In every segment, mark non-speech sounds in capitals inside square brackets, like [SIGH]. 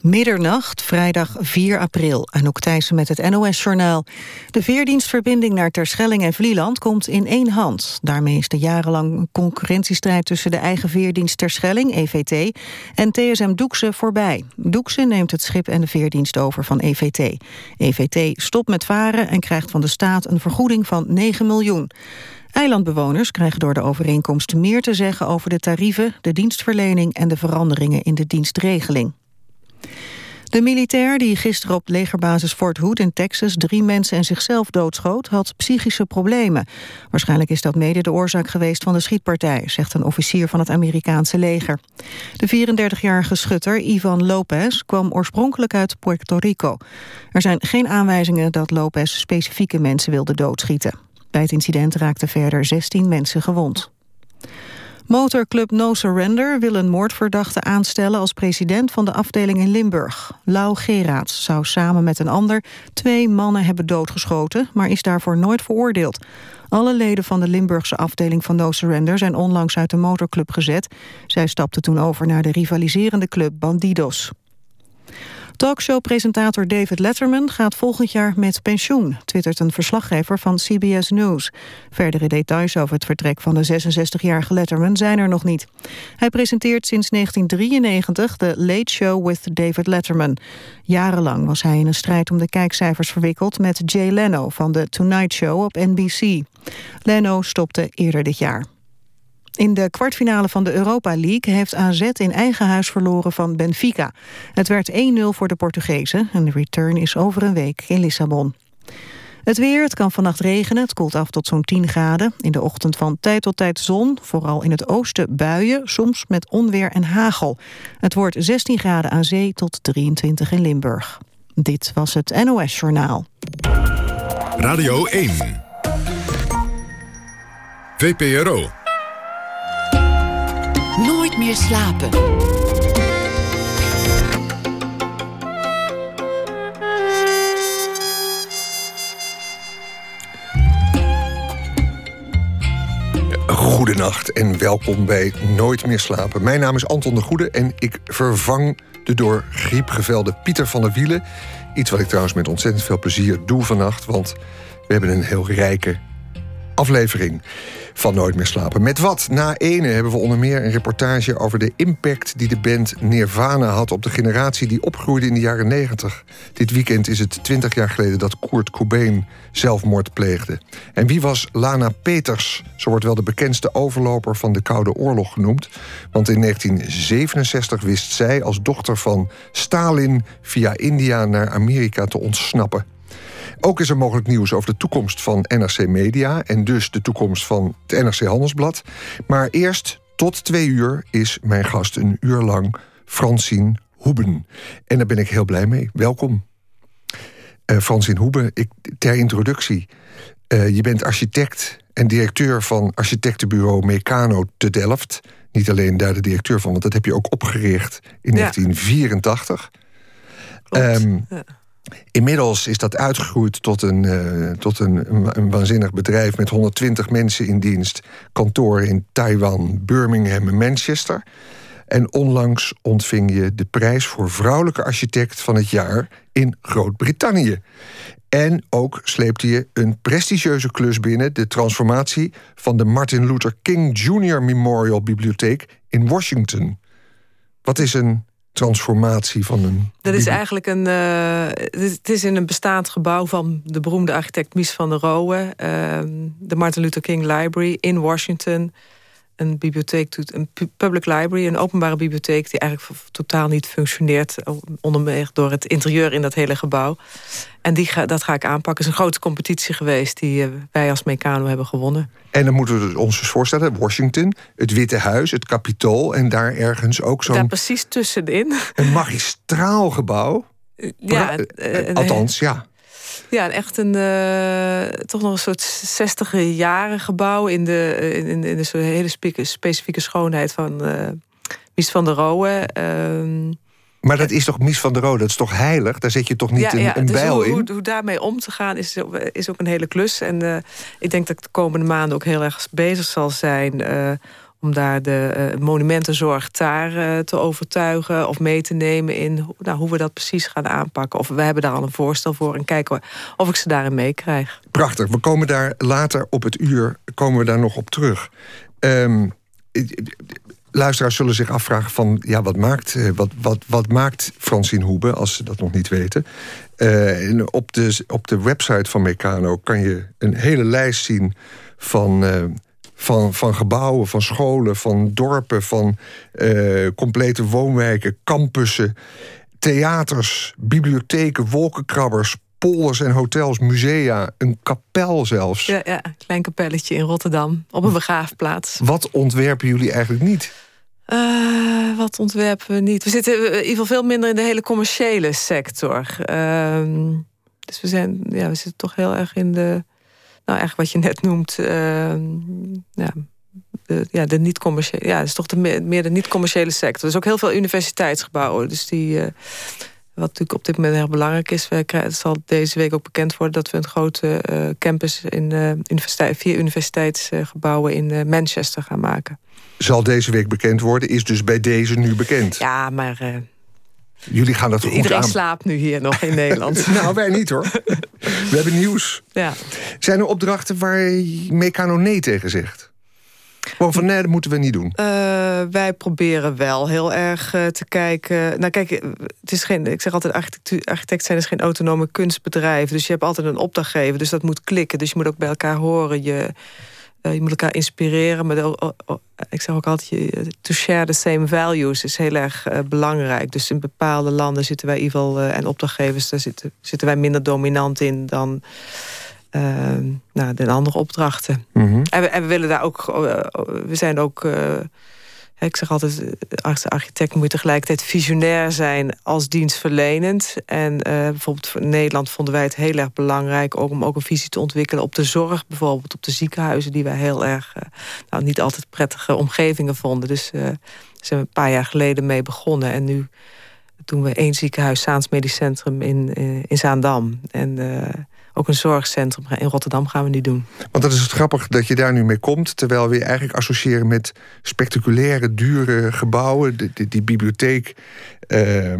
Middernacht, vrijdag 4 april. Anouk Thijssen met het NOS-journaal. De veerdienstverbinding naar Terschelling en Vlieland komt in één hand. Daarmee is de jarenlang concurrentiestrijd tussen de eigen veerdienst Terschelling, EVT, en TSM Doekse voorbij. Doekse neemt het schip en de veerdienst over van EVT. EVT stopt met varen en krijgt van de staat een vergoeding van 9 miljoen. Eilandbewoners krijgen door de overeenkomst meer te zeggen over de tarieven, de dienstverlening en de veranderingen in de dienstregeling. De militair die gisteren op legerbasis Fort Hood in Texas drie mensen en zichzelf doodschoot, had psychische problemen. Waarschijnlijk is dat mede de oorzaak geweest van de schietpartij, zegt een officier van het Amerikaanse leger. De 34-jarige schutter Ivan Lopez kwam oorspronkelijk uit Puerto Rico. Er zijn geen aanwijzingen dat Lopez specifieke mensen wilde doodschieten. Bij het incident raakten verder 16 mensen gewond. Motorclub No Surrender wil een moordverdachte aanstellen als president van de afdeling in Limburg. Lau Geraerts zou samen met een ander twee mannen hebben doodgeschoten, maar is daarvoor nooit veroordeeld. Alle leden van de Limburgse afdeling van No Surrender zijn onlangs uit de motorclub gezet. Zij stapten toen over naar de rivaliserende club Bandidos. Talkshow-presentator David Letterman gaat volgend jaar met pensioen, twittert een verslaggever van CBS News. Verdere details over het vertrek van de 66-jarige Letterman zijn er nog niet. Hij presenteert sinds 1993 de Late Show with David Letterman. Jarenlang was hij in een strijd om de kijkcijfers verwikkeld met Jay Leno van de Tonight Show op NBC. Leno stopte eerder dit jaar. In de kwartfinale van de Europa League heeft AZ in eigen huis verloren van Benfica. Het werd 1-0 voor de Portugezen en de return is over een week in Lissabon. Het weer, het kan vannacht regenen, het koelt af tot zo'n 10 graden. In de ochtend van tijd tot tijd zon, vooral in het oosten buien... soms met onweer en hagel. Het wordt 16 graden aan zee tot 23 in Limburg. Dit was het NOS Journaal. Radio 1 VPRO Nooit meer slapen. Goedenacht en welkom bij Nooit meer slapen. Mijn naam is Anton de Goede en ik vervang de door griep gevelde Pieter van der Wielen. Iets wat ik trouwens met ontzettend veel plezier doe vannacht, want we hebben een heel rijke aflevering van Nooit meer slapen. Met wat? Na ene hebben we onder meer een reportage over de impact die de band Nirvana had op de generatie die opgroeide in de jaren 90. Dit weekend is het 20 jaar geleden dat Kurt Cobain zelfmoord pleegde. En wie was Lana Peters? Zo wordt wel de bekendste overloper van de Koude Oorlog genoemd. Want in 1967 wist zij als dochter van Stalin via India naar Amerika te ontsnappen. Ook is er mogelijk nieuws over de toekomst van NRC Media... en dus de toekomst van het NRC Handelsblad. Maar eerst, tot twee uur, is mijn gast een uur lang Francine Hoeben. En daar ben ik heel blij mee. Welkom. Uh, Francine Hoeben, ik, ter introductie. Uh, je bent architect en directeur van architectenbureau Meccano te Delft. Niet alleen daar de directeur van, want dat heb je ook opgericht in ja. 1984. Um, ja. Inmiddels is dat uitgegroeid tot, een, uh, tot een, een, waanzinnig bedrijf met 120 mensen in dienst. Kantoren in Taiwan, Birmingham en Manchester. En onlangs ontving je de prijs voor vrouwelijke architect van het jaar in Groot-Brittannië. En ook sleepte je een prestigieuze klus binnen, de transformatie van de Martin Luther King Jr. Memorial Bibliotheek in Washington. Wat is een transformatie van een. Dat is eigenlijk een. Uh, het is in een bestaand gebouw van de beroemde architect Mies van der Rohe, uh, de Martin Luther King Library in Washington een bibliotheek doet, een public library, een openbare bibliotheek... die eigenlijk totaal niet functioneert, onder meer door het interieur in dat hele gebouw. En die ga, dat ga ik aanpakken. Het is een grote competitie geweest die uh, wij als Meccano hebben gewonnen. En dan moeten we ons dus voorstellen, Washington, het Witte Huis, het Capitool... en daar ergens ook zo'n... Daar precies tussenin. Een magistraal gebouw. Ja, uh, althans, ja. Ja, echt een uh, toch nog een soort 60 jaren gebouw in de, in, in, de hele specifieke schoonheid van uh, Mies van der Rohe. Uh, maar dat is toch Mies van der Rohe, dat is toch heilig? Daar zet je toch niet ja, een, ja, een dus bijl hoe, in? Hoe, hoe, daarmee om te gaan is, is ook een hele klus. En uh, ik denk dat ik de komende maanden ook heel erg bezig zal zijn om daar de monumentenzorg daar te overtuigen of mee te nemen in nou, hoe we dat precies gaan aanpakken. Of we hebben daar al een voorstel voor en kijken of ik ze daarin meekrijg. Prachtig. We komen daar later op het uur komen we daar nog op terug. Um, luisteraars zullen zich afvragen van... ja, wat maakt, eh, wat, wat, wat maakt Francine Hoebe, als ze dat nog niet weten? Uh, op, de, op de website van Meccano kan je een hele lijst zien... van, uh, van, van gebouwen, van scholen, van dorpen... van uh, complete woonwijken, campussen, theaters, bibliotheken, wolkenkrabbers polders en hotels, musea, een kapel zelfs. Ja, ja, een klein kapelletje in Rotterdam, op een begraafplaats. Wat ontwerpen jullie eigenlijk niet? Uh, wat ontwerpen we niet? We zitten in ieder geval veel minder in de hele commerciële sector. Uh, dus we, zijn, ja, we zitten toch heel erg in de... Nou, eigenlijk wat je net noemt... Uh, ja, de, ja, de niet-commerciële... Ja, het is toch de, meer de niet-commerciële sector. Er is ook heel veel universiteitsgebouwen. Dus die eh, wat natuurlijk op dit moment heel belangrijk is. Het zal deze week ook bekend worden dat we een grote uh, campus in uh, universiteit, vier universiteitsgebouwen in Manchester gaan maken. Zal deze week bekend worden, is dus bij deze nu bekend. Ja, maar. Jullie gaan dat goed Iedereen aan. slaapt nu hier nog in Nederland. [LAUGHS] nou, wij niet hoor. We hebben nieuws. Ja. Zijn er opdrachten waar Meccano nee tegen zegt? Gewoon van nee, dat moeten we niet doen. Uh, wij proberen wel heel erg uh, te kijken. Nou, kijk, het is geen. Ik zeg altijd: architect zijn is geen autonome kunstbedrijf. Dus je hebt altijd een opdrachtgever. Dus dat moet klikken. Dus je moet ook bij elkaar horen. Je, uh, je moet elkaar inspireren. Maar de, ik zeg ook altijd: to share the same values is heel erg belangrijk. Dus in bepaalde landen zitten wij in ieder geval. en opdrachtgevers, daar zitten, zitten wij minder dominant in dan. Uh, nou, de andere opdrachten. Mm en, we, en, we, willen daar ook, we zijn ook, ik zeg altijd, als architect moet tegelijkertijd visionair zijn als dienstverlenend. En uh, bijvoorbeeld in Nederland vonden wij het heel erg belangrijk om ook een visie te ontwikkelen op de zorg, bijvoorbeeld op de ziekenhuizen, die wij heel erg, nou niet altijd prettige omgevingen vonden. Dus daar zijn we een paar jaar geleden mee begonnen. En nu doen we één ziekenhuis, Saans Medisch Centrum in, in Zaandam. En ook een zorgcentrum in Rotterdam gaan we die doen. Want dat is het grappig dat je daar nu mee komt... terwijl we je eigenlijk associëren met spectaculaire, dure gebouwen. Die, die bibliotheek uh,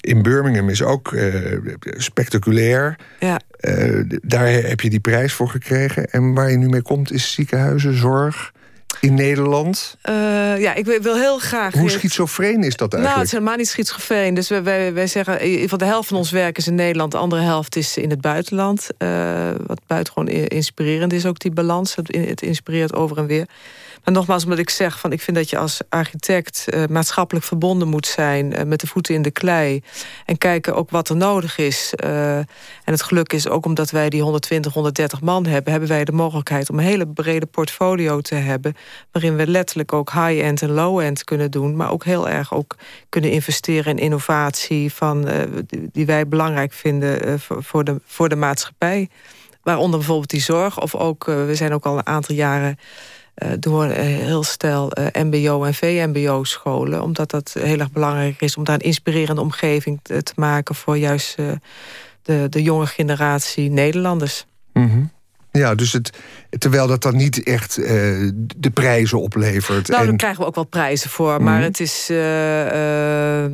in Birmingham is ook uh, spectaculair. Ja. Uh, daar heb je die prijs voor gekregen. En waar je nu mee komt is ziekenhuizen, zorg in Nederland? Uh, ja, ik wil heel graag... Hoe schizofreen is dat eigenlijk? Nou, het is helemaal niet schizofreen. Dus wij, wij, wij zeggen, in ieder geval de helft van ons werk is in Nederland... de andere helft is in het buitenland. Uh, wat buitengewoon inspirerend is ook die balans. Het, het inspireert over en weer. Maar nogmaals, omdat ik zeg van ik vind dat je als architect uh, maatschappelijk verbonden moet zijn met de voeten in de klei. En kijken ook wat er nodig is. En het geluk is ook omdat wij die 120, 130 man hebben, hebben wij de mogelijkheid om een hele brede portfolio te hebben. Waarin we letterlijk ook high-end en low-end kunnen doen. Maar ook heel erg ook kunnen investeren in innovatie van, die wij belangrijk vinden voor, de, voor de maatschappij. Waaronder bijvoorbeeld die zorg. Of ook, we zijn ook al een aantal jaren door heel stel mbo- en vmbo-scholen. Omdat dat heel erg belangrijk is om daar een inspirerende omgeving te, maken... voor juist de, de jonge generatie Nederlanders. Mm. Ja, dus het, terwijl dat dan niet echt de prijzen oplevert. Nou, en... daar krijgen we ook wel prijzen voor. Mm. Maar het is uh,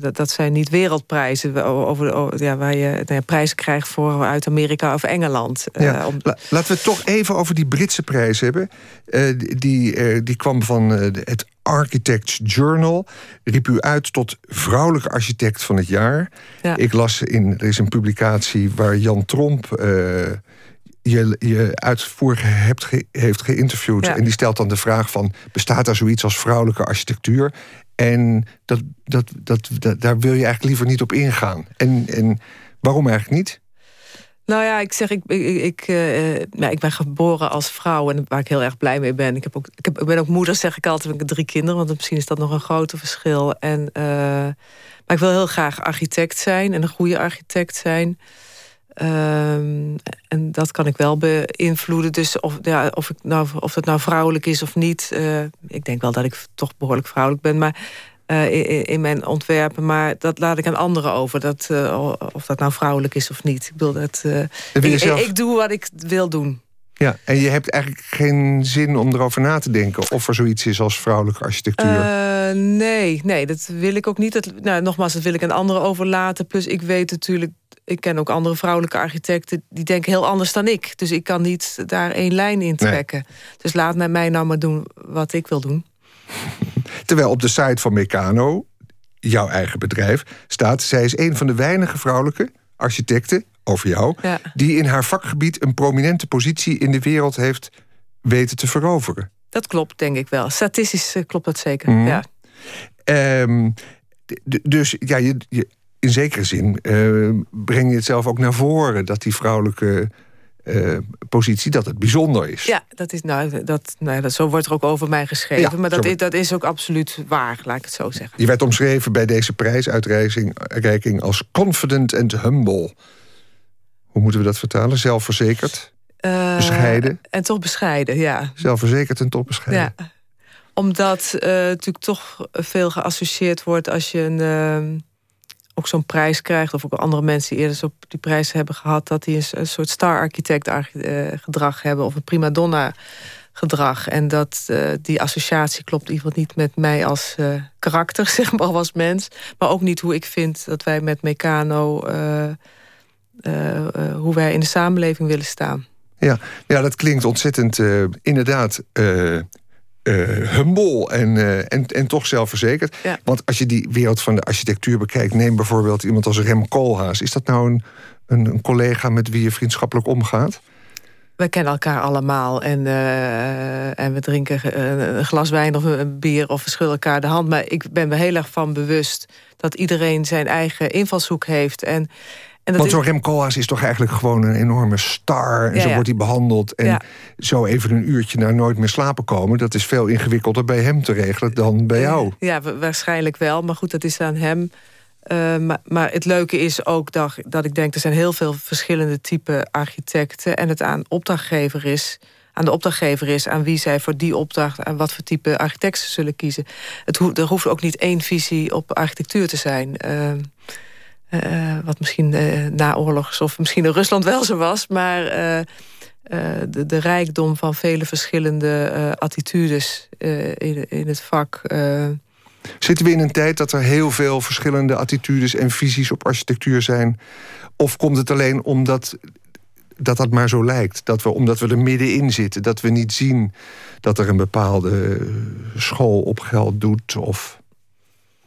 dat, dat zijn niet wereldprijzen over, ja, waar je nou ja, prijzen krijgt voor uit Amerika of Engeland. Uh, ja. om... Laten we het toch even over die Britse prijs hebben. Uh, die, die kwam van het Architects Journal. Riep u uit tot vrouwelijke architect van het jaar. Ja. Ik las in, er is een publicatie waar Jan Tromp je, je uitvoerig hebt ge, heeft geïnterviewd. Ja. En die stelt dan de vraag van... bestaat daar zoiets als vrouwelijke architectuur? En dat, dat, dat, dat, daar wil je eigenlijk liever niet op ingaan. En, en waarom eigenlijk niet? Nou ja, ik zeg, ik, ik, ik, uh, ja, ik ben geboren als vrouw en waar ik heel erg blij mee ben. Ik, heb ook, ik, heb, ik ben ook moeder, zeg ik altijd, ik heb drie kinderen, want misschien is dat nog een groter verschil. En, uh, maar ik wil heel graag architect zijn en een goede architect zijn. Um, en dat kan ik wel beïnvloeden. Dus of, ja, of, ik nou, of het nou vrouwelijk is of niet. Uh, ik denk wel dat ik toch behoorlijk vrouwelijk ben. Maar uh, in, in, mijn ontwerpen. Maar dat laat ik aan anderen over. Dat, uh, of dat nou vrouwelijk is of niet. Ik bedoel dat. Ik, zelf... ik, doe wat ik wil doen. Ja, en je hebt eigenlijk geen zin om erover na te denken of er zoiets is als vrouwelijke architectuur. Uh, nee, nee, dat wil ik ook niet. Dat, nou, nogmaals, dat wil ik aan anderen overlaten. Plus, ik weet natuurlijk, ik ken ook andere vrouwelijke architecten die denken heel anders dan ik. Dus ik kan niet daar één lijn in trekken. Dus laat mij nou maar doen wat ik wil doen. [LAUGHS] Terwijl op de site van Meccano, jouw eigen bedrijf, staat: zij is een van de weinige vrouwelijke architecten over jou, die in haar vakgebied een prominente positie in de wereld heeft weten te veroveren. Dat klopt, denk ik wel. Statistisch eh, klopt dat zeker. Mhm. Ja. Um, dus ja, je, je, in zekere zin uh, breng je het zelf ook naar voren dat die vrouwelijke uh, positie dat het bijzonder is. Ja, dat is, nou, dat, nou, dat, zo wordt er ook over mij geschreven. maar dat is, dat is ook absoluut waar, laat ik het zo zeggen. Je werd omschreven bij deze prijsuitreiking als confident and humble. Hoe moeten we dat vertalen? Zelfverzekerd? Uh, bescheiden? En toch bescheiden, ja. Zelfverzekerd en toch bescheiden. Ja. Omdat uh, natuurlijk toch veel geassocieerd wordt als je een, ook zo'n prijs krijgt, of ook andere mensen die eerder die prijs hebben gehad, dat die een, soort star-architect gedrag hebben of een prima donna gedrag. En dat die associatie klopt in ieder geval niet met mij als karakter, [LAUGHS] zeg maar, als mens. Maar ook niet hoe ik vind dat wij met Meccano eh, eh, hoe wij in de samenleving willen staan. Ja, ja dat klinkt ontzettend inderdaad humble en, en, en toch zelfverzekerd. Want als je die wereld van de architectuur bekijkt, neem bijvoorbeeld iemand als Rem Koolhaas. Is dat nou een, een, een collega met wie je vriendschappelijk omgaat? We kennen elkaar allemaal en, en we drinken een glas wijn of een bier of we schudden elkaar de hand. Maar ik ben me heel erg van bewust dat iedereen zijn eigen invalshoek heeft. En want zo'n Rem Koolhaas is toch eigenlijk gewoon een enorme star. En zo wordt hij behandeld. En zo even een uurtje naar nooit meer slapen komen... dat is veel ingewikkelder bij hem te regelen dan bij jou. Ja, waarschijnlijk wel. Maar goed, dat is aan hem. Uh, maar, maar, het leuke is ook dat, dat ik denk... er zijn heel veel verschillende type architecten... en het aan opdrachtgever is aan de opdrachtgever is... aan wie zij voor die opdracht... en wat voor type architect ze zullen kiezen. Het er hoeft ook niet één visie op architectuur te zijn... Uh, uh, wat misschien uh, naoorlogs of misschien in Rusland wel zo was. Maar de, de, rijkdom van vele verschillende attitudes in, in het vak. Zitten we in een tijd dat er heel veel verschillende attitudes en visies op architectuur zijn? Of komt het alleen omdat dat dat maar zo lijkt? Dat we, omdat we er middenin zitten, dat we niet zien dat er een bepaalde school op geld doet? Of...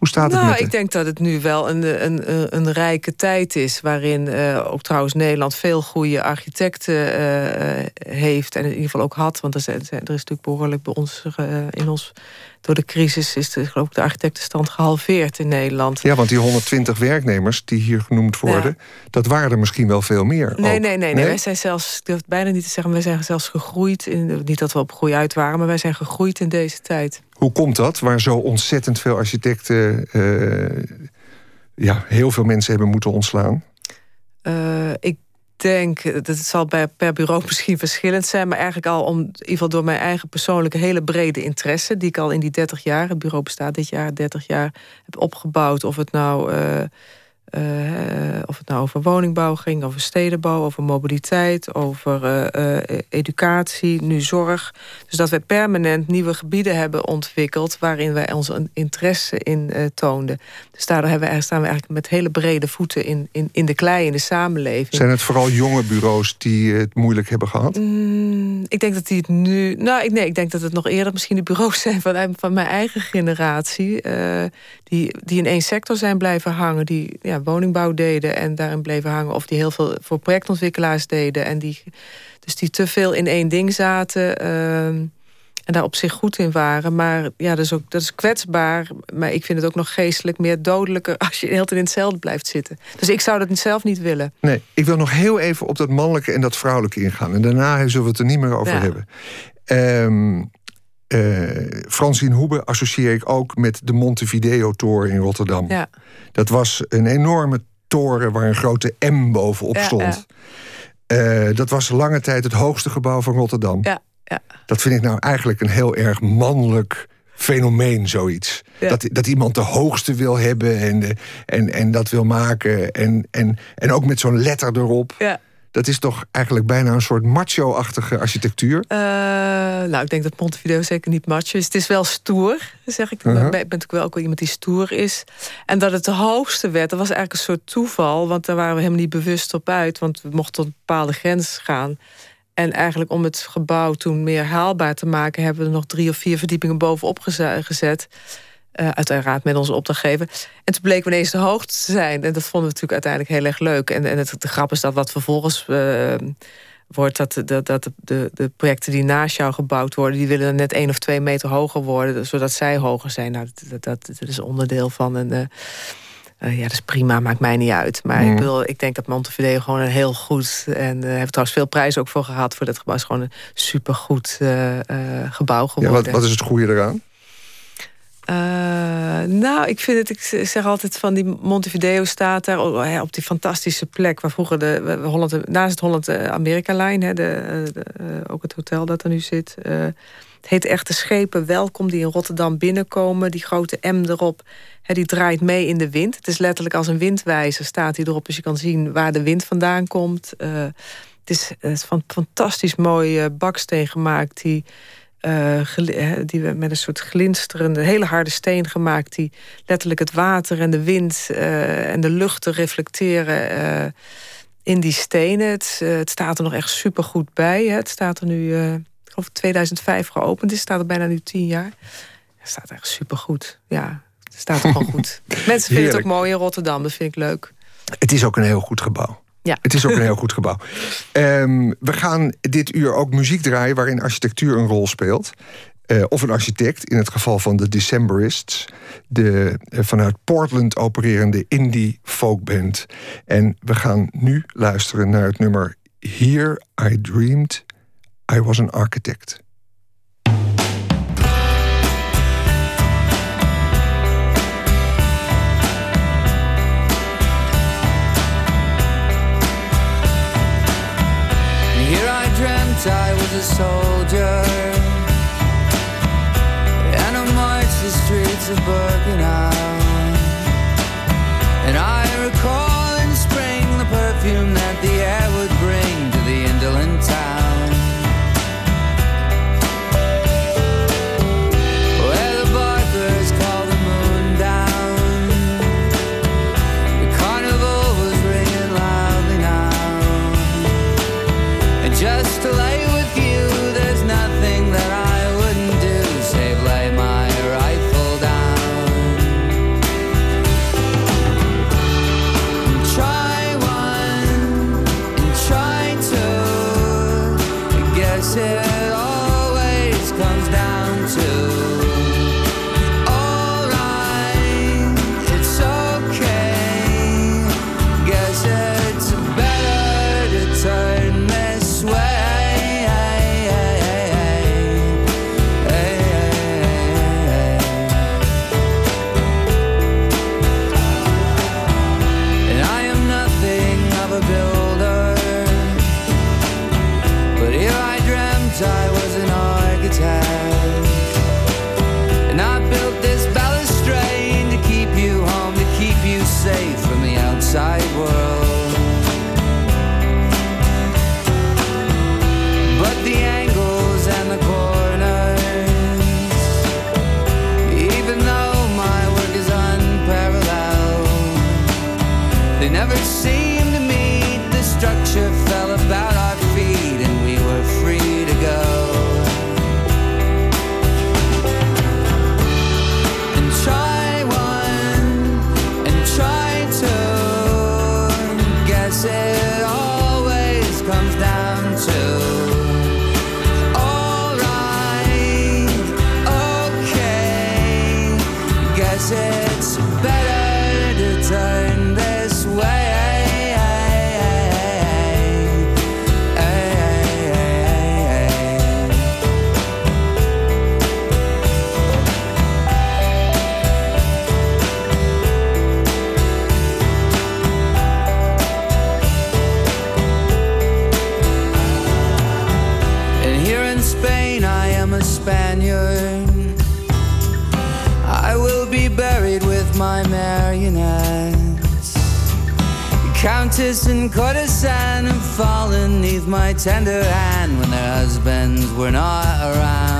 Hoe staat het nou, ik denk dat het nu wel een, een, een rijke tijd is... waarin uh, ook trouwens Nederland veel goede architecten uh, heeft... en in ieder geval ook had, want er, zijn, er is natuurlijk behoorlijk bij ons... in ons door de crisis is de, geloof ik, de architectenstand gehalveerd in Nederland. Ja, want die 120 werknemers die hier genoemd worden... dat waren er misschien wel veel meer. Nee, nee, nee, nee, Wij zijn zelfs, ik durf het bijna niet te zeggen... wij zijn zelfs gegroeid, in, niet dat we op groei uit waren... maar wij zijn gegroeid in deze tijd. Hoe komt dat, waar zo ontzettend veel architecten... Uh, ja, heel veel mensen hebben moeten ontslaan? Uh, ik denk, dat zal per bureau [LAUGHS] misschien verschillend zijn... maar eigenlijk al om, in ieder geval door mijn eigen persoonlijke... hele brede interesse, die ik al in die 30 jaar... het bureau bestaat dit jaar 30 jaar, heb opgebouwd. Of het nou... Uh, of het nou over woningbouw ging, over stedenbouw, over mobiliteit, over uh, educatie, nu zorg. Dus dat we permanent nieuwe gebieden hebben ontwikkeld waarin wij onze interesse in toonden. Dus daardoor hebben we, staan we eigenlijk met hele brede voeten in, in, in de klei, in de samenleving. Zijn het vooral jonge bureaus die het moeilijk hebben gehad? Mm, ik denk dat die het nu. Nou, ik, nee, ik denk dat het nog eerder misschien de bureaus zijn van, van mijn eigen generatie. die, die in één sector zijn blijven hangen. Die ja, woningbouw deden en daarin bleven hangen. Of die heel veel voor projectontwikkelaars deden. En die, dus die te veel in één ding zaten. Ehm, en daar op zich goed in waren. Maar ja, dat is, ook, dat is kwetsbaar. Maar ik vind het ook nog geestelijk meer dodelijker... als je heel in hetzelfde blijft zitten. Dus ik zou dat zelf niet willen. Nee, ik wil nog heel even op dat mannelijke en dat vrouwelijke ingaan. En daarna zullen we het er niet meer over hebben. Um, uh, Francine Hoebe associeer ik ook met de Montevideo-toren in Rotterdam. Ja. Dat was een enorme toren waar een grote M bovenop stond. Ja, uh, dat was lange tijd het hoogste gebouw van Rotterdam. Ja, ja. Dat vind ik nou eigenlijk een heel erg mannelijk fenomeen, zoiets. Dat, dat iemand de hoogste wil hebben en, en, en dat wil maken. En, en, en ook met zo'n letter erop. Ja. Dat is toch eigenlijk bijna een soort macho-achtige architectuur? Uh, nou, ik denk dat Montevideo zeker niet macho is. Het is wel stoer, zeg ik. Uh -huh. Ik ben natuurlijk wel ook wel iemand die stoer is. En dat het de hoogste werd, dat was eigenlijk een soort toeval. Want daar waren we helemaal niet bewust op uit. Want we mochten tot een bepaalde grens gaan. En eigenlijk om het gebouw toen meer haalbaar te maken... hebben we er nog drie of vier verdiepingen bovenop gezet... Uh, uiteraard met onze opdrachtgever. En toen bleek we ineens de hoogte te zijn. En dat vonden we natuurlijk uiteindelijk heel erg leuk. En, en het, de grap is dat wat vervolgens uh, wordt... dat, dat, dat de, de projecten die naast jou gebouwd worden... die willen net één of twee meter hoger worden... zodat zij hoger zijn. Nou, dat, dat, dat is onderdeel van een... Uh, ja, dat is prima, maakt mij niet uit. Maar mm. ik, bedoel, ik denk dat Montevideo gewoon een heel goed... en uh, hebben trouwens veel prijzen ook voor gehad voor dat gebouw. Het is gewoon een supergoed uh, gebouw geworden. Ja, wat, wat is het goede eraan? Uh, nou, ik vind het, ik zeg altijd van die Montevideo staat daar oh, op die fantastische plek waar vroeger de Holland, naast het Holland-Amerika-lijn, de, de, ook het hotel dat er nu zit. Het heet Echte Schepen Welkom, die in Rotterdam binnenkomen. Die grote M erop, die draait mee in de wind. Het is letterlijk als een windwijzer staat hij erop, dus je kan zien waar de wind vandaan komt. Het is, het is van fantastisch mooi baksteen gemaakt, die uh, die we met een soort glinsterende, hele harde steen gemaakt... die letterlijk het water en de wind uh, en de lucht reflecteren uh, in die stenen. Het, het, staat er nog echt super goed bij. Hè. Het staat er nu, ik geloof 2005 geopend is. Staat er bijna nu tien jaar. Het staat echt super goed. Ja, het staat er gewoon goed. [LAUGHS] Mensen vinden het ook mooi in Rotterdam, dat vind ik leuk. Het is ook een heel goed gebouw. Ja. Het is ook een heel goed gebouw. Um, we gaan dit uur ook muziek draaien waarin architectuur een rol speelt. Uh, of een architect, in het geval van de Decemberists. De uh, vanuit Portland opererende indie folkband. En we gaan nu luisteren naar het nummer Here I Dreamed I Was an Architect. I was a soldier. And I marched the streets of Birkenau. And I never seen. And courtesan, and fallen neath my tender hand when their husbands were not around.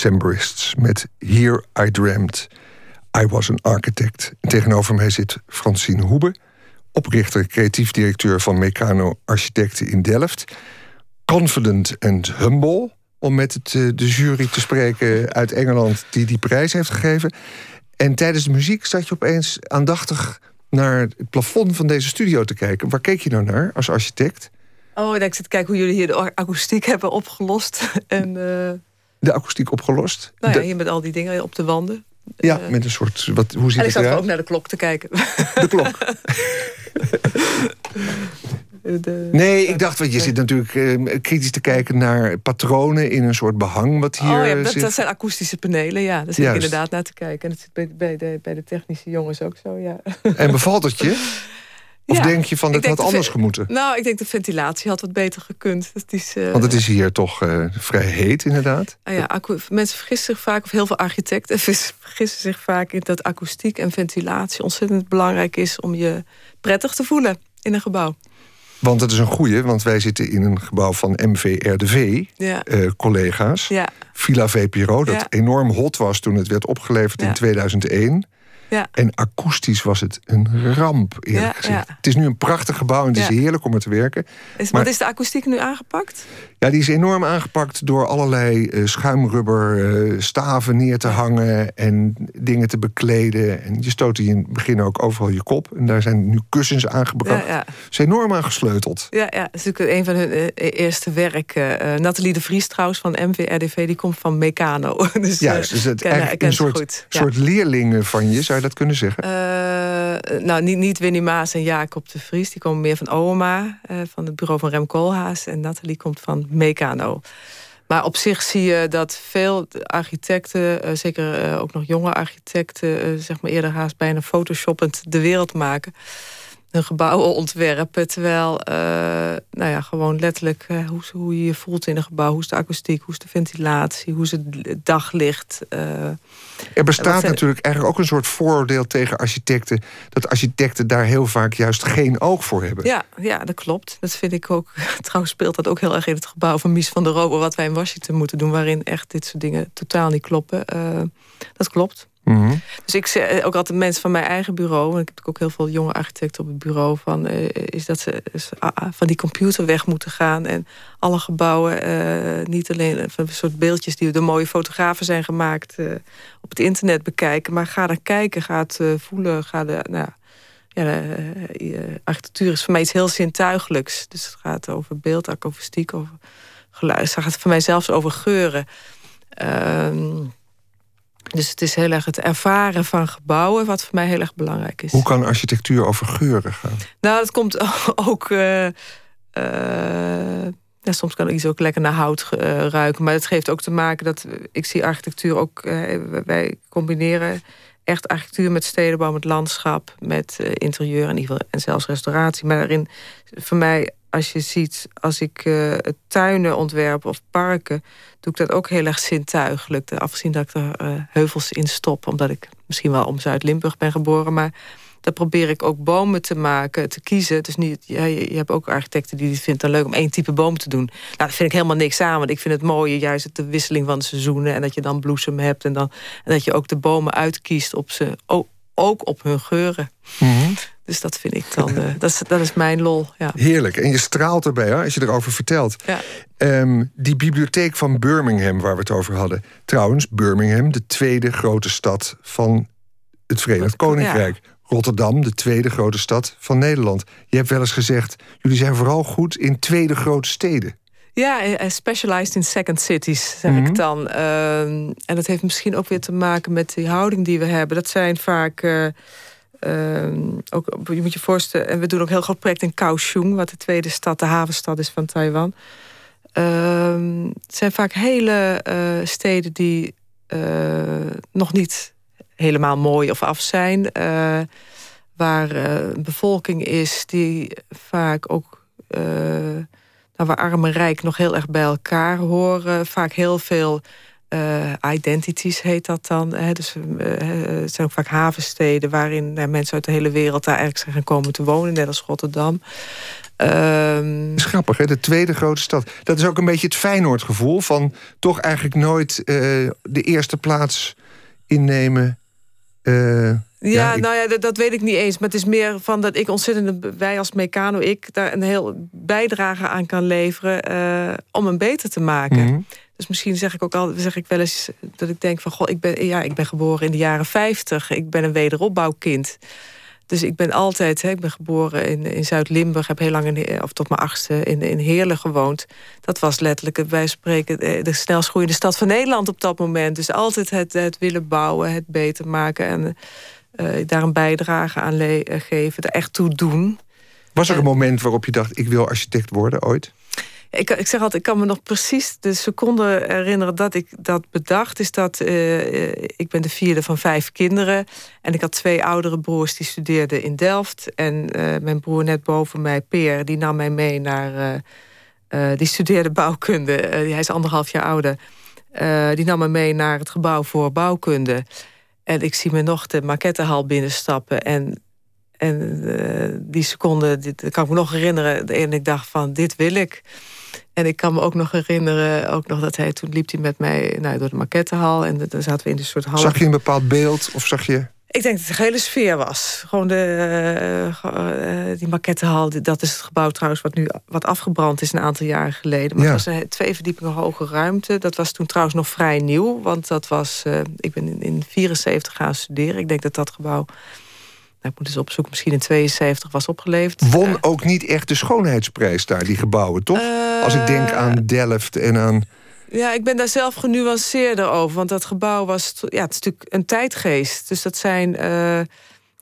Decemberists met Here I Dreamt. I was an architect. En tegenover mij zit Francine Hoebe, oprichter, creatief directeur van Meccano Architecten in Delft. Confident and humble, om met eh, de jury te spreken uit Engeland die die prijs heeft gegeven. En tijdens de muziek zat je opeens aandachtig naar het plafond van deze studio te kijken. Waar keek je nou naar als architect? Oh, ik zit te kijken hoe jullie hier de akoestiek hebben opgelost. [LAUGHS] En, uh, de akoestiek opgelost? Nou ja, hier met al die dingen op de wanden. Ja, met een soort. Wat, hoe ziet en ik zat ook naar de klok te kijken. De klok. [LAUGHS] De, nee, ik dacht, want je zit natuurlijk uh, kritisch te kijken naar patronen in een soort behang wat hier oh, ja, dat, zit. dat zijn akoestische panelen, ja. Daar zit ik inderdaad naar te kijken. En dat zit bij, bij, de, bij de technische jongens ook zo, ja. En bevalt het je? [LAUGHS] Of ja, denk je van, dat had anders gemoeten? Nou, ik denk de ventilatie had wat beter gekund. Dat is, uh, Want het is hier toch uh, vrij heet, inderdaad? Uh, ja, mensen vergissen zich vaak, of heel veel architecten [LAUGHS] vergissen zich vaak in dat akoestiek en ventilatie ontzettend belangrijk is om je prettig te voelen in een gebouw. Want het is een goeie, want wij zitten in een gebouw van MVRDV, ja. uh, collega's. Ja. Villa VPRO, dat Ja. enorm hot was toen het werd opgeleverd in Ja. 2001. Ja. En akoestisch was het een ramp, eerlijk Ja, gezegd. ja. Het is nu een prachtig gebouw en het is heerlijk om er te werken. Is, Maar- Wat is de akoestiek nu aangepakt? Ja, die is enorm aangepakt door allerlei eh, schuimrubber eh, staven neer te hangen en dingen te bekleden. En je stoot in het begin ook overal je kop. En daar zijn nu kussens aangebracht. Ja, ja. Ze is enorm aangesleuteld. Ja, ja, dat is natuurlijk een van hun eh, eerste werken. Nathalie de Vries trouwens van MVRDV, die komt van Meccano. [LAUGHS] dus, Juist, dus het ken een soort, soort leerling van je, zou dat kunnen zeggen? Eh, nou, niet, niet Winnie Maas en Jacob de Vries. Die komen meer van OMA, eh, van het bureau van Rem Koolhaas. En Nathalie komt van Meccano. Maar op zich zie je dat veel architecten, eh, zeker ook nog jonge architecten... zeg maar eerder haast bijna photoshoppend de wereld maken. Hun gebouwen [LAUGHS] ontwerpen, terwijl eh, nou ja, gewoon letterlijk eh, hoe, ze- hoe je je voelt in een gebouw. Hoe is de akoestiek, hoe is de ventilatie, hoe is het daglicht... eh, Er bestaat natuurlijk eigenlijk ook een soort vooroordeel tegen architecten... dat architecten daar heel vaak juist geen oog voor hebben. Ja, ja, dat klopt. Dat vind ik ook. [LAUGHS] Trouwens speelt dat ook heel erg in het gebouw van Mies van der Rohe... wat wij in Washington moeten doen... waarin echt dit soort dingen totaal niet kloppen. Dat klopt. Mhm. Dus ik zeg ook altijd mensen van mijn eigen bureau... en ik heb ook heel veel jonge architecten op het bureau... Van, eh, is dat ze ah, ah, van die computer weg moeten gaan... en alle gebouwen, eh, niet alleen van soort beeldjes... die door mooie fotografen zijn gemaakt... eh, op het internet bekijken, maar ga er kijken, ga het eh, voelen... Ga de, nou, ja, eh, architectuur is voor mij iets heel zintuigelijks. Dus het gaat over beeld, akoestiek, over geluid. Het gaat voor mij zelfs over geuren. Ehm, dus het is heel erg het ervaren van gebouwen... wat voor mij heel erg belangrijk is. Hoe kan architectuur over geuren gaan? Nou, dat komt [LAUGHS] ook... eh, eh, ja, soms kan iets ook lekker naar hout eh, ruiken. Maar het geeft ook te maken dat... Ik zie architectuur ook... wij combineren echt architectuur met stedenbouw, met landschap... met interieur en, en zelfs restauratie. Maar daarin, voor mij, als je ziet, als ik uh, tuinen ontwerp of parken, doe ik dat ook heel erg zintuigelijk. Afgezien dat ik er uh, heuvels in stop, omdat ik misschien wel om Zuid-Limburg ben geboren. Maar daar probeer ik ook bomen te maken, te kiezen. Dus niet, ja, je, hebt ook architecten die het vinden leuk om één type boom te doen. Nou, daar vind ik helemaal niks aan. Want ik vind het mooie juist de wisseling van de seizoenen. En dat je dan bloesem hebt. En, dan, en dat je ook de bomen uitkiest op ze, ook op hun geuren. Mm dus dat vind ik dan, uh, dat, is, dat is mijn lol. Ja. Heerlijk. En je straalt erbij hè, als je erover vertelt. Ja. Ehm, die bibliotheek van Birmingham waar we het over hadden. Trouwens, Birmingham, de tweede grote stad van het Verenigd Koninkrijk. Rotterdam, de tweede grote stad van Nederland. Je hebt wel eens gezegd, jullie zijn vooral goed in tweede grote steden. Ja, eh, eh, specialized in second cities, zeg ik mhm. dan. Ehm, en dat heeft misschien ook weer te maken met die houding die we hebben. Dat zijn vaak... Ehm, ook, je moet je voorstellen, en we doen ook heel groot project in Kaohsiung, wat de tweede stad, de havenstad is van Taiwan. Ehm, het zijn vaak hele uh, steden die uh, nog niet helemaal mooi of af zijn. Uh, waar een bevolking is die vaak ook. Nou, waar arm en rijk nog heel erg bij elkaar horen. Vaak heel veel uh, identities heet dat dan. Hè. Dus, uh, het zijn ook vaak havensteden waarin uh, mensen uit de hele wereld daar eigenlijk zijn gaan komen te wonen, net als Rotterdam. Um... Dat is grappig, hè? de tweede grote stad. Dat is ook een beetje het Feyenoord-gevoel van toch eigenlijk nooit de eerste plaats innemen. Ja, ja nou ja, dat, dat, weet ik niet eens. Maar het is meer van dat ik ontzettend, wij als Meccano, ik daar een heel bijdrage aan kan leveren om hem beter te maken. Mm dus misschien zeg ik ook al, zeg ik wel eens dat ik denk van goh, ik ben, ja, ik ben geboren in de jaren 50. Ik ben een wederopbouwkind. Dus ik ben altijd, hè, ik ben geboren in, in Zuid-Limburg, heb heel lang in, of tot mijn achtste in, in Heerlen gewoond. Dat was letterlijk, wij spreken, de snelst groeiende stad van Nederland op dat moment. Dus altijd het, het willen bouwen, het beter maken en uh, daar een bijdrage aan geven, er echt toe doen. Was er een moment waarop je dacht, ik wil architect worden ooit? Ik, ik zeg altijd, ik kan me nog precies de seconde herinneren dat ik dat bedacht. Is dat uh, ik ben de vierde van vijf kinderen. En ik had twee oudere broers die studeerden in Delft. En uh, mijn broer net boven mij, Peer, die nam mij mee naar. Die studeerde bouwkunde. hij is anderhalf jaar ouder. die nam me mee naar het gebouw voor bouwkunde. En ik zie me nog de maquettehal binnenstappen. En en die seconde, dit, kan ik me nog herinneren. En ik dacht van, dit wil ik. En ik kan me ook nog herinneren, ook nog dat hij toen liep hij met mij nou, door de maquettehal. En dan zaten we in een soort hal. Zag je een bepaald beeld of zag je. Ik denk dat het een hele sfeer was. Gewoon de, uh, die maquettehal, dat is het gebouw trouwens wat nu wat afgebrand is een aantal jaren geleden. Maar het was een twee verdiepingen hoge ruimte. Dat was toen trouwens nog vrij nieuw, want dat was, uh, ik ben in, in 74 gaan studeren. Ik denk dat dat gebouw ik moet eens opzoeken, misschien in 72 was opgeleverd. Won ook niet echt de schoonheidsprijs daar, die gebouwen, toch? Als ik denk aan eh, Delft en aan... Ja, ik ben daar zelf genuanceerder over. Want dat gebouw was... Ja, het is natuurlijk een tijdgeest. Dus dat zijn... Uh,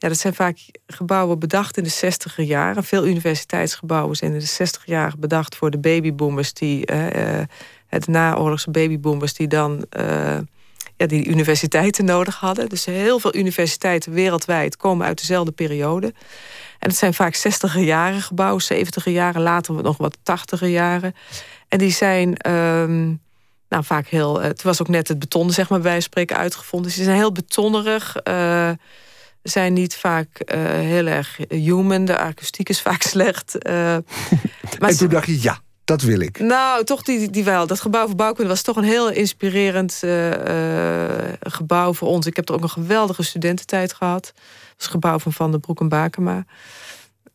ja, dat zijn vaak gebouwen bedacht in de 60 jaren. Veel universiteitsgebouwen zijn in de 60 jaren bedacht voor de babyboomers die uh, het naoorlogse babyboomers die dan ja, die universiteiten nodig hadden. Dus heel veel universiteiten wereldwijd komen uit dezelfde periode. En het zijn vaak 60 jaren gebouwen, 70 jaren, later nog wat 80 jaren. En die zijn um, nou, vaak heel. Het was ook net het beton, zeg maar, bij spreken uitgevonden. Ze zijn heel betonnerig. Uh, zijn niet vaak uh, heel erg human. De akoestiek is vaak [LAUGHS] slecht. Uh, [LAUGHS] maar en toen dacht je, ja, dat wil ik. Nou, toch die, die wel. Dat gebouw voor bouwkunde was toch een heel inspirerend uh, gebouw voor ons. Ik heb er ook een geweldige studententijd gehad. Het was het gebouw van Van der Broek en Bakema.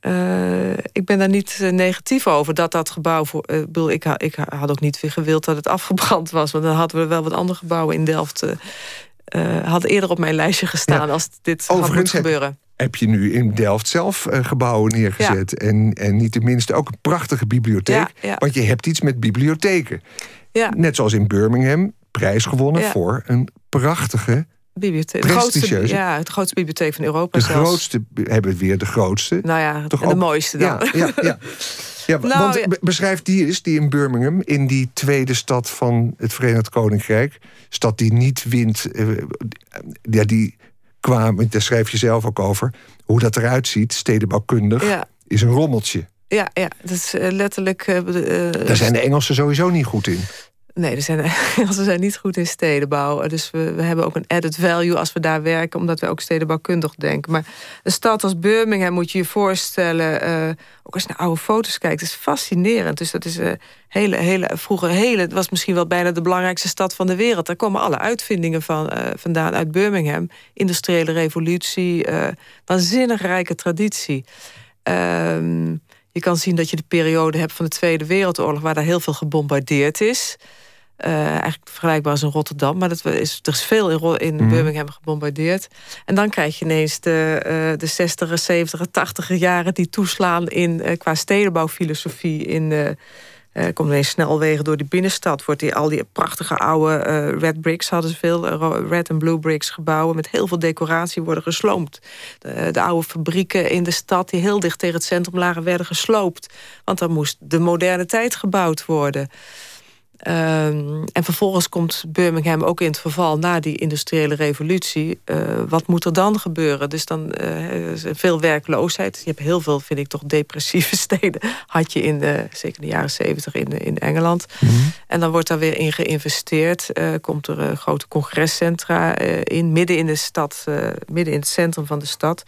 Uh, ik ben daar niet negatief over dat dat gebouw voor. Uh, bedoel, ik, ik had ook niet gewild dat het [LAUGHS] afgebrand was. Want dan hadden we wel wat andere gebouwen in Delft. hadden eerder op mijn lijstje gestaan als dit had gebeuren heb je nu in Delft zelf uh, gebouwen neergezet. En, en niet tenminste ook een prachtige bibliotheek. Want je hebt iets met bibliotheken. Net zoals in Birmingham, prijs gewonnen voor een prachtige bibliotheek. Grootste, ja, de grootste bibliotheek van Europa. De grootste, hebben we weer de grootste. Nou ja, Toch de mooiste dan. Ja, ja, ja. [LAUGHS] ja nou, want beschrijf die eens, die in Birmingham, in die tweede stad van het Verenigd Koninkrijk. Stad die niet wint, uh, ja, die kwamen, daar schrijf je zelf ook over, hoe dat eruit ziet, stedenbouwkundig, is een rommeltje. Ja, ja, dat is letterlijk... Daar zijn de Engelsen sowieso niet goed in. Nee, er zijn, [LAUGHS] ze zijn niet goed in stedenbouw. Dus we, we hebben ook een added value als we daar werken, omdat we ook stedenbouwkundig denken. Maar een stad als Birmingham moet je je voorstellen, uh, ook als je naar oude foto's kijkt, is fascinerend. Dus dat is een hele, hele, vroeger hele, het was misschien wel bijna de belangrijkste stad van de wereld. Daar komen alle uitvindingen van, vandaan uit Birmingham. Industriële revolutie, waanzinnig rijke traditie. Ehm, je kan zien dat je de periode hebt van de Tweede Wereldoorlog, waar daar heel veel gebombardeerd is. Uh, eigenlijk vergelijkbaar als in Rotterdam. Maar dat is, er is veel in, in mm. Birmingham gebombardeerd. En dan krijg je ineens de, uh, de 60 70 80 jaren... die toeslaan in, uh, qua stedenbouwfilosofie. In, er komt ineens snelwegen door die binnenstad. Wordt die, al die prachtige oude red bricks hadden ze veel. red en blue bricks gebouwen met heel veel decoratie worden gesloomd. De, de, oude fabrieken in de stad die heel dicht tegen het centrum lagen... werden gesloopt. Want dan moest de moderne tijd gebouwd worden... Um, en vervolgens komt Birmingham ook in het verval na die industriële revolutie. Uh, wat moet er dan gebeuren? Dus dan uh, veel werkloosheid. Je hebt heel veel, vind ik, toch depressieve [LAUGHS] steden. Had je in de, zeker in de jaren zeventig in, in Engeland. Mm -hmm. En dan wordt daar weer in geïnvesteerd. Uh, komt er grote congrescentra in, midden in de stad, midden in het centrum van de stad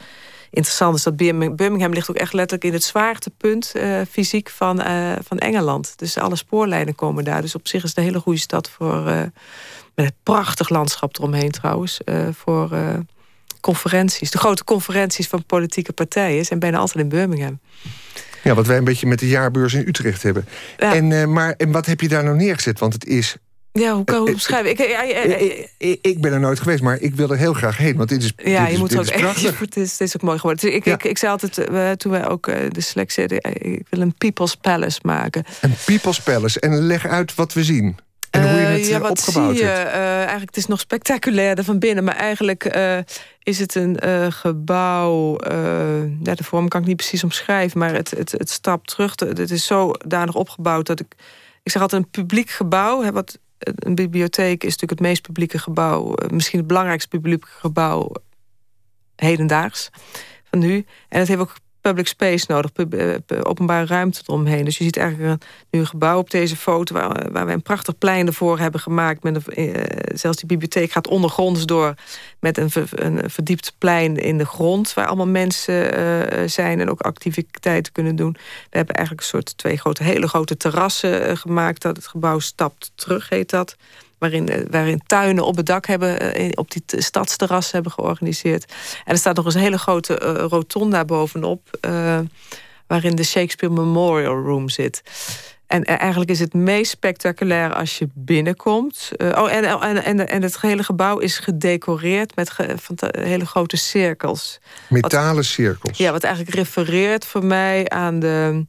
interessant is dat Birmingham ligt ook echt letterlijk in het zwaartepunt uh, fysiek van, uh, van Engeland. Dus alle spoorlijnen komen daar. Dus op zich is het een hele goede stad voor. Uh, met het prachtig landschap eromheen trouwens. voor conferenties. De grote conferenties van politieke partijen zijn bijna altijd in Birmingham. Ja, wat wij een beetje met de jaarbeurs in Utrecht hebben. Ja. En, maar, en wat heb je daar nou neergezet? Want het is ja, hoe kan ik het beschrijven? Ik, ik, ik, ben er nooit geweest, maar ik wil er heel graag heen. Want dit is Ja, dit je is, moet dit ook is [LAUGHS] prachtig. Het is, is ook mooi geworden. Dus ik, ja. ik, ik zei altijd, uh, toen wij ook uh, de selectie ik wil een People's Palace maken. Een People's Palace. En leg uit wat we zien. En hoe je het ja, wat opgebouwd zie je? hebt. eigenlijk, het is nog spectaculairder van binnen. Maar eigenlijk is het een gebouw... ja, de vorm kan ik niet precies omschrijven. Maar het, het, het stap terug. Het is zodanig opgebouwd dat ik... Ik zeg altijd een publiek gebouw... Hè, wat een bibliotheek is natuurlijk het meest publieke gebouw, misschien het belangrijkste publieke gebouw hedendaags van nu. En het heeft ook public space nodig, openbare ruimte eromheen. Dus je ziet eigenlijk nu een gebouw op deze foto... waar, waar we een prachtig plein ervoor hebben gemaakt. Met een, uh, zelfs die bibliotheek gaat ondergronds door... met een, een verdiept plein in de grond... waar allemaal mensen uh, zijn en ook activiteiten kunnen doen. We hebben eigenlijk een soort twee grote, hele grote terrassen gemaakt... dat het gebouw stapt terug, heet dat waarin, waarin tuinen op het dak hebben, op die stadsterras hebben georganiseerd. En er staat nog eens een hele grote uh, rotonda bovenop, uh, waarin de Shakespeare Memorial Room zit. En eigenlijk is het meest spectaculair als je binnenkomt. Uh, oh, en, en, en, en het hele gebouw is gedecoreerd met ge, van hele grote cirkels. Metalen wat, cirkels. Ja, wat eigenlijk refereert voor mij aan de,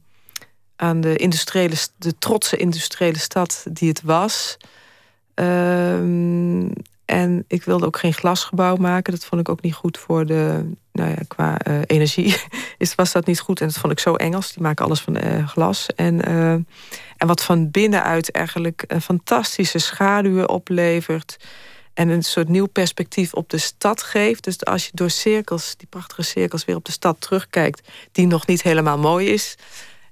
aan de, industriële, de trotse industriële stad die het was. Um, en ik wilde ook geen glasgebouw maken. Dat vond ik ook niet goed voor de. Nou ja, qua uh, energie [LAUGHS] was dat niet goed. En dat vond ik zo Engels. Die maken alles van uh, glas. En, uh, en wat van binnenuit eigenlijk een fantastische schaduwen oplevert. En een soort nieuw perspectief op de stad geeft. Dus als je door cirkels, die prachtige cirkels, weer op de stad terugkijkt, die nog niet helemaal mooi is.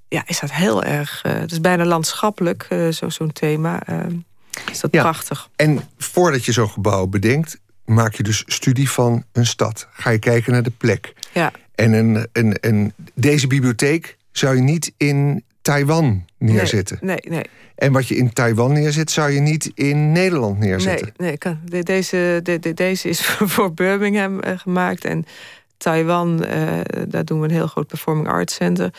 Ja, is dat heel erg. het is bijna landschappelijk, zo, zo'n thema. Is dat Ja. prachtig. En voordat je zo'n gebouw bedenkt, maak je dus studie van een stad. Ga je kijken naar de plek. Ja. En een, een, een, deze bibliotheek zou je niet in Taiwan neerzetten. Nee, nee, nee. En wat je in Taiwan neerzet, zou je niet in Nederland neerzetten. Nee, nee kan, de- deze, de, de- deze is [LAUGHS] voor Birmingham eh, gemaakt. En Taiwan, eh, daar doen we een heel groot performing arts center.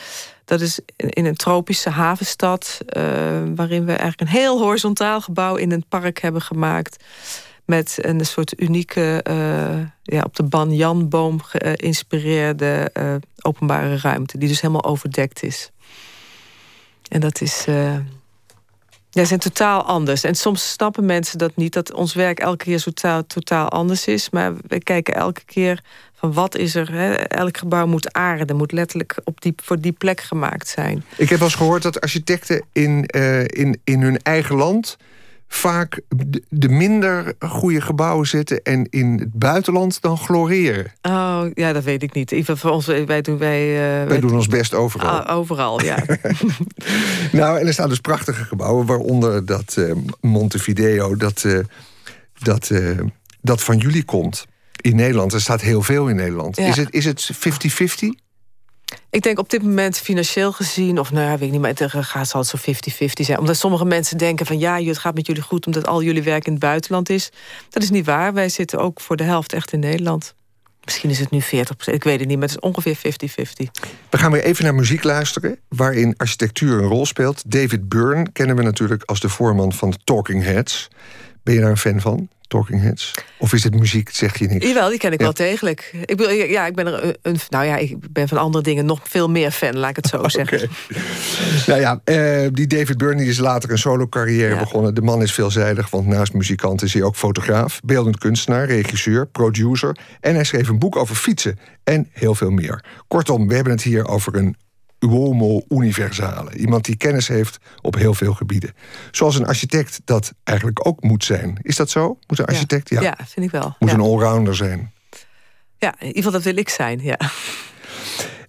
Dat is in, een tropische havenstad. eh, waarin we eigenlijk een heel horizontaal gebouw in een park hebben gemaakt. Met een soort unieke, eh, ja, op de banyanboom geïnspireerde openbare ruimte. Die dus helemaal overdekt is. En dat is. ja, zijn totaal anders. En soms snappen mensen dat niet, dat ons werk elke keer totaal anders is. Maar we kijken elke keer van wat is er. Hè? Elk gebouw moet aarden, moet letterlijk op die, voor die plek gemaakt zijn. Ik heb wel eens gehoord dat architecten in, eh, in, in hun eigen land vaak de minder goede gebouwen zitten... en in het buitenland dan gloreren? Oh, ja, dat weet ik niet. Even voor ons, wij doen, wij, uh, wij doen ons best overal. Ah, overal, ja. [LAUGHS] nou, en er staan dus prachtige gebouwen... waaronder dat uh, Montevideo, dat, dat, dat van jullie komt in Nederland. Er staat heel veel in Nederland. Is het, is het 50-50? Ik denk op dit moment financieel gezien, of nou ja, weet ik niet, maar het gaat zal het zo 50-50 zijn. Omdat sommige mensen denken van ja, het gaat met jullie goed omdat al jullie werk in het buitenland is. Dat is niet waar. Wij zitten ook voor de helft echt in Nederland. Misschien is het nu 40%, ik weet het niet, maar het is ongeveer 50-50. We gaan weer even naar muziek luisteren, waarin architectuur een rol speelt. David Byrne kennen we natuurlijk als de voorman van de Talking Heads. Ben je daar een fan van? Talking Heads? Of is het muziek, zeg je niks? Jawel, die ken ik wel degelijk. Ik, wil, ja, ik ben er een, nou ja, ik ben van andere dingen nog veel meer fan, laat ik het zo [LAUGHS] zeggen. [LAUGHS] nou ja, eh, die David Byrne is later een solo carrière begonnen. De man is veelzijdig, want naast muzikant is hij ook fotograaf, beeldend kunstenaar, regisseur, producer. En hij schreef een boek over fietsen en heel veel meer. Kortom, we hebben het hier over een uomo universale. Iemand die kennis heeft op heel veel gebieden. Zoals een architect dat eigenlijk ook moet zijn. Is dat zo? Moet een architect? Ja, ja vind ik wel. Moet een allrounder zijn. Ja, in ieder geval dat wil ik zijn, ja.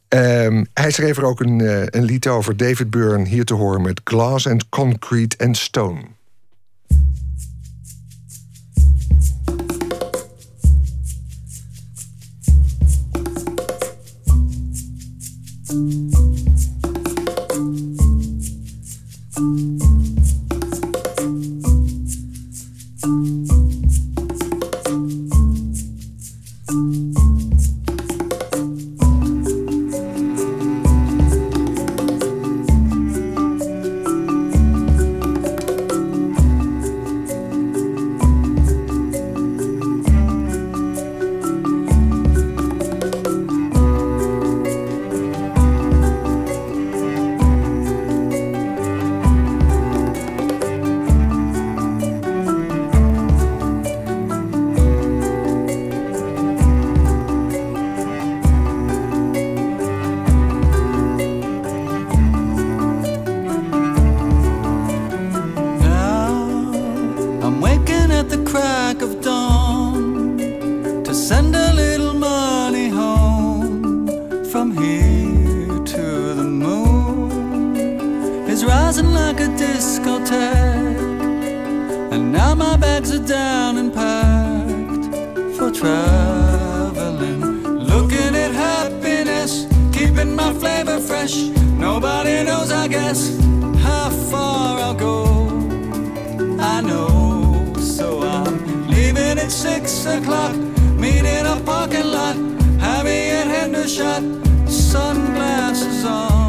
Um, hij schreef er ook een, uh, een lied over, David Byrne, hier te horen met Glass and Concrete and Stone. guess how far I'll go. I know, so I'm leaving at six o'clock. meeting a parking lot, having a hand shot, sunglasses on.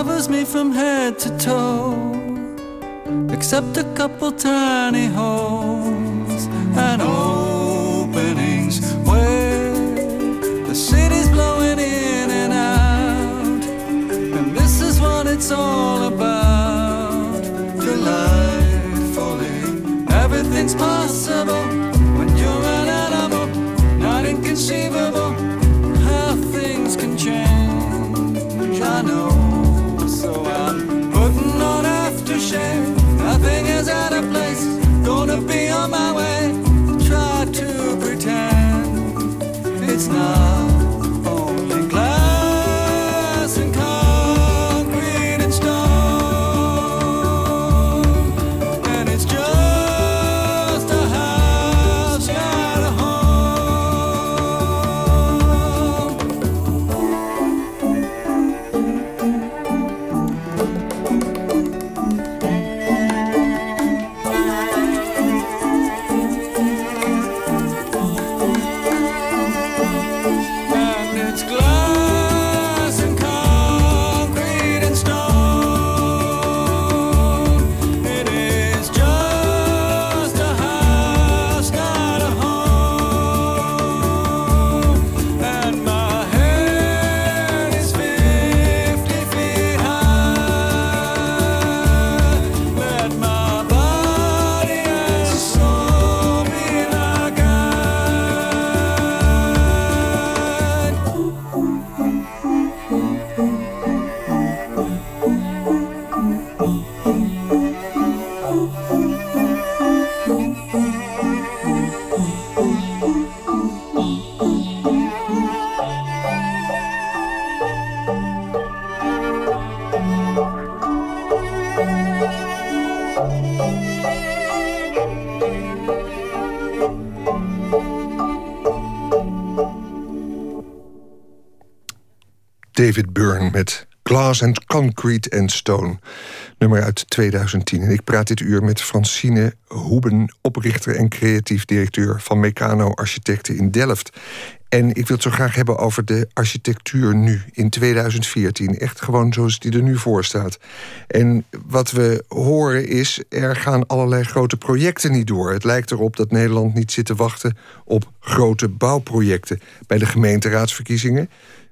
covers me from head to toe, except a couple tiny holes. Met Glass and Concrete and Stone. Nummer uit 2010. En ik praat dit uur met Francine Hoeben, oprichter en creatief directeur van Meccano Architecten in Delft. En ik wil het zo graag hebben over de architectuur nu, in 2014. Echt gewoon zoals die er nu voor staat. En wat we horen is, er gaan allerlei grote projecten niet door. Het lijkt erop dat Nederland niet zit te wachten op grote bouwprojecten. Bij de gemeenteraadsverkiezingen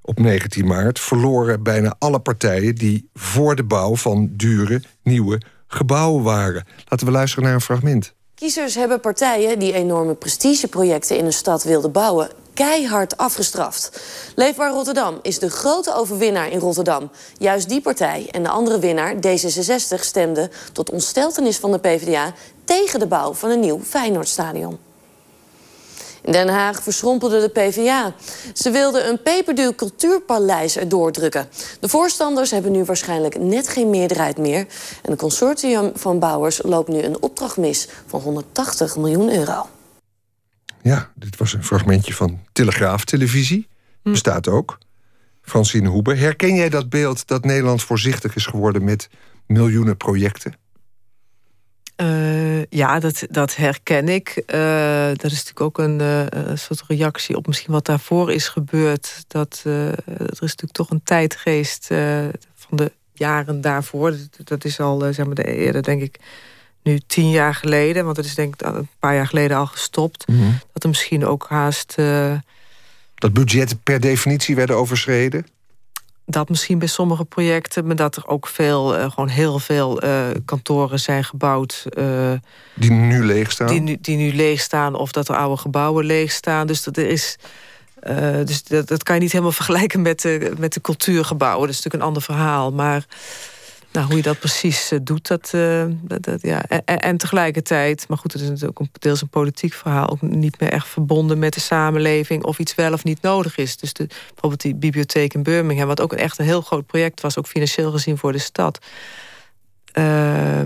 op 19 maart verloren bijna alle partijen die voor de bouw van dure nieuwe gebouwen waren. Laten we luisteren naar een fragment. Kiezers hebben partijen die enorme prestigeprojecten in een stad wilden bouwen keihard afgestraft. Leefbaar Rotterdam is de grote overwinnaar in Rotterdam. Juist die partij en de andere winnaar, D66, stemden tot ontsteltenis van de PvdA tegen de bouw van een nieuw Feyenoordstadion. In Den Haag verschrompelde de PvdA. Ze wilden een peperduur cultuurpaleis erdoor drukken. De voorstanders hebben nu waarschijnlijk net geen meerderheid meer. En het consortium van bouwers loopt nu een opdracht mis van 180 miljoen euro. Ja, dit was een fragmentje van Telegraaf Televisie. Hm. Bestaat ook. Francine Hoeber. Herken jij dat beeld dat Nederland voorzichtig is geworden met miljoenen projecten? Uh, ja, dat, dat herken ik. Uh, dat is natuurlijk ook een, uh, een, soort reactie op misschien wat daarvoor is gebeurd. Dat er is natuurlijk toch een tijdgeest van de jaren daarvoor. Dat, dat is al, zeg maar, de, eerder denk ik nu tien jaar geleden, want het is denk ik een paar jaar geleden al gestopt, mhm. dat er misschien ook haast. Dat budgetten per definitie werden overschreden? Dat misschien bij sommige projecten, maar dat er ook veel, uh, gewoon heel veel uh, kantoren zijn gebouwd. die nu leeg staan? Die nu, die nu leeg staan, of dat er oude gebouwen leeg staan. Dus dat is. dus dat, dat kan je niet helemaal [LAUGHS] vergelijken met de, met de cultuurgebouwen. Dat is natuurlijk een ander verhaal. Maar nou, hoe je dat precies eh, doet, dat, uh, dat, ja. En, tegelijkertijd, maar goed, het is natuurlijk ook deels een politiek verhaal, ook niet meer echt verbonden met de samenleving of iets wel of niet nodig is. Dus de, bijvoorbeeld die bibliotheek in Birmingham, wat ook echt een heel groot project was, ook financieel gezien voor de stad. Uh,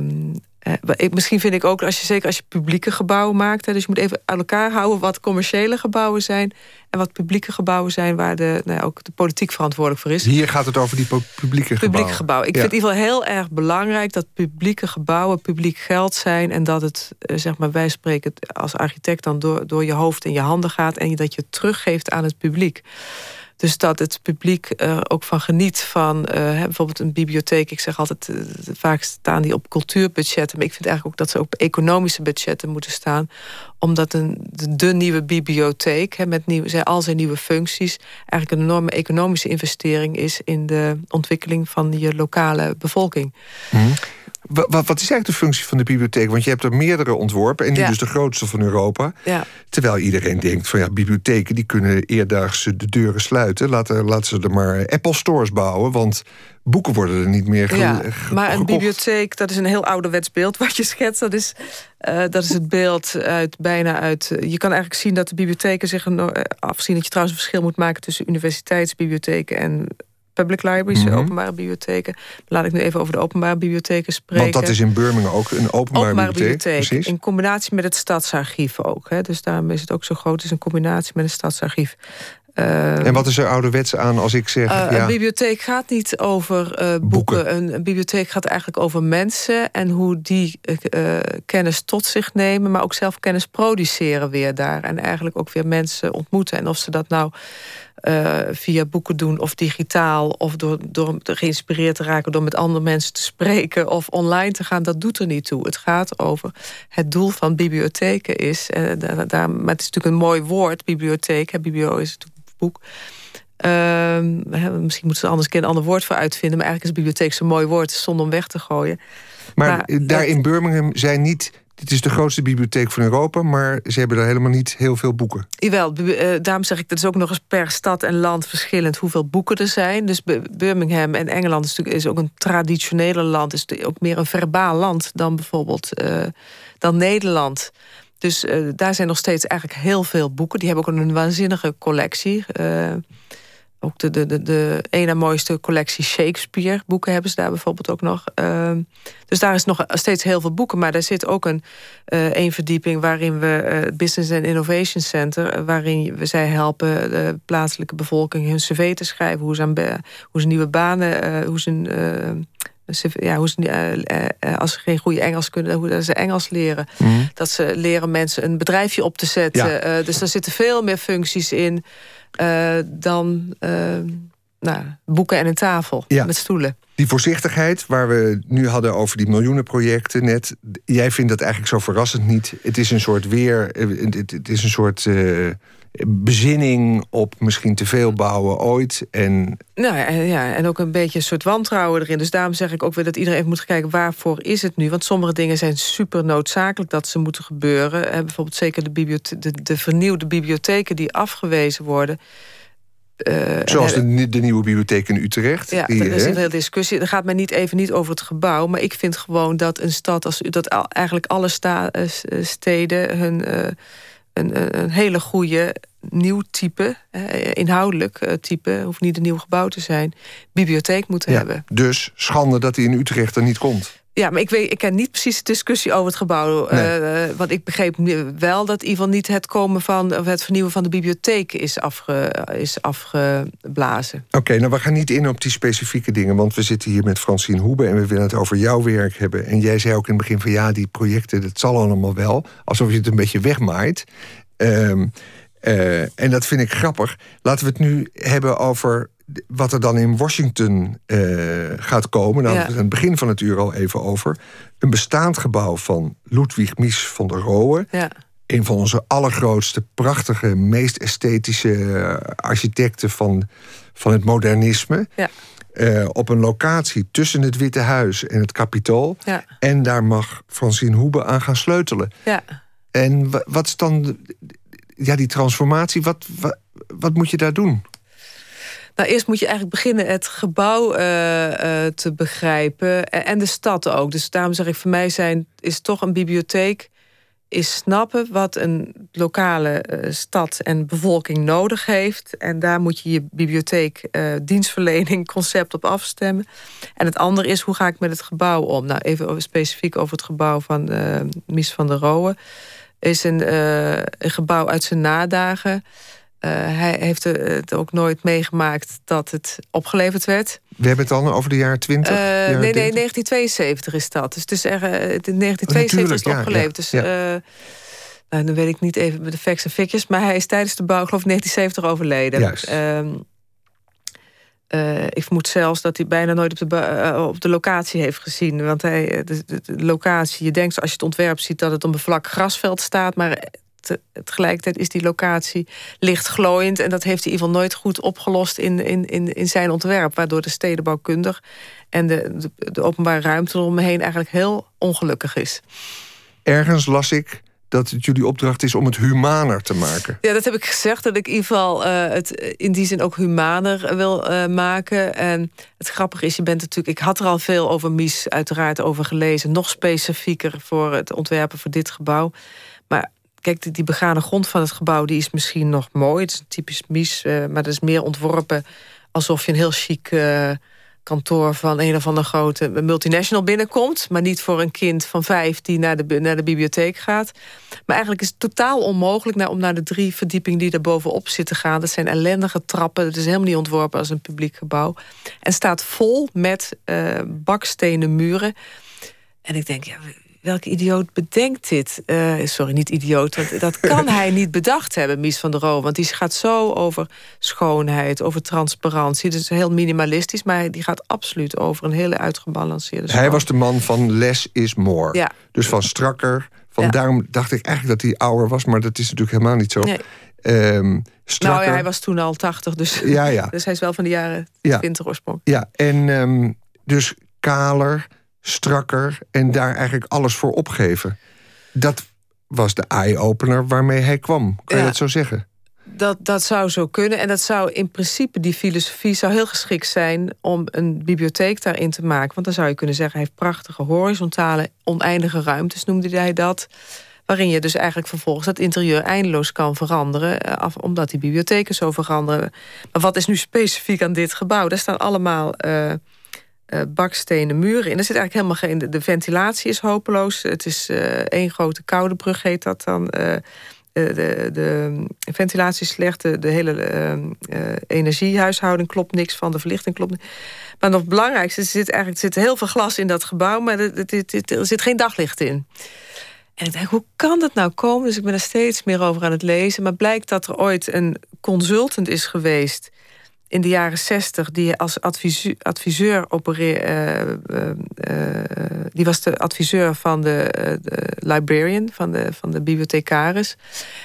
eh, misschien vind ik ook, als je, zeker als je publieke gebouwen maakt... Hè, dus je moet even uit elkaar houden wat commerciële gebouwen zijn... en wat publieke gebouwen zijn waar de, nou, ook de politiek verantwoordelijk voor is. Hier gaat het over die publieke gebouwen. Publieke gebouwen. Ik vind in ieder geval heel erg belangrijk... dat publieke gebouwen publiek geld zijn... en dat het, eh, zeg maar, wij spreken als architect... dan door, door je hoofd en je handen gaat... en dat je het teruggeeft aan het publiek. Dus dat het publiek er ook van geniet van uh, bijvoorbeeld een bibliotheek. Ik zeg altijd, uh, vaak staan die op cultuurbudgetten. Maar ik vind eigenlijk ook dat ze op economische budgetten moeten staan. Omdat een, de, nieuwe bibliotheek he, met nieuw, al zijn nieuwe functies... eigenlijk een enorme economische investering is... in de ontwikkeling van je lokale bevolking. Mm. Wat, wat, is eigenlijk de functie van de bibliotheek? Want je hebt er meerdere ontworpen en nu dus de grootste van Europa. Ja. Terwijl iedereen denkt van ja, bibliotheken die kunnen eerdaags de deuren sluiten. Laten, laten ze er maar Apple stores bouwen, want boeken worden er niet meer ja, Maar een bibliotheek, dat is een heel ouderwets beeld wat je schetst. Dat is, uh, dat is het beeld uit bijna uit. je kan eigenlijk zien dat de bibliotheken zich uh, afzien dat je trouwens een verschil moet maken tussen universiteitsbibliotheken en public libraries, mm openbare bibliotheken. Laat ik nu even over de openbare bibliotheken spreken. Want dat is in Birmingham ook een openbare, openbare bibliotheek. In combinatie met het stadsarchief ook. Hè. Dus daarom is het ook zo groot. Is een combinatie met het stadsarchief. Uh, en wat is er ouderwets aan als ik zeg... Uh, ja. Een bibliotheek gaat niet over uh, boeken. boeken. Een, een, bibliotheek gaat eigenlijk over mensen... en hoe die kennis tot zich nemen... maar ook zelf kennis produceren weer daar. En eigenlijk ook weer mensen ontmoeten. En of ze dat nou uh, via boeken doen of digitaal... of door, door geïnspireerd te raken door met andere mensen te spreken... of online te gaan, dat doet er niet toe. Het gaat over het doel van bibliotheken is... Uh, daar, daar, maar het is natuurlijk een mooi woord, bibliotheek. Hè, biblio is natuurlijk boek... Uh, misschien moeten ze anders een, een ander woord voor uitvinden... maar eigenlijk is bibliotheek zo'n mooi woord, zonder om weg te gooien. Maar, maar daar in Birmingham zijn niet het is de grootste bibliotheek van Europa, maar ze hebben daar helemaal niet heel veel boeken. Jawel, uh, daarom zeg ik, dat is ook nog eens per stad en land verschillend hoeveel boeken er zijn. Dus Birmingham en Engeland is, natuurlijk, is ook een traditionele land, is ook meer een verbaal land dan bijvoorbeeld uh, dan Nederland. Dus uh, daar zijn nog steeds eigenlijk heel veel boeken. Die hebben ook een waanzinnige collectie ook de, de, de, de ene mooiste collectie Shakespeare boeken hebben ze daar bijvoorbeeld ook nog. Ehm, dus daar is nog steeds heel veel boeken. Maar daar zit ook een, uh, een verdieping waarin we het Business and Innovation Center, waarin we zij helpen de plaatselijke bevolking hun cv te schrijven, hoe ze, aan, hoe ze nieuwe banen, hoe ze ja, hoe ze, als ze geen goede Engels kunnen, hoe ze Engels leren. Mhm. Dat ze leren mensen een bedrijfje op te zetten. dus er zitten veel meer functies in dan nou, boeken en een tafel met stoelen. Die voorzichtigheid waar we nu hadden over die miljoenenprojecten net. Jij vindt dat eigenlijk zo verrassend niet. Het is een soort weer. Het is een soort bezinning op misschien te veel bouwen ooit. En... Nou ja, en ook een beetje een soort wantrouwen erin. Dus daarom zeg ik ook weer dat iedereen even moet kijken... waarvoor is het nu? Want sommige dingen zijn super noodzakelijk dat ze moeten gebeuren. En bijvoorbeeld zeker de, de, de vernieuwde bibliotheken die afgewezen worden... Uh, Zoals de, de, nieuwe bibliotheek in Utrecht. Ja, er is een hele discussie. Er gaat mij niet even niet over het gebouw. Maar ik vind gewoon dat een stad als dat eigenlijk alle sta, eh, steden hun. Uh, een, een hele goede nieuw type, inhoudelijk eh, type, hoeft niet een nieuw gebouw te zijn, bibliotheek moeten hebben. Dus schande dat hij in Utrecht er niet komt. Ja, maar ik, weet, ik ken niet precies de discussie over het gebouw. Nee. Uh, want ik begreep wel dat in ieder geval niet het komen van of het vernieuwen van de bibliotheek is, afge, is afgeblazen. Oké, nou we gaan niet in op die specifieke dingen, want we zitten hier met Francine Hoebe en we willen het over jouw werk hebben. En jij zei ook in het begin van ja, die projecten, dat zal allemaal wel, alsof je het een beetje wegmaait. Um, uh, en dat vind ik grappig. Laten we het nu hebben over wat er dan in Washington uh, gaat komen. Nou, ja. we het begin van het uur al even over. Een bestaand gebouw van Ludwig Mies van der Rohe. Ja. Een van onze allergrootste, prachtige, meest esthetische architecten van, van het modernisme. Ja. Uh, op een locatie tussen het Witte Huis en het Capitool. Ja. En daar mag Francine Hoebe aan gaan sleutelen. Ja. En wat is dan ja, die transformatie, wat, wat, wat moet je daar doen? Nou, eerst moet je eigenlijk beginnen het gebouw uh, uh, te begrijpen. En de stad ook. Dus daarom zeg ik, voor mij zijn, is toch een bibliotheek... is snappen wat een lokale uh, stad en bevolking nodig heeft. En daar moet je je bibliotheek dienstverlening concept op afstemmen. En het andere is, hoe ga ik met het gebouw om? Nou, even specifiek over het gebouw van Mies van der Rohe is een, uh, een gebouw uit zijn nadagen. Uh, hij heeft het ook nooit meegemaakt dat het opgeleverd werd. We hebben het dan over de jaren 20? Uh, nee, nee, 1972 is dat. Dus is er, in 1972 is het opgeleverd. dus, nou, dan weet ik niet even met de facts en figures. Maar hij is tijdens de bouw, geloof ik, 1970 overleden. Juist. Ehm, uh, ik vermoed zelfs dat hij bijna nooit op de, uh, op de locatie heeft gezien. Want hij, eh, de, de, de, locatie, je denkt als je het ontwerp ziet dat het op een vlak grasveld staat. Maar te, tegelijkertijd is die locatie licht glooiend. En dat heeft hij in ieder geval nooit goed opgelost in, in, in, in zijn ontwerp. Waardoor de stedenbouwkundig en de, de, de openbare ruimte eromheen eigenlijk heel ongelukkig is. Ergens las ik dat het jullie opdracht is om het humaner te maken. Ja, dat heb ik gezegd, dat ik in ieder geval uh, het in die zin ook humaner wil uh, maken. En het grappige is, je bent natuurlijk... Ik had er al veel over Mies uiteraard over gelezen. Nog specifieker voor het ontwerpen voor dit gebouw. Maar kijk, die, die begane grond van het gebouw... die is misschien nog mooi. Het is een typisch Mies, uh, maar dat is meer ontworpen... alsof je een heel chic kantoor van een of andere grote multinational binnenkomt. Maar niet voor een kind van vijf die naar de, naar de bibliotheek gaat. Maar eigenlijk is het totaal onmogelijk om naar de drie verdiepingen die er bovenop zitten gaan. Dat zijn ellendige trappen. Het is helemaal niet ontworpen als een publiek gebouw. En staat vol met uh, bakstenen muren. En ik denk, ja, welke idioot bedenkt dit? Uh, sorry, niet idioot, want dat kan hij niet bedacht hebben, Mies van der Roo. Want die gaat zo over schoonheid, over transparantie. Dus heel minimalistisch, maar die gaat absoluut over een hele uitgebalanceerde Hij was de man van less is more. Ja. Dus van strakker. Van Daarom dacht ik eigenlijk dat hij ouder was, maar dat is natuurlijk helemaal niet zo. Nee. Um, nou ja, hij was toen al 80, dus, ja, ja. [LAUGHS] dus hij is wel van de jaren 20 oorsprong. Ja, en um, dus kaler, strakker en daar eigenlijk alles voor opgeven. Dat was de eye-opener waarmee hij kwam. Kan je dat zo zeggen? Dat, dat zou zo kunnen. En dat zou in principe, die filosofie zou heel geschikt zijn om een bibliotheek daarin te maken. Want dan zou je kunnen zeggen, hij heeft prachtige horizontale, oneindige ruimtes, noemde hij dat waarin je dus eigenlijk vervolgens dat interieur eindeloos kan veranderen, af, omdat die bibliotheken zo veranderen. Maar wat is nu specifiek aan dit gebouw? Daar staan allemaal bakstenen muren in. Er zit eigenlijk helemaal geen. De ventilatie is hopeloos. Het is één grote koude brug, heet dat dan de, de, ventilatie is slecht, de, hele energiehuishouding klopt niks van, de verlichting klopt niet. Maar nog belangrijkste, er zit eigenlijk er zit heel veel glas in dat gebouw, maar er, er zit geen daglicht in. En ik denk, hoe kan dat nou komen? Dus ik ben er steeds meer over aan het lezen. Maar blijkt dat er ooit een consultant is geweest in de jaren zestig, die als adviseur, adviseur opereerde. Uh, uh, die was de adviseur van de, librarian, van de, van de bibliothecaris.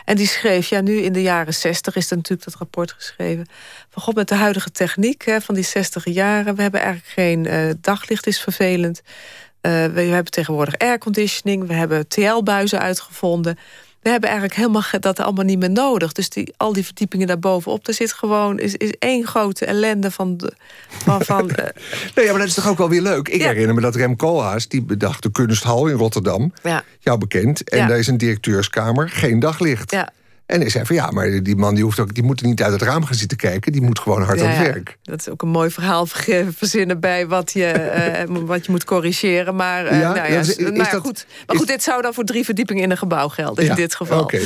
En die schreef, ja, nu in de jaren zestig is er natuurlijk dat rapport geschreven. Van god, met de huidige techniek hè, van die zestig jaren, we hebben eigenlijk geen daglicht, is vervelend. we hebben tegenwoordig airconditioning, we hebben TL-buizen uitgevonden we hebben eigenlijk helemaal dat allemaal niet meer nodig. Dus die, al die verdiepingen daarbovenop, daar zit gewoon is, is één grote ellende van. De, van, van uh, [LAUGHS] nee, ja, maar dat is toch ook wel weer leuk. Ik herinner me dat Rem Koolhaas, die bedacht de kunsthal in Rotterdam, ja. jou bekend, en daar is een directeurskamer, geen daglicht. Ja. En hij zei van ja, maar die man die, hoeft ook, die moet niet uit het raam gaan zitten kijken. Die moet gewoon hard aan het werk. Dat is ook een mooi verhaal [LAUGHS] verzinnen bij wat je, uh, [LAUGHS] wat je moet corrigeren. Maar, uh, ja, nou ja, is, is maar, dat, goed. maar goed, dit zou dan voor drie verdiepingen in een gebouw gelden in dit geval. Oké.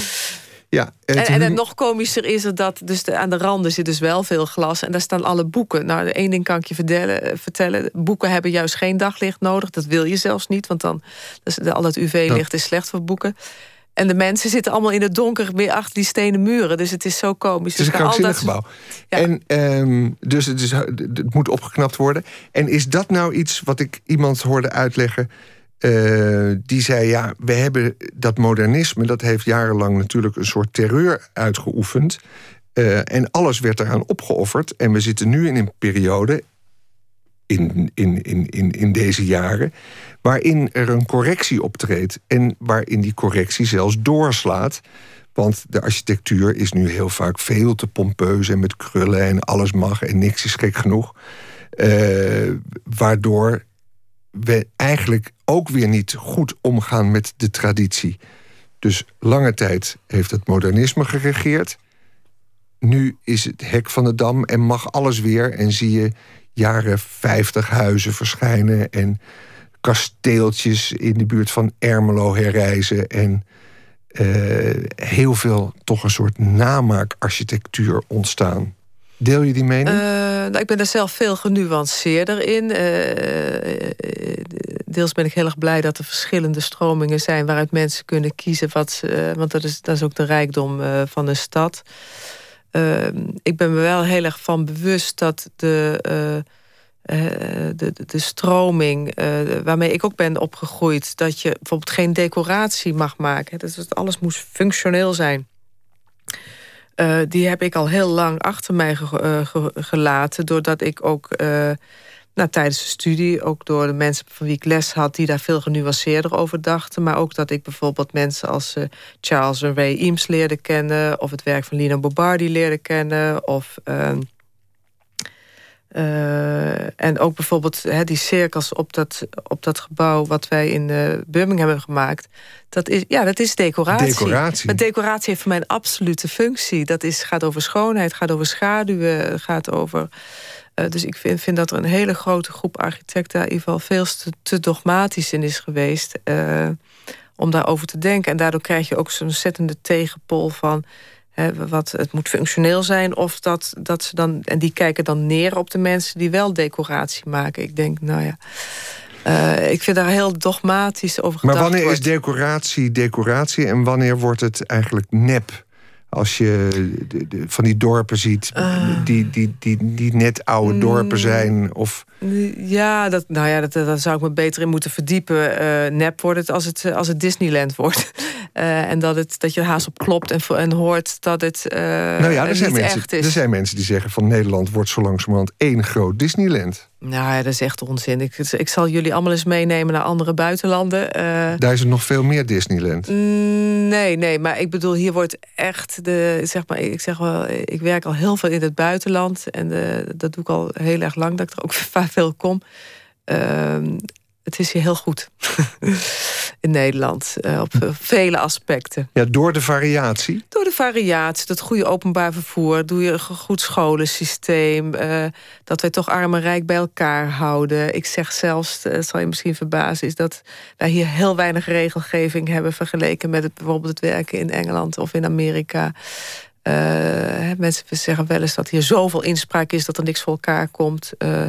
Ja, en, en, en, nog komischer is het dat dus aan de randen zit dus wel veel glas. En daar staan alle boeken. Nou, één ding kan ik je vertellen, eh, vertellen. Boeken hebben juist geen daglicht nodig. Dat wil je zelfs niet, want dan dus al dat UV-licht is slecht voor boeken. En de mensen zitten allemaal in het donker weer achter die stenen muren. Dus het is zo komisch. Het is een krankzinnig gebouw. En, um, dus het, is, het moet opgeknapt worden. En is dat nou iets wat ik iemand hoorde uitleggen... Uh, die zei, ja, we hebben dat modernisme... dat heeft jarenlang natuurlijk een soort terreur uitgeoefend... Uh, en alles werd eraan opgeofferd. En we zitten nu in een periode, in, in, in, in, in deze jaren waarin er een correctie optreedt en waarin die correctie zelfs doorslaat. Want de architectuur is nu heel vaak veel te pompeus en met krullen en alles mag en niks is gek genoeg. Uh, waardoor we eigenlijk ook weer niet goed omgaan met de traditie. Dus lange tijd heeft het modernisme geregeerd. Nu is het hek van de dam en mag alles weer. En zie je jaren 50 huizen verschijnen en kasteeltjes in de buurt van Ermelo herreizen. En uh, heel veel toch een soort namaakarchitectuur ontstaan. Deel je die mening? Uh, nou, ik ben er zelf veel genuanceerder in. Uh, deels ben ik heel erg blij dat er verschillende stromingen zijn... waaruit mensen kunnen kiezen. Wat, want dat is, dat is ook de rijkdom van een stad. ik ben me wel heel erg van bewust dat de uh, de, de, stroming uh, waarmee ik ook ben opgegroeid... dat je bijvoorbeeld geen decoratie mag maken. Dat het alles moest functioneel zijn. Uh, die heb ik al heel lang achter mij ge, ge, gelaten... doordat ik ook nou, tijdens de studie... ook door de mensen van wie ik les had... die daar veel genuanceerder over dachten... maar ook dat ik bijvoorbeeld mensen als Charles en Ray Eames leerde kennen... of het werk van Lino Bobardi leerde kennen... of ehm, uh, en ook bijvoorbeeld he, die cirkels op dat, op dat gebouw... wat wij in uh, Birmingham hebben gemaakt. Dat is, ja, dat is decoratie. decoratie. Maar decoratie heeft voor mij een absolute functie. Dat is, gaat over schoonheid, gaat over schaduwen, gaat over... Uh, dus ik vind, vind dat er een hele grote groep architecten... in ieder geval veel te, te dogmatisch in is geweest... om daarover te denken. En daardoor krijg je ook zo'n ontzettende tegenpol van wat, het moet functioneel zijn. Of dat, dat ze dan. En die kijken dan neer op de mensen die wel decoratie maken. Ik denk, nou ja. Uh, ik vind daar heel dogmatisch over Maar wanneer is decoratie decoratie en wanneer wordt het eigenlijk nep? Als je de, de, van die dorpen ziet, uh, die, die, die, die net oude dorpen mm. zijn. Of... Ja, dat, nou ja, dat, daar zou ik me beter in moeten verdiepen. Uh, nep wordt het als het, als het Disneyland wordt. Uh, en dat, het, dat je er haast op klopt en, en hoort dat het uh, nou ja, er zijn mensen, echt is. Er zijn mensen die zeggen van Nederland wordt zo langzamerhand één groot Disneyland. Nou ja, dat is echt onzin. Ik, ik zal jullie allemaal eens meenemen naar andere buitenlanden. Uh, Daar is het nog veel meer Disneyland. Mm, nee, nee, maar ik bedoel, hier wordt echt de, zeg maar, ik zeg wel, ik werk al heel veel in het buitenland en de, dat doe ik al heel erg lang dat ik er ook [LAUGHS] vaak veel kom. Uh, het is hier heel goed. [LAUGHS] in Nederland. Uh, op vele aspecten. Ja, door de variatie? Door de variatie, dat goede openbaar vervoer. Doe je een goed scholensysteem. Uh, dat wij toch arm en rijk bij elkaar houden. Ik zeg zelfs, dat zal je misschien verbazen... is dat wij hier heel weinig regelgeving hebben... vergeleken met het, bijvoorbeeld het werken in Engeland of in Amerika. Uh, mensen zeggen wel eens dat hier zoveel inspraak is dat er niks voor elkaar komt. Uh,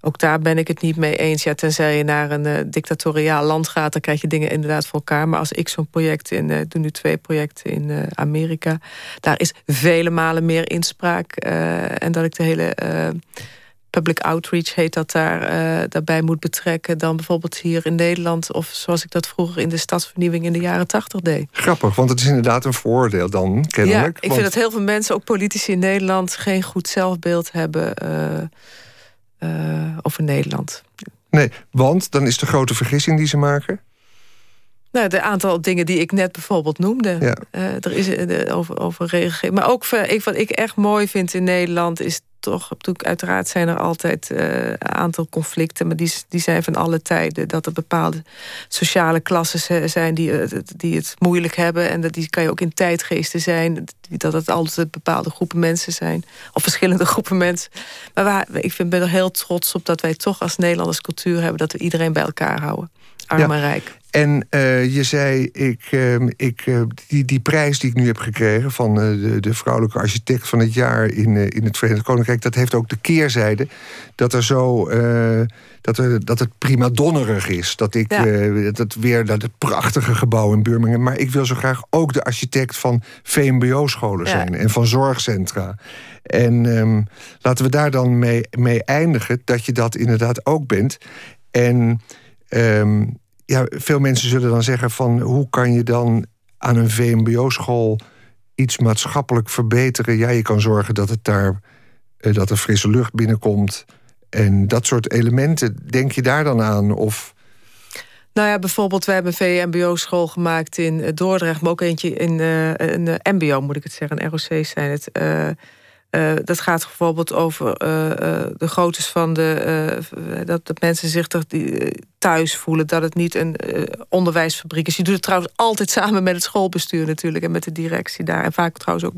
ook daar ben ik het niet mee eens. Ja, tenzij je naar een uh, dictatoriaal land gaat, dan krijg je dingen inderdaad voor elkaar. Maar als ik zo'n project in, ik doe nu twee projecten in Amerika, daar is vele malen meer inspraak. en dat ik de hele public outreach heet dat daar, uh, daarbij moet betrekken... dan bijvoorbeeld hier in Nederland... of zoals ik dat vroeger in de stadsvernieuwing in de jaren tachtig deed. Grappig, want het is inderdaad een voordeel dan, kennelijk. Ja, ik vind dat heel veel mensen, ook politici in Nederland... geen goed zelfbeeld hebben uh, uh, over Nederland. Nee, want dan is de grote vergissing die ze maken... Nou, de aantal dingen die ik net bijvoorbeeld noemde. Ja. er is over, over. Maar ook ik, wat ik echt mooi vind in Nederland is toch, uiteraard zijn er altijd uh, een aantal conflicten, maar die, die zijn van alle tijden. Dat er bepaalde sociale klassen zijn die, eh, die het moeilijk hebben. En dat die kan je ook in tijdgeesten zijn. Dat het altijd bepaalde groepen mensen zijn. Of verschillende [LAUGHS] groepen mensen. Maar waar, ik vind, ben er heel trots op dat wij toch als Nederlanders cultuur hebben. Dat we iedereen bij elkaar houden. Arm en rijk. En uh, je zei, ik, uh, ik, uh, die, die prijs die ik nu heb gekregen van de, de vrouwelijke architect van het jaar in, in het Verenigd Koninkrijk, dat heeft ook de keerzijde dat er zo dat, er, dat het prima donnerig is. Dat ik ja. dat weer dat het prachtige gebouw in Birmingham. Maar ik wil zo graag ook de architect van VMBO-scholen zijn en van zorgcentra. En um, laten we daar dan mee, mee eindigen dat je dat inderdaad ook bent. En um, ja, veel mensen zullen dan zeggen van hoe kan je dan aan een VMBO-school iets maatschappelijk verbeteren? Ja, je kan zorgen dat het daar uh, dat er frisse lucht binnenkomt. En dat soort elementen, denk je daar dan aan? Of nou ja, bijvoorbeeld, we hebben een VMBO-school gemaakt in Dordrecht, maar ook eentje in uh, een MBO, moet ik het zeggen, een ROC zijn het. Uh, dat gaat bijvoorbeeld over uh, uh, de groottes van de. dat, dat mensen zich toch thuis voelen. Dat het niet een onderwijsfabriek is. Je doet het trouwens altijd [LAUGHS] samen met het schoolbestuur natuurlijk. En met de directie daar. En vaak trouwens ook.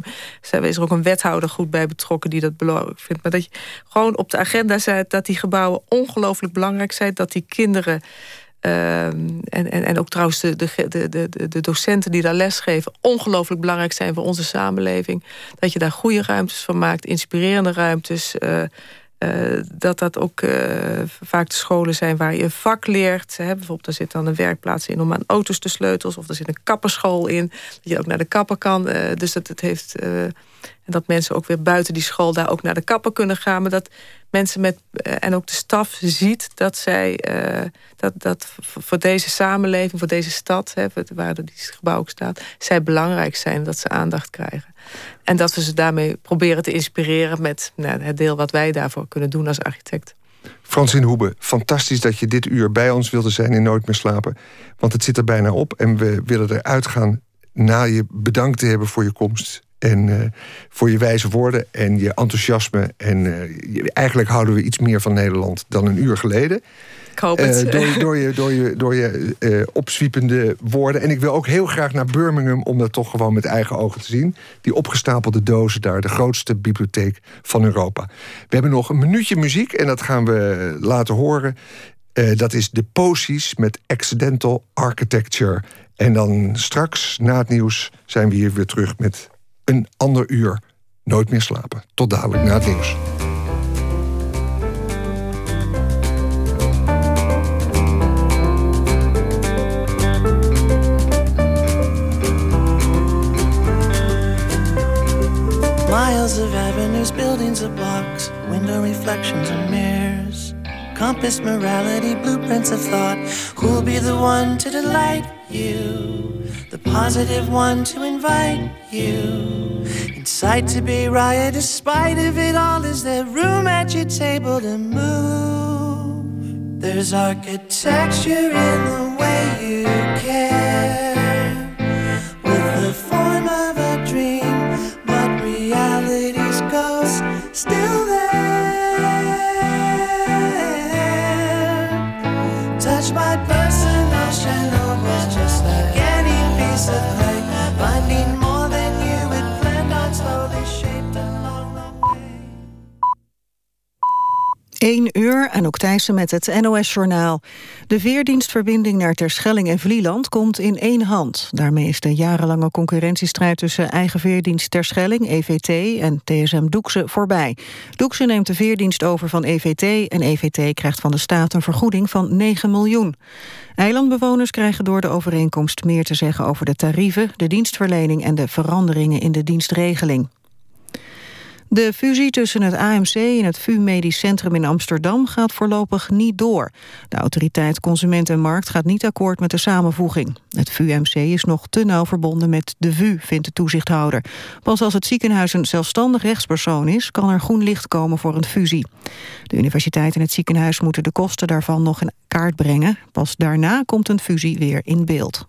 Is er ook een wethouder goed bij betrokken die dat belangrijk vindt. Maar dat je gewoon op de agenda zet dat die gebouwen ongelooflijk belangrijk zijn. Dat die kinderen. Um, en, en, en ook trouwens de, de, de, de docenten die daar lesgeven... ongelooflijk belangrijk zijn voor onze samenleving. Dat je daar goede ruimtes van maakt, inspirerende ruimtes... Uh, uh, dat dat ook uh, vaak de scholen zijn waar je een vak leert. Hè. Bijvoorbeeld, er zit dan een werkplaats in om aan auto's te sleutels... of er zit een kapperschool in, dat je ook naar de kapper kan. dus dat het heeft... En dat mensen ook weer buiten die school daar ook naar de kapper kunnen gaan. Maar dat mensen met eh, en ook de staf ziet dat zij uh, dat, dat voor deze samenleving, voor deze stad, hè, waar die gebouw ook staat, zij belangrijk zijn, dat ze aandacht krijgen. En dat we ze daarmee proberen te inspireren met nou, het deel wat wij daarvoor kunnen doen als architect. Francine Hoebe, fantastisch dat je dit uur bij ons wilde zijn in Nooit meer slapen. Want het zit er bijna op en we willen eruit gaan na je bedankt te hebben voor je komst en uh, voor je wijze woorden en je enthousiasme. En uh, eigenlijk houden we iets meer van Nederland dan een uur geleden. Ik hoop het. Uh, door, [LAUGHS] door, je, door je, door je opzwiepende woorden. En ik wil ook heel graag naar Birmingham om dat toch gewoon met eigen ogen te zien. Die opgestapelde dozen daar, de grootste bibliotheek van Europa. We hebben nog een minuutje muziek en dat gaan we laten horen. dat is de Posies met Accidental Architecture. En dan straks, na het nieuws, zijn we hier weer terug met een ander uur nooit meer slapen. Tot dadelijk na het nieuws. Miles of avenues, buildings of blocks, window reflections and mirrors. Compass morality, blueprints of thought. Who'll be the one to delight you? the positive one to invite you inside to be riot despite of it all is there room at your table to move there's architecture in the way you care 1 uur, en ook Thijssen met het NOS-journaal. De veerdienstverbinding naar Terschelling en Vlieland komt in één hand. Daarmee is de jarenlange concurrentiestrijd tussen eigen veerdienst Terschelling, EVT en TSM Doekse voorbij. Doekse neemt de veerdienst over van EVT en EVT krijgt van de staat een vergoeding van 9 miljoen. Eilandbewoners krijgen door de overeenkomst meer te zeggen over de tarieven, de dienstverlening en de veranderingen in de dienstregeling. De fusie tussen het AMC en het VU Medisch Centrum in Amsterdam gaat voorlopig niet door. De autoriteit Consument en Markt gaat niet akkoord met de samenvoeging. Het VUMC is nog te nauw verbonden met de VU, vindt de toezichthouder. Pas als het ziekenhuis een zelfstandig rechtspersoon is, kan er groen licht komen voor een fusie. De universiteit en het ziekenhuis moeten de kosten daarvan nog in kaart brengen. Pas daarna komt een fusie weer in beeld.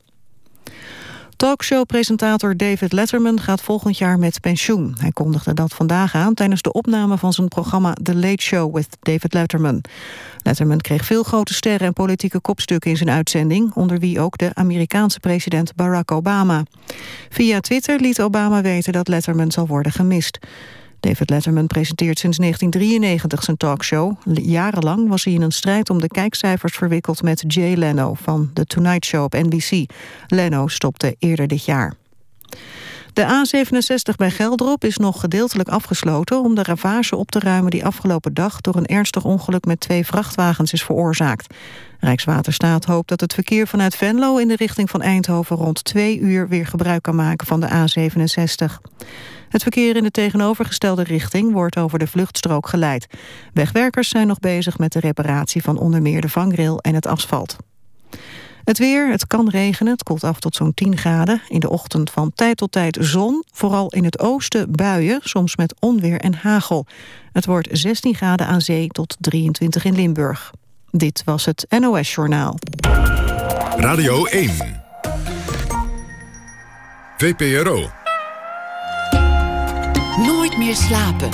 Talkshow-presentator David Letterman gaat volgend jaar met pensioen. Hij kondigde dat vandaag aan tijdens de opname van zijn programma The Late Show with David Letterman. Letterman kreeg veel grote sterren en politieke kopstukken in zijn uitzending, onder wie ook de Amerikaanse president Barack Obama. Via Twitter liet Obama weten dat Letterman zal worden gemist. David Letterman presenteert sinds 1993 zijn talkshow. Jarenlang was hij in een strijd om de kijkcijfers verwikkeld met Jay Leno van The Tonight Show op NBC. Leno stopte eerder dit jaar. De A67 bij Geldrop is nog gedeeltelijk afgesloten... om de ravage op te ruimen die afgelopen dag... door een ernstig ongeluk met twee vrachtwagens is veroorzaakt. Rijkswaterstaat hoopt dat het verkeer vanuit Venlo... in de richting van Eindhoven rond twee uur weer gebruik kan maken van de A67. Het verkeer in de tegenovergestelde richting wordt over de vluchtstrook geleid. Wegwerkers zijn nog bezig met de reparatie van onder meer de vangrail en het asfalt. Het weer, het kan regenen, het koelt af tot zo'n 10 graden. In de ochtend van tijd tot tijd zon, vooral in het oosten buien, soms met onweer en hagel. Het wordt 16 graden aan zee tot 23 in Limburg. Dit was het NOS Journaal. Radio 1. VPRO. Nooit meer slapen.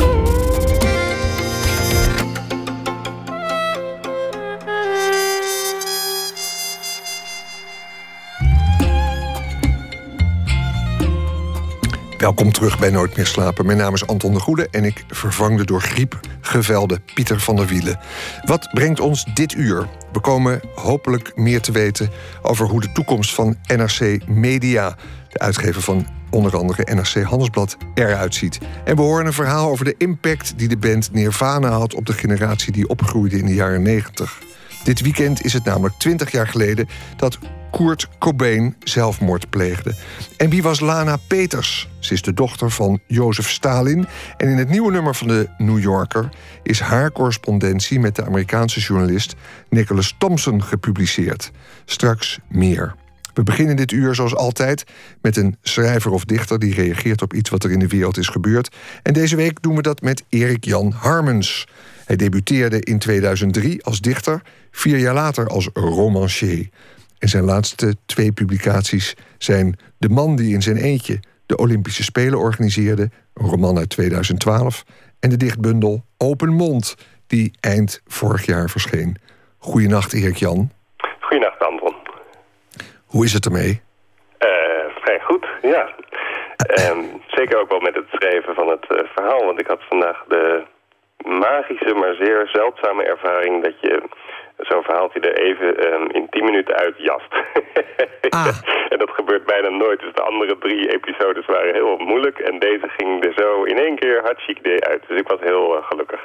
Welkom terug bij Nooit meer slapen. Mijn naam is Anton de Goede en ik vervang de door griep gevelde Pieter van der Wielen. Wat brengt ons dit uur? We komen hopelijk meer te weten over hoe de toekomst van NRC Media, de uitgever van onder andere NRC Handelsblad, eruit ziet. En we horen een verhaal over de impact die de band Nirvana had op de generatie die opgroeide in de jaren 90. Dit weekend is het namelijk 20 jaar geleden dat Kurt Cobain zelfmoord pleegde. En wie was Lana Peters? Ze is de dochter van Jozef Stalin. En in het nieuwe nummer van de New Yorker is haar correspondentie met de Amerikaanse journalist Nicholas Thompson gepubliceerd. Straks meer. We beginnen dit uur zoals altijd met een schrijver of dichter die reageert op iets wat er in de wereld is gebeurd. En deze week doen we dat met Erik Jan Harmens. Hij debuteerde in 2003 als dichter, vier jaar later als romancier. En zijn laatste twee publicaties zijn De man die in zijn eentje de Olympische Spelen organiseerde, een roman uit 2012, en de dichtbundel Open Mond, die eind vorig jaar verscheen. Goedenacht, Erik Jan. Goedenacht, Anton. Hoe is het ermee? Uh, vrij goed, ja. Um, zeker ook wel met het schrijven van het verhaal, want ik had vandaag de magische, maar zeer zeldzame ervaring dat je zo'n verhaaltje er even um, in 10 minuten uit jast. Ah. [LAUGHS] en dat gebeurt bijna nooit. Dus de andere drie episodes waren heel moeilijk. En deze ging er zo in één keer hartstikke uit. Dus ik was heel uh, gelukkig.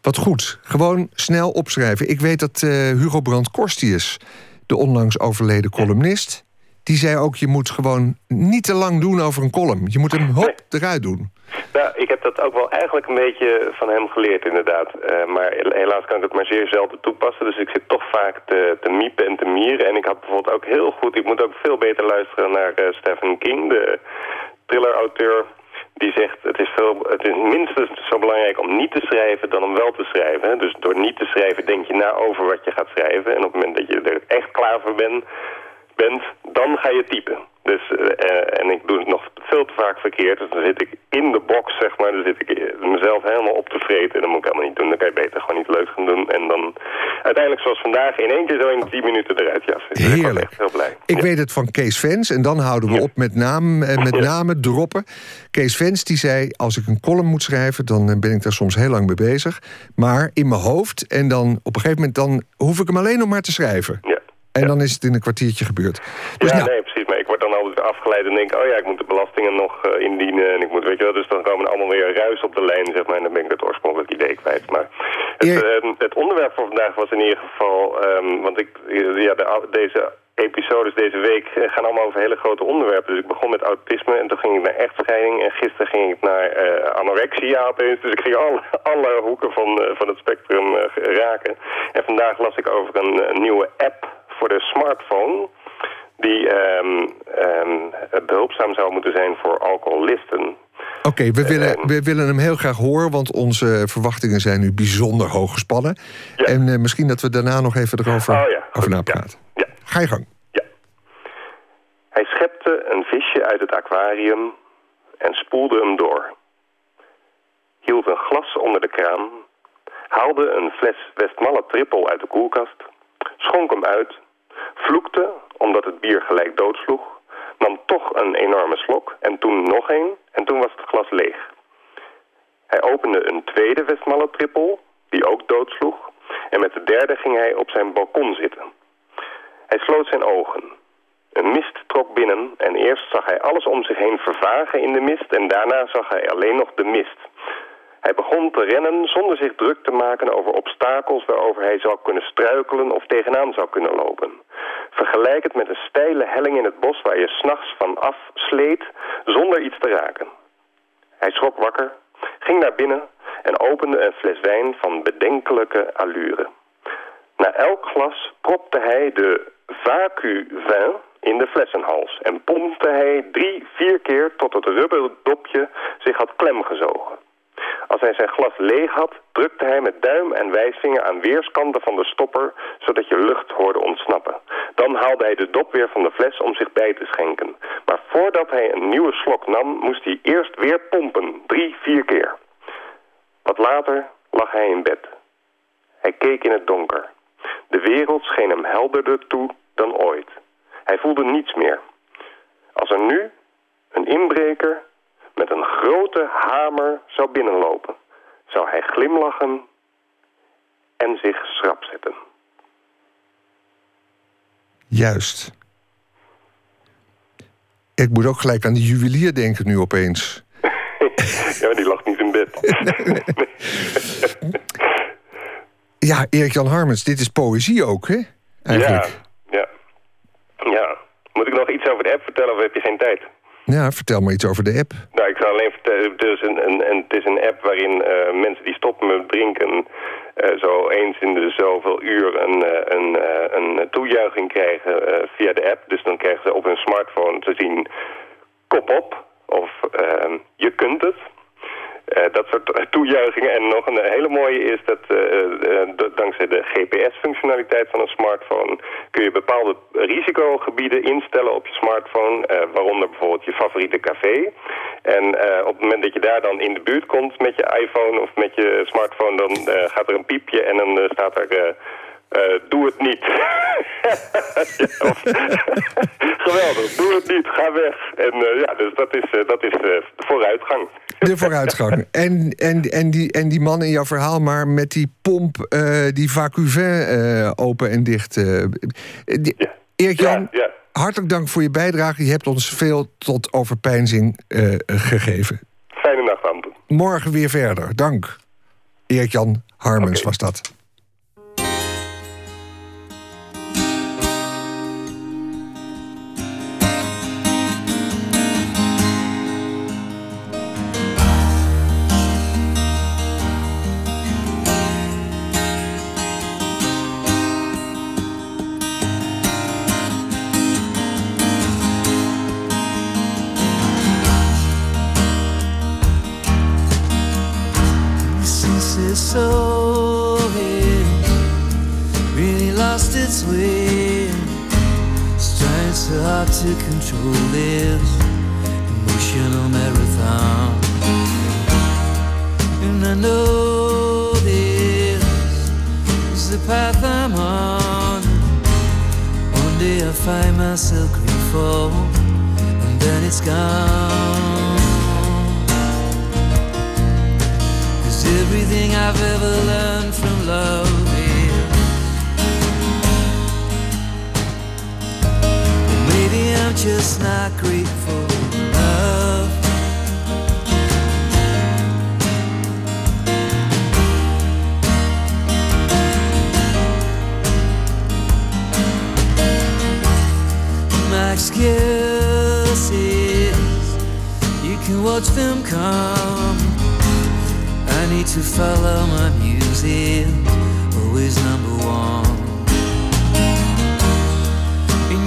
Wat goed. Gewoon snel opschrijven. Ik weet dat uh, Hugo Brandt Korstius, de onlangs overleden columnist... die zei ook, je moet gewoon niet te lang doen over een column. Je moet hem hop eruit doen. Nou, ik heb dat ook wel eigenlijk een beetje van hem geleerd inderdaad. Uh, maar helaas kan ik het maar zeer zelden toepassen. Dus ik zit toch vaak te, te miepen en te mieren. En ik had bijvoorbeeld ook heel goed... Ik moet ook veel beter luisteren naar uh, Stephen King, de thriller-auteur. Die zegt, het is, veel, het is minstens zo belangrijk om niet te schrijven dan om wel te schrijven. Dus door niet te schrijven denk je na over wat je gaat schrijven. En op het moment dat je er echt klaar voor bent, bent dan ga je typen. Dus, uh, en ik doe het nog veel te vaak verkeerd. Dus dan zit ik in de box, zeg maar. Dan zit ik mezelf helemaal op te vreten. En dat moet ik helemaal niet doen. Dan kan je beter gewoon iets leuks gaan doen. En dan uiteindelijk zoals vandaag in één keer zo in 10 minuten eruit jassen. Dus ik was Heerlijk. echt heel blij. Ik Ja. weet het van Kees Vens en dan houden we op met, naam, eh, met name droppen. Kees Vens die zei, als ik een column moet schrijven... dan eh, ben ik daar soms heel lang mee bezig. Maar in mijn hoofd en dan op een gegeven moment... dan hoef ik hem alleen nog maar te schrijven. Ja. En dan is het in een kwartiertje gebeurd. Dus ja, nou, nee, precies. Afgeleid en denk, oh ja, ik moet de belastingen nog eh, indienen. En ik moet, weet je wel, dus dan komen er allemaal weer ruis op de lijn, zeg maar. En dan ben ik het oorspronkelijke idee kwijt. Maar het, Eer- ehm, het onderwerp voor vandaag was in ieder geval, ehm, want ik, eh, ja, de, deze episodes deze week eh, gaan allemaal over hele grote onderwerpen. Dus ik begon met autisme en toen ging ik naar echtscheiding. En gisteren ging ik naar eh, anorexia opeens. Dus ik ging alle, [LAUGHS] alle hoeken van, van het spectrum raken. En vandaag las ik over een nieuwe app voor de smartphone die ehm, ehm, behulpzaam zou moeten zijn voor alcoholisten. Oké, we, willen, we willen hem heel graag horen... want onze verwachtingen zijn nu bijzonder hoog gespannen. Ja. En eh, misschien dat we daarna nog even erover Oh ja, over goed, napraten. Ja. Ga je gang. Ja. Hij schepte een visje uit het aquarium en spoelde hem door. Hield een glas onder de kraan, haalde een fles Westmalle trippel uit de koelkast, schonk hem uit, vloekte omdat het bier gelijk doodsloeg, nam toch een enorme slok en toen nog een en toen was het glas leeg. Hij opende een tweede Westmalle trippel, die ook doodsloeg, en met de derde ging hij op zijn balkon zitten. Hij sloot zijn ogen. Een mist trok binnen en eerst zag hij alles om zich heen vervagen in de mist en daarna zag hij alleen nog de mist. Hij begon te rennen zonder zich druk te maken over obstakels waarover hij zou kunnen struikelen of tegenaan zou kunnen lopen. Vergelijk het met een steile helling in het bos waar je s'nachts van af sleet zonder iets te raken. Hij schrok wakker, ging naar binnen en opende een fles wijn van bedenkelijke allure. Na elk glas propte hij de vacu-vin in de flessenhals en pompte hij drie, vier keer tot het rubberdopje zich had klemgezogen. Als hij zijn glas leeg had, drukte hij met duim en wijsvinger aan weerskanten van de stopper, zodat je lucht hoorde ontsnappen. Dan haalde hij de dop weer van de fles om zich bij te schenken. Maar voordat hij een nieuwe slok nam, moest hij eerst weer pompen, drie, vier keer. Wat later lag hij in bed. Hij keek in het donker. De wereld scheen hem helderder toe dan ooit. Hij voelde niets meer. Als er nu een inbreker met een grote hamer zou binnenlopen, zou hij glimlachen en zich schrap zetten. Juist. Ik moet ook gelijk aan de juwelier denken nu opeens. [LAUGHS] ja, die lag niet in bed. [LAUGHS] Ja, Erik-Jan Harmens, dit is poëzie ook, hè? Eigenlijk. Ja, ja. Ja. Moet ik nog iets over de app vertellen of heb je geen tijd? Ja, vertel maar iets over de app. Nou, ik zal alleen vertellen, is een, het is een app waarin eh, mensen die stoppen met drinken... eh, zo eens in de zoveel uur een, eh, een, een toejuiching krijgen via de app. Dus dan krijgen ze op hun smartphone te zien kop op of eh, je kunt het. Eh, dat soort toejuichingen. En nog een hele mooie is dat eh, eh, dankzij de GPS-functionaliteit van een smartphone kun je bepaalde risicogebieden instellen op je smartphone, waaronder bijvoorbeeld je favoriete café. En op het moment dat je daar dan in de buurt komt met je iPhone of met je smartphone, dan gaat er een piepje en dan staat er... eh, doe het niet. Ja, [LAUGHS] of- Geweldig, doe het niet, ga weg. En eh, ja, dus dat is, eh, dat is eh, vooruitgang. De vooruitgang. En, en, en, die, en die man in jouw verhaal, maar met die pomp, die vacuvin open en dicht. die- Ja. Erik-Jan, Ja, hartelijk dank voor je bijdrage. Je hebt ons veel tot overpeinzing gegeven. Fijne nacht, Anton. Morgen weer verder. Dank. Erik-Jan Harmens was dat. To control this emotional marathon. And I know this is the path I'm on. One day I find myself fall, and then it's gone. Cause everything I've ever learned from love maybe I'm just not grateful enough. My excuse is you can watch them come. I need to follow my music, always number one.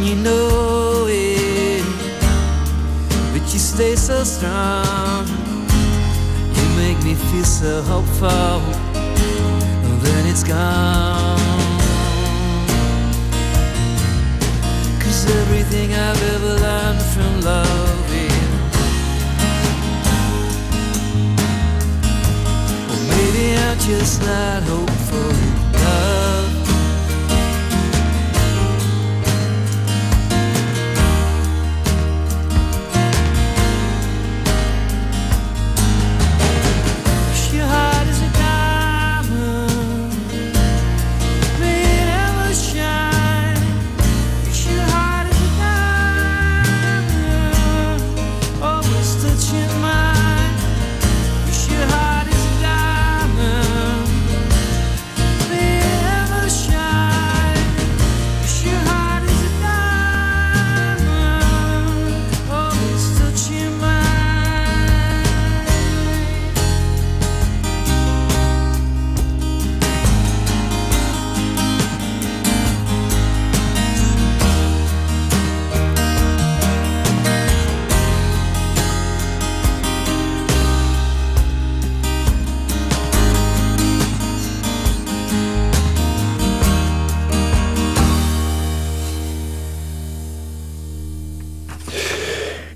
You know it, but you stay so strong. You make me feel so hopeful, and then it's gone. Cause everything I've ever learned from love is Or maybe I'm just not hopeful enough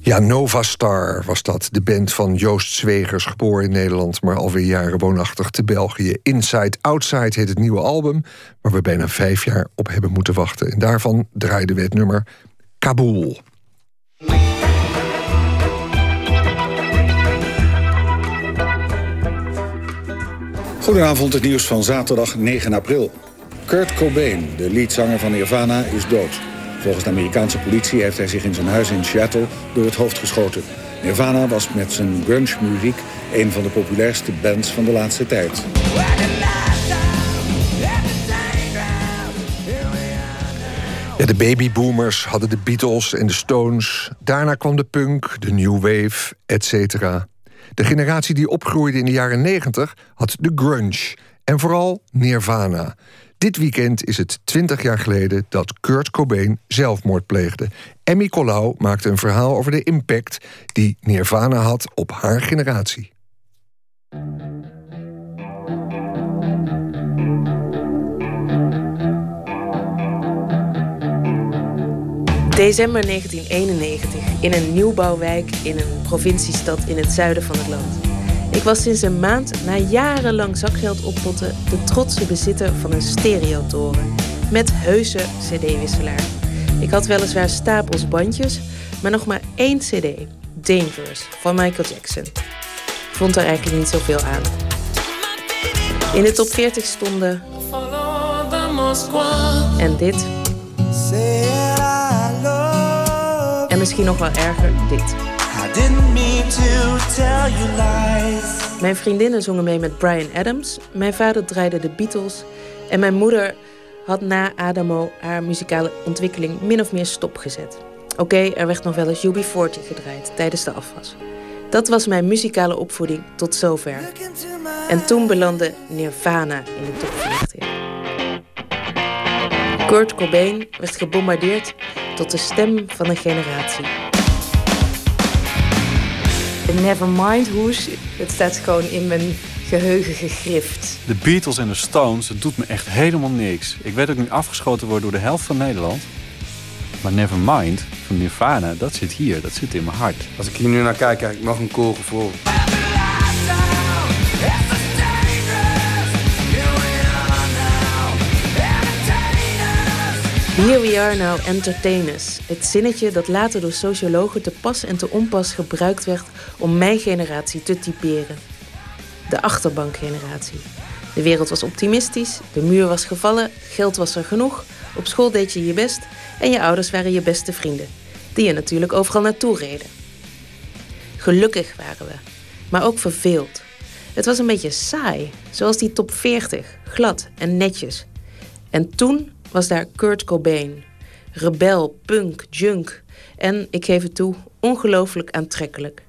Ja, Nova Star was dat. De band van Joost Zwegers, geboren in Nederland... maar alweer jaren woonachtig te België. Inside Outside heet het nieuwe album... waar we bijna vijf jaar op hebben moeten wachten. En daarvan draaiden we het nummer Kabul. Goedenavond, het nieuws van zaterdag 9 april. Kurt Cobain, de leadzanger van Nirvana, is dood. Volgens de Amerikaanse politie heeft hij zich in zijn huis in Seattle door het hoofd geschoten. Nirvana was met zijn grunge-muziek een van de populairste bands van de laatste tijd. Ja, de babyboomers hadden de Beatles en de Stones. Daarna kwam de punk, de new wave, etc. De generatie die opgroeide in de jaren 90 had de grunge. En vooral Nirvana. Dit weekend is het 20 jaar geleden dat Kurt Cobain zelfmoord pleegde. Emmy Colau maakte een verhaal over de impact die Nirvana had op haar generatie. December 1991 in een nieuwbouwwijk in een provinciestad in het zuiden van het land. Ik was sinds een maand na jarenlang zakgeld oppotten de trotse bezitter van een stereotoren met heuse cd-wisselaar. Ik had weliswaar stapels bandjes, maar nog maar één cd, Dangerous, van Michael Jackson. Vond er eigenlijk niet zoveel aan. In de top 40 stonden en dit en misschien nog wel erger dit. Mijn vriendinnen zongen mee met Brian Adams. Mijn vader draaide de Beatles. En mijn moeder had na Adamo haar muzikale ontwikkeling min of meer stopgezet. Oké, er werd nog wel eens UB40 gedraaid tijdens de afwas. Dat was mijn muzikale opvoeding tot zover. En toen belandde Nirvana in de top 40. Kurt Cobain werd gebombardeerd tot de stem van een generatie. Nevermind hoes, het staat gewoon in mijn geheugen gegrift. De Beatles en de Stones, het doet me echt helemaal niks. Ik weet ook niet afgeschoten worden door de helft van Nederland. Maar Nevermind van Nirvana, dat zit hier, dat zit in mijn hart. Als ik hier nu naar kijk, krijg ik nog een cool gevoel. Here we are now entertainers. Het zinnetje dat later door sociologen te pas en te onpas gebruikt werd om mijn generatie te typeren. De achterbankgeneratie. De wereld was optimistisch, de muur was gevallen, geld was er genoeg, op school deed je je best en je ouders waren je beste vrienden, die je natuurlijk overal naartoe reden. Gelukkig waren we, maar ook verveeld. Het was een beetje saai, zoals die top 40, glad en netjes. En toen was daar Kurt Cobain. Rebel, punk, junk en, ik geef het toe, ongelooflijk aantrekkelijk.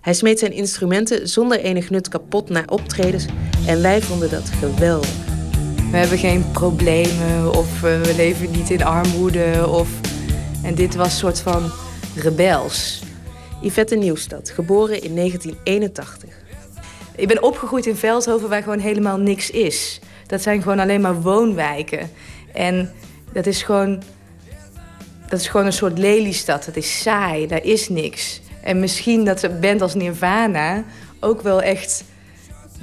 Hij smeet zijn instrumenten zonder enig nut kapot na optredens en wij vonden dat geweldig. We hebben geen problemen of uh, we leven niet in armoede. Of... En dit was een soort van rebels. Yvette Nieuwstad, geboren in 1981. Ik ben opgegroeid in Veldhoven waar gewoon helemaal niks is. Dat zijn gewoon alleen maar woonwijken. En dat is gewoon, dat is gewoon een soort leliestad. Het is saai, daar is niks. En misschien dat een band als Nirvana ook wel echt...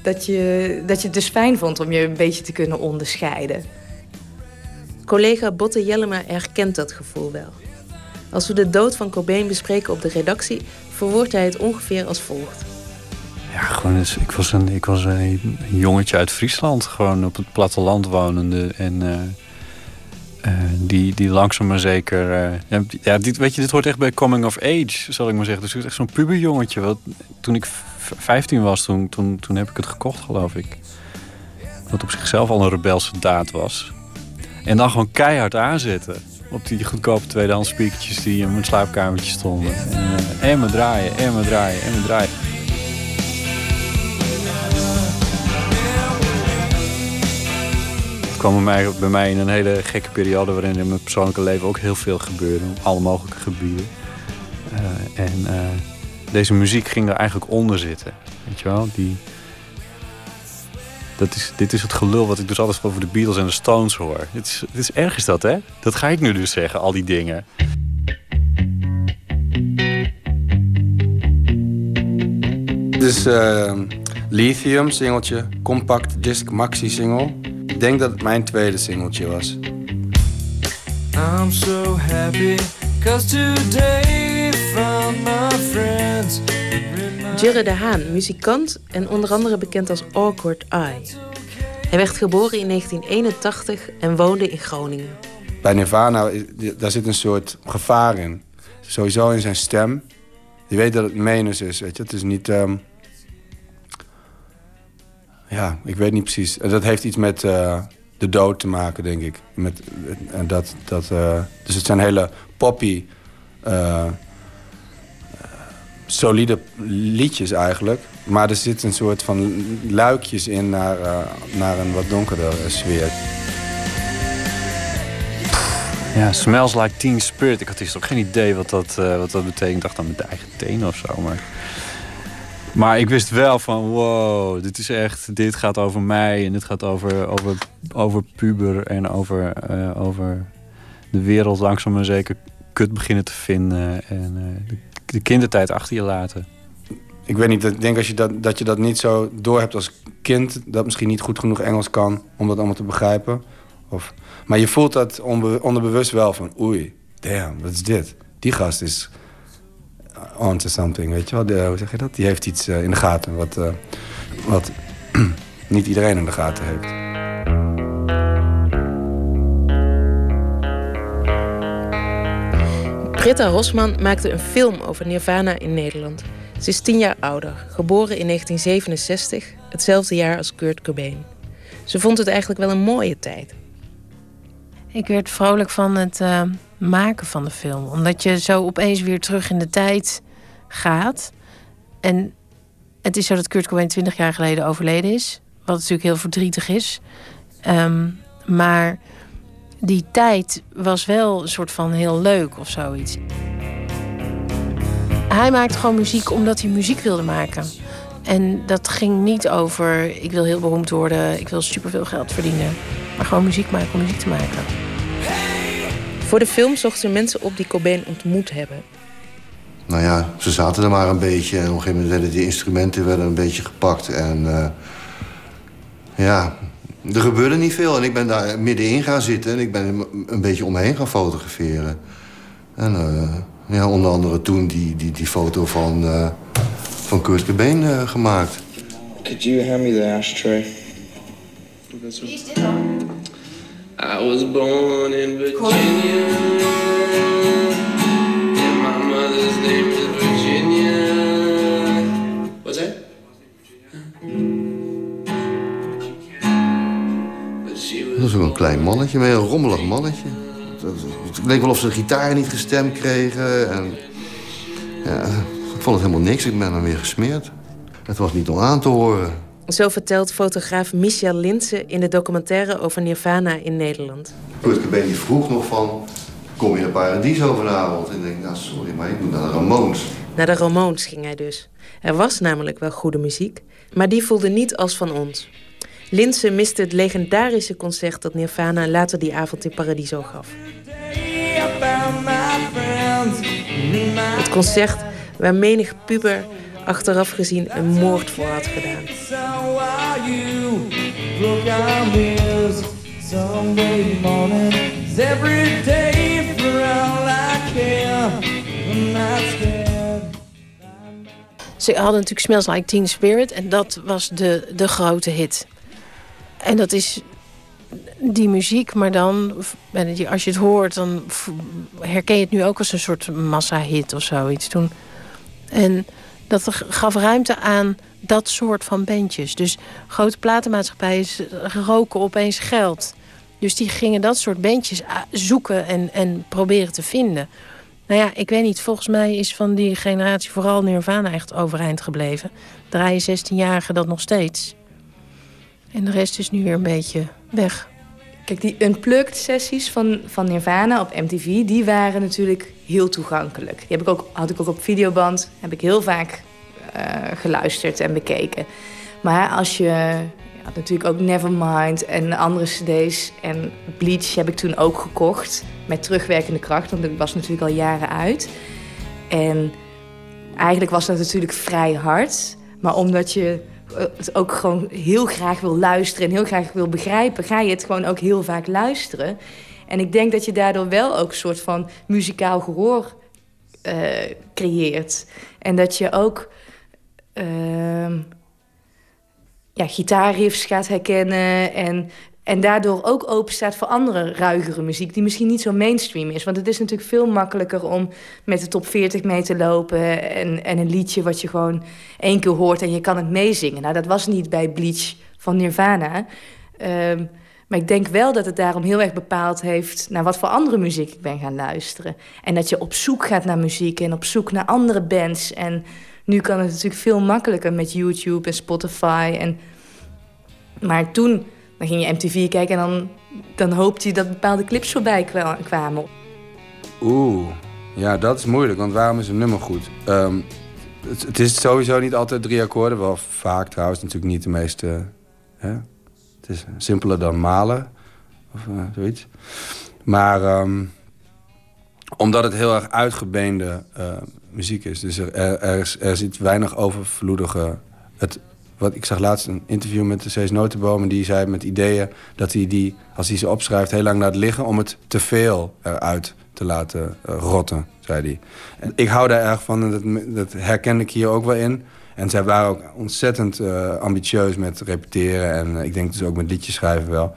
Dat je, dat je het dus fijn vond om je een beetje te kunnen onderscheiden. Collega Botte Jellema herkent dat gevoel wel. Als we de dood van Cobain bespreken op de redactie... verwoordt hij het ongeveer als volgt. Ja, gewoon, ik was, een, ik was een jongetje uit Friesland. Gewoon op het platteland wonende. En... Uh uh, die, die langzaam maar zeker. Uh, ja, dit, weet je, dit hoort echt bij coming of age, zal ik maar zeggen. Dus het is echt zo'n puberjongetje. Wat, toen ik 15 was, toen, toen, toen heb ik het gekocht, geloof ik. Wat op zichzelf al een rebelse daad was. En dan gewoon keihard aanzetten. Op die goedkope tweedehands speakertjes die in mijn slaapkamertje stonden. En, uh, en me draaien, en me draaien, en me draaien. Kwam bij mij, in een hele gekke periode waarin in mijn persoonlijke leven ook heel veel gebeurde. Op alle mogelijke gebieden. Uh, en uh, deze muziek ging er eigenlijk onder zitten. Weet je wel? Die, dat is, dit is het gelul wat ik dus altijd over de Beatles en de Stones hoor. Dit is, dit is erg is dat, hè? Dat ga ik nu dus zeggen, al die dingen. Dit is uh, Lithium, singeltje. Compact disc maxi single. Ik denk dat het mijn tweede singeltje was. I'm so happy cause today found my friends. Jurre de Haan, muzikant en onder andere bekend als Awkward Eye. Hij werd geboren in 1981 en woonde in Groningen. Bij Nirvana, daar zit een soort gevaar in. Sowieso in zijn stem. Je weet dat het menens is, weet je. Het is niet... Um... Ja, ik weet niet precies. Dat heeft iets met uh, de dood te maken, denk ik. Met, uh, dat, dat, uh, dus het zijn hele poppy, solide liedjes eigenlijk. Maar er zit een soort van luikjes in naar, naar een wat donkerder sfeer. Ja, Smells Like Teen Spirit. Ik had eerst ook geen idee wat dat, wat dat betekent. Ik dacht dan met de eigen tenen of zo. Maar maar ik wist wel van, wow, dit is echt, dit gaat over mij en dit gaat over, over, over puber en over, uh, over de wereld langzaam maar zeker kut beginnen te vinden en uh, de, de, kindertijd achter je laten. Ik weet niet, ik denk als je dat, dat je dat niet zo door hebt als kind, dat misschien niet goed genoeg Engels kan om dat allemaal te begrijpen. Of, maar je voelt dat onderbewust wel van, oei, damn, wat is dit? Die gast is onto something, weet je wel. De, hoe zeg je dat? Die heeft iets uh, in de gaten wat, uh, wat [CLEARS THROAT] niet iedereen in de gaten heeft. Britta Hosman maakte een film over Nirvana in Nederland. Ze is tien jaar ouder, geboren in 1967, hetzelfde jaar als Kurt Cobain. Ze vond het eigenlijk wel een mooie tijd. Ik werd vrolijk van het uh, maken van de film. Omdat je zo opeens weer terug in de tijd gaat. En het is zo dat Kurt Cobain 20 jaar geleden overleden is. Wat natuurlijk heel verdrietig is. Um, maar die tijd was wel een soort van heel leuk of zoiets. Hij maakte gewoon muziek omdat hij muziek wilde maken. En dat ging niet over ik wil heel beroemd worden, ik wil superveel geld verdienen. Maar gewoon muziek maken om muziek te maken. Voor de film zochten ze mensen op die Cobain ontmoet hebben. Nou ja, ze zaten er maar een beetje. En op een gegeven moment werden die instrumenten werden een beetje gepakt. En uh, ja, Er gebeurde niet veel en ik ben daar middenin gaan zitten... en ik ben een beetje omheen gaan fotograferen. En uh, ja, onder andere toen die, die, die foto van, uh, van Kurt Cobain uh, gemaakt. Could you hand me the ashtray? I was born in Virginia And my mother's name is Virginia What's that? Dat was ook een klein mannetje, een rommelig mannetje. Het leek wel of ze de gitaar niet gestemd kregen. En, ja, ik vond het helemaal niks, ik ben dan weer gesmeerd. Het was niet om aan te horen. Zo vertelt fotograaf Michel Linsen in de documentaire over Nirvana in Nederland. Kurt die vroeg nog van, kom je naar Paradiso vanavond? En ik denk, nou sorry, maar ik moet naar de Ramones. Naar de Ramones ging hij dus. Er was namelijk wel goede muziek, maar die voelde niet als van ons. Linsen miste het legendarische concert dat Nirvana later die avond in Paradiso gaf. Het concert waar menig puber achteraf gezien een moord voor had gedaan. Ze hadden natuurlijk Smells Like Teen Spirit en dat was de, de grote hit. En dat is die muziek, maar dan, als je het hoort, dan herken je het nu ook als een soort massa-hit of zoiets. Toen. En dat gaf ruimte aan dat soort van bandjes. Dus grote platenmaatschappijen roken opeens geld. Dus die gingen dat soort bandjes zoeken en, en proberen te vinden. Nou ja, ik weet niet. Volgens mij is van die generatie vooral Nirvana echt overeind gebleven. Draaien 16-jarigen dat nog steeds. En de rest is nu weer een beetje weg. Kijk, die unplugged sessies van, van Nirvana op MTV... die waren natuurlijk heel toegankelijk. Die heb ik ook, had ik ook op videoband. Heb ik heel vaak uh, geluisterd en bekeken. Maar als je... Je had natuurlijk ook Nevermind en andere cd's. En Bleach heb ik toen ook gekocht. Met terugwerkende kracht, want dat was natuurlijk al jaren uit. En eigenlijk was dat natuurlijk vrij hard. Maar omdat je ook gewoon heel graag wil luisteren en heel graag wil begrijpen, ga je het gewoon ook heel vaak luisteren. En ik denk dat je daardoor wel ook een soort van muzikaal gehoor uh, creëert. En dat je ook uh, ja, gitaarriffs gaat herkennen en en daardoor ook open staat voor andere ruigere muziek... die misschien niet zo mainstream is. Want het is natuurlijk veel makkelijker om met de top 40 mee te lopen... en, en een liedje wat je gewoon één keer hoort en je kan het meezingen. Nou, dat was niet bij Bleach van Nirvana. Um, maar ik denk wel dat het daarom heel erg bepaald heeft... naar wat voor andere muziek ik ben gaan luisteren. En dat je op zoek gaat naar muziek en op zoek naar andere bands. En nu kan het natuurlijk veel makkelijker met YouTube en Spotify. En... Maar toen dan ging je MTV kijken en dan, dan hoopte je dat bepaalde clips voorbij kwamen. Oeh, ja, dat is moeilijk, want waarom is een nummer goed? Ehm, het, is sowieso niet altijd drie akkoorden, wel vaak trouwens natuurlijk niet de meeste. Hè? Het is simpeler dan malen of uh, zoiets. Maar um, omdat het heel erg uitgebeende uh, muziek is, dus er, er, er, er zit weinig overvloedige. Het, wat, ik zag laatst een interview met de Cees Notenboom... en die zei met ideeën dat hij die, als hij ze opschrijft... heel lang laat liggen om het te veel eruit te laten uh, rotten, zei hij. En ik hou daar erg van en dat, herken ik hier ook wel in. En zij waren ook ontzettend uh, ambitieus met repeteren... en uh, ik denk dus ook met liedjes schrijven wel.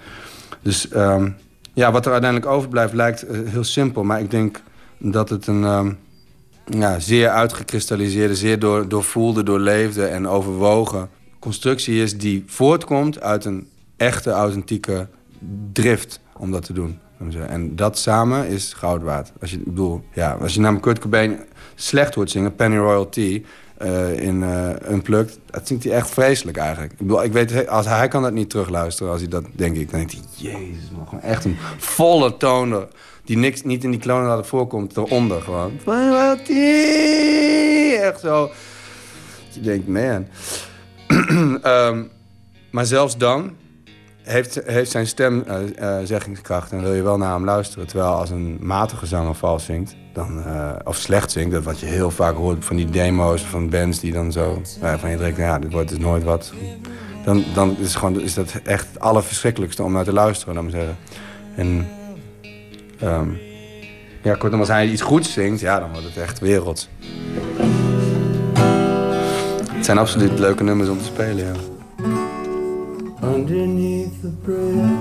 Dus um, ja, wat er uiteindelijk overblijft lijkt heel simpel... maar ik denk dat het een... Um, ja, zeer uitgekristalliseerde, zeer door, doorvoelde, doorleefde en overwogen constructie is die voortkomt uit een echte, authentieke drift om dat te doen. En dat samen is goud waard. Als je, bedoel, ja, als je namelijk Kurt Cobain slecht hoort zingen, Penny Royalty... Uh, in uh, Unplugged, dat zingt hij echt vreselijk eigenlijk. Ik bedoel, ik weet, als hij kan dat niet terugluisteren als hij dat denk ik. Dan denkt hij, jezus, man, gewoon echt een volle toon die niks, niet in die klonen voorkomt, eronder gewoon. Echt zo. Je denkt, man... um, [CLEARS THROAT] maar zelfs dan heeft, heeft zijn stem uh, zeggingskracht en wil je wel naar hem luisteren. Terwijl als een matige zanger vals zingt, dan, uh, of slecht zingt, dat wat je heel vaak hoort van die demo's van bands die dan zo van je denkt, ja, dit wordt dus nooit wat. dan, dan is, gewoon, is dat echt het allerverschrikkelijkste om naar te luisteren, laat maar zeggen. En ehm, ja, kortom, als hij iets goeds zingt, ja, dan wordt het echt wereld. Het zijn absoluut leuke nummers om te spelen, ja. Underneath the bridge,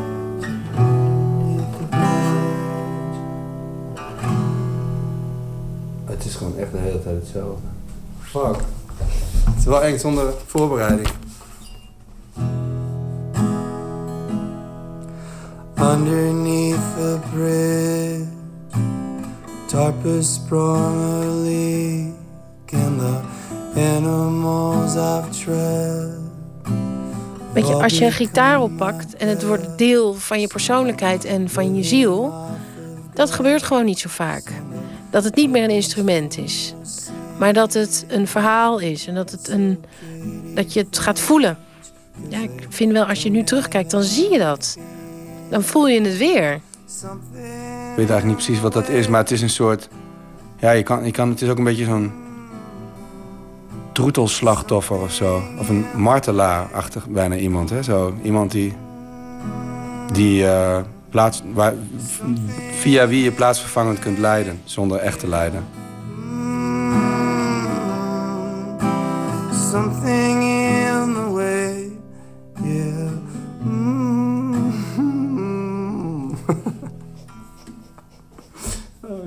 Het is gewoon echt de hele tijd hetzelfde. Fuck. Het is wel eng zonder voorbereiding. Underneath the bridge, Tarpus sprung a leak, the. Weet je, als je een gitaar oppakt en het wordt deel van je persoonlijkheid en van je ziel, dat gebeurt gewoon niet zo vaak. Dat het niet meer een instrument is, maar dat het een verhaal is en dat, het een, dat je het gaat voelen. Ja, ik vind wel, als je nu terugkijkt, dan zie je dat. Dan voel je het weer. Ik weet eigenlijk niet precies wat dat is, maar het is een soort... Ja, je kan, je kan, het is ook een beetje zo'n troetelslachtoffer of zo. Of een martelaar-achtig bijna iemand. Hè? Zo, iemand die, die eh, plaats, waar, via wie je plaatsvervangend kunt leiden, zonder echt te lijden. Something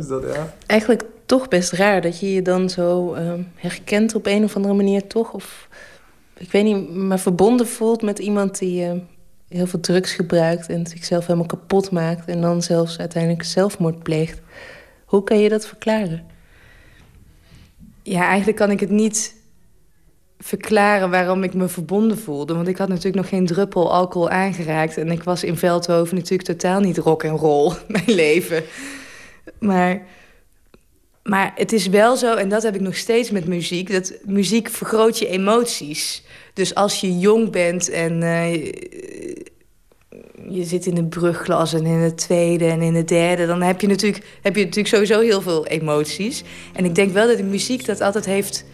is dat ja? Eigenlijk toch best raar dat je je dan zo ehm, herkent op een of andere manier toch. Of ik weet niet, maar verbonden voelt met iemand die eh, heel veel drugs gebruikt en zichzelf helemaal kapot maakt en dan zelfs uiteindelijk zelfmoord pleegt. Hoe kan je dat verklaren? Ja, eigenlijk kan ik het niet verklaren waarom ik me verbonden voelde. Want ik had natuurlijk nog geen druppel alcohol aangeraakt. En ik was in Veldhoven natuurlijk totaal niet rock en roll, [LAUGHS] mijn leven. Maar, maar het is wel zo, en dat heb ik nog steeds met muziek... dat muziek vergroot je emoties. Dus als je jong bent en eh, je zit in een brugglas... en in het tweede en in het derde... dan heb je, natuurlijk, heb je natuurlijk sowieso heel veel emoties. En ik denk wel dat de muziek dat altijd heeft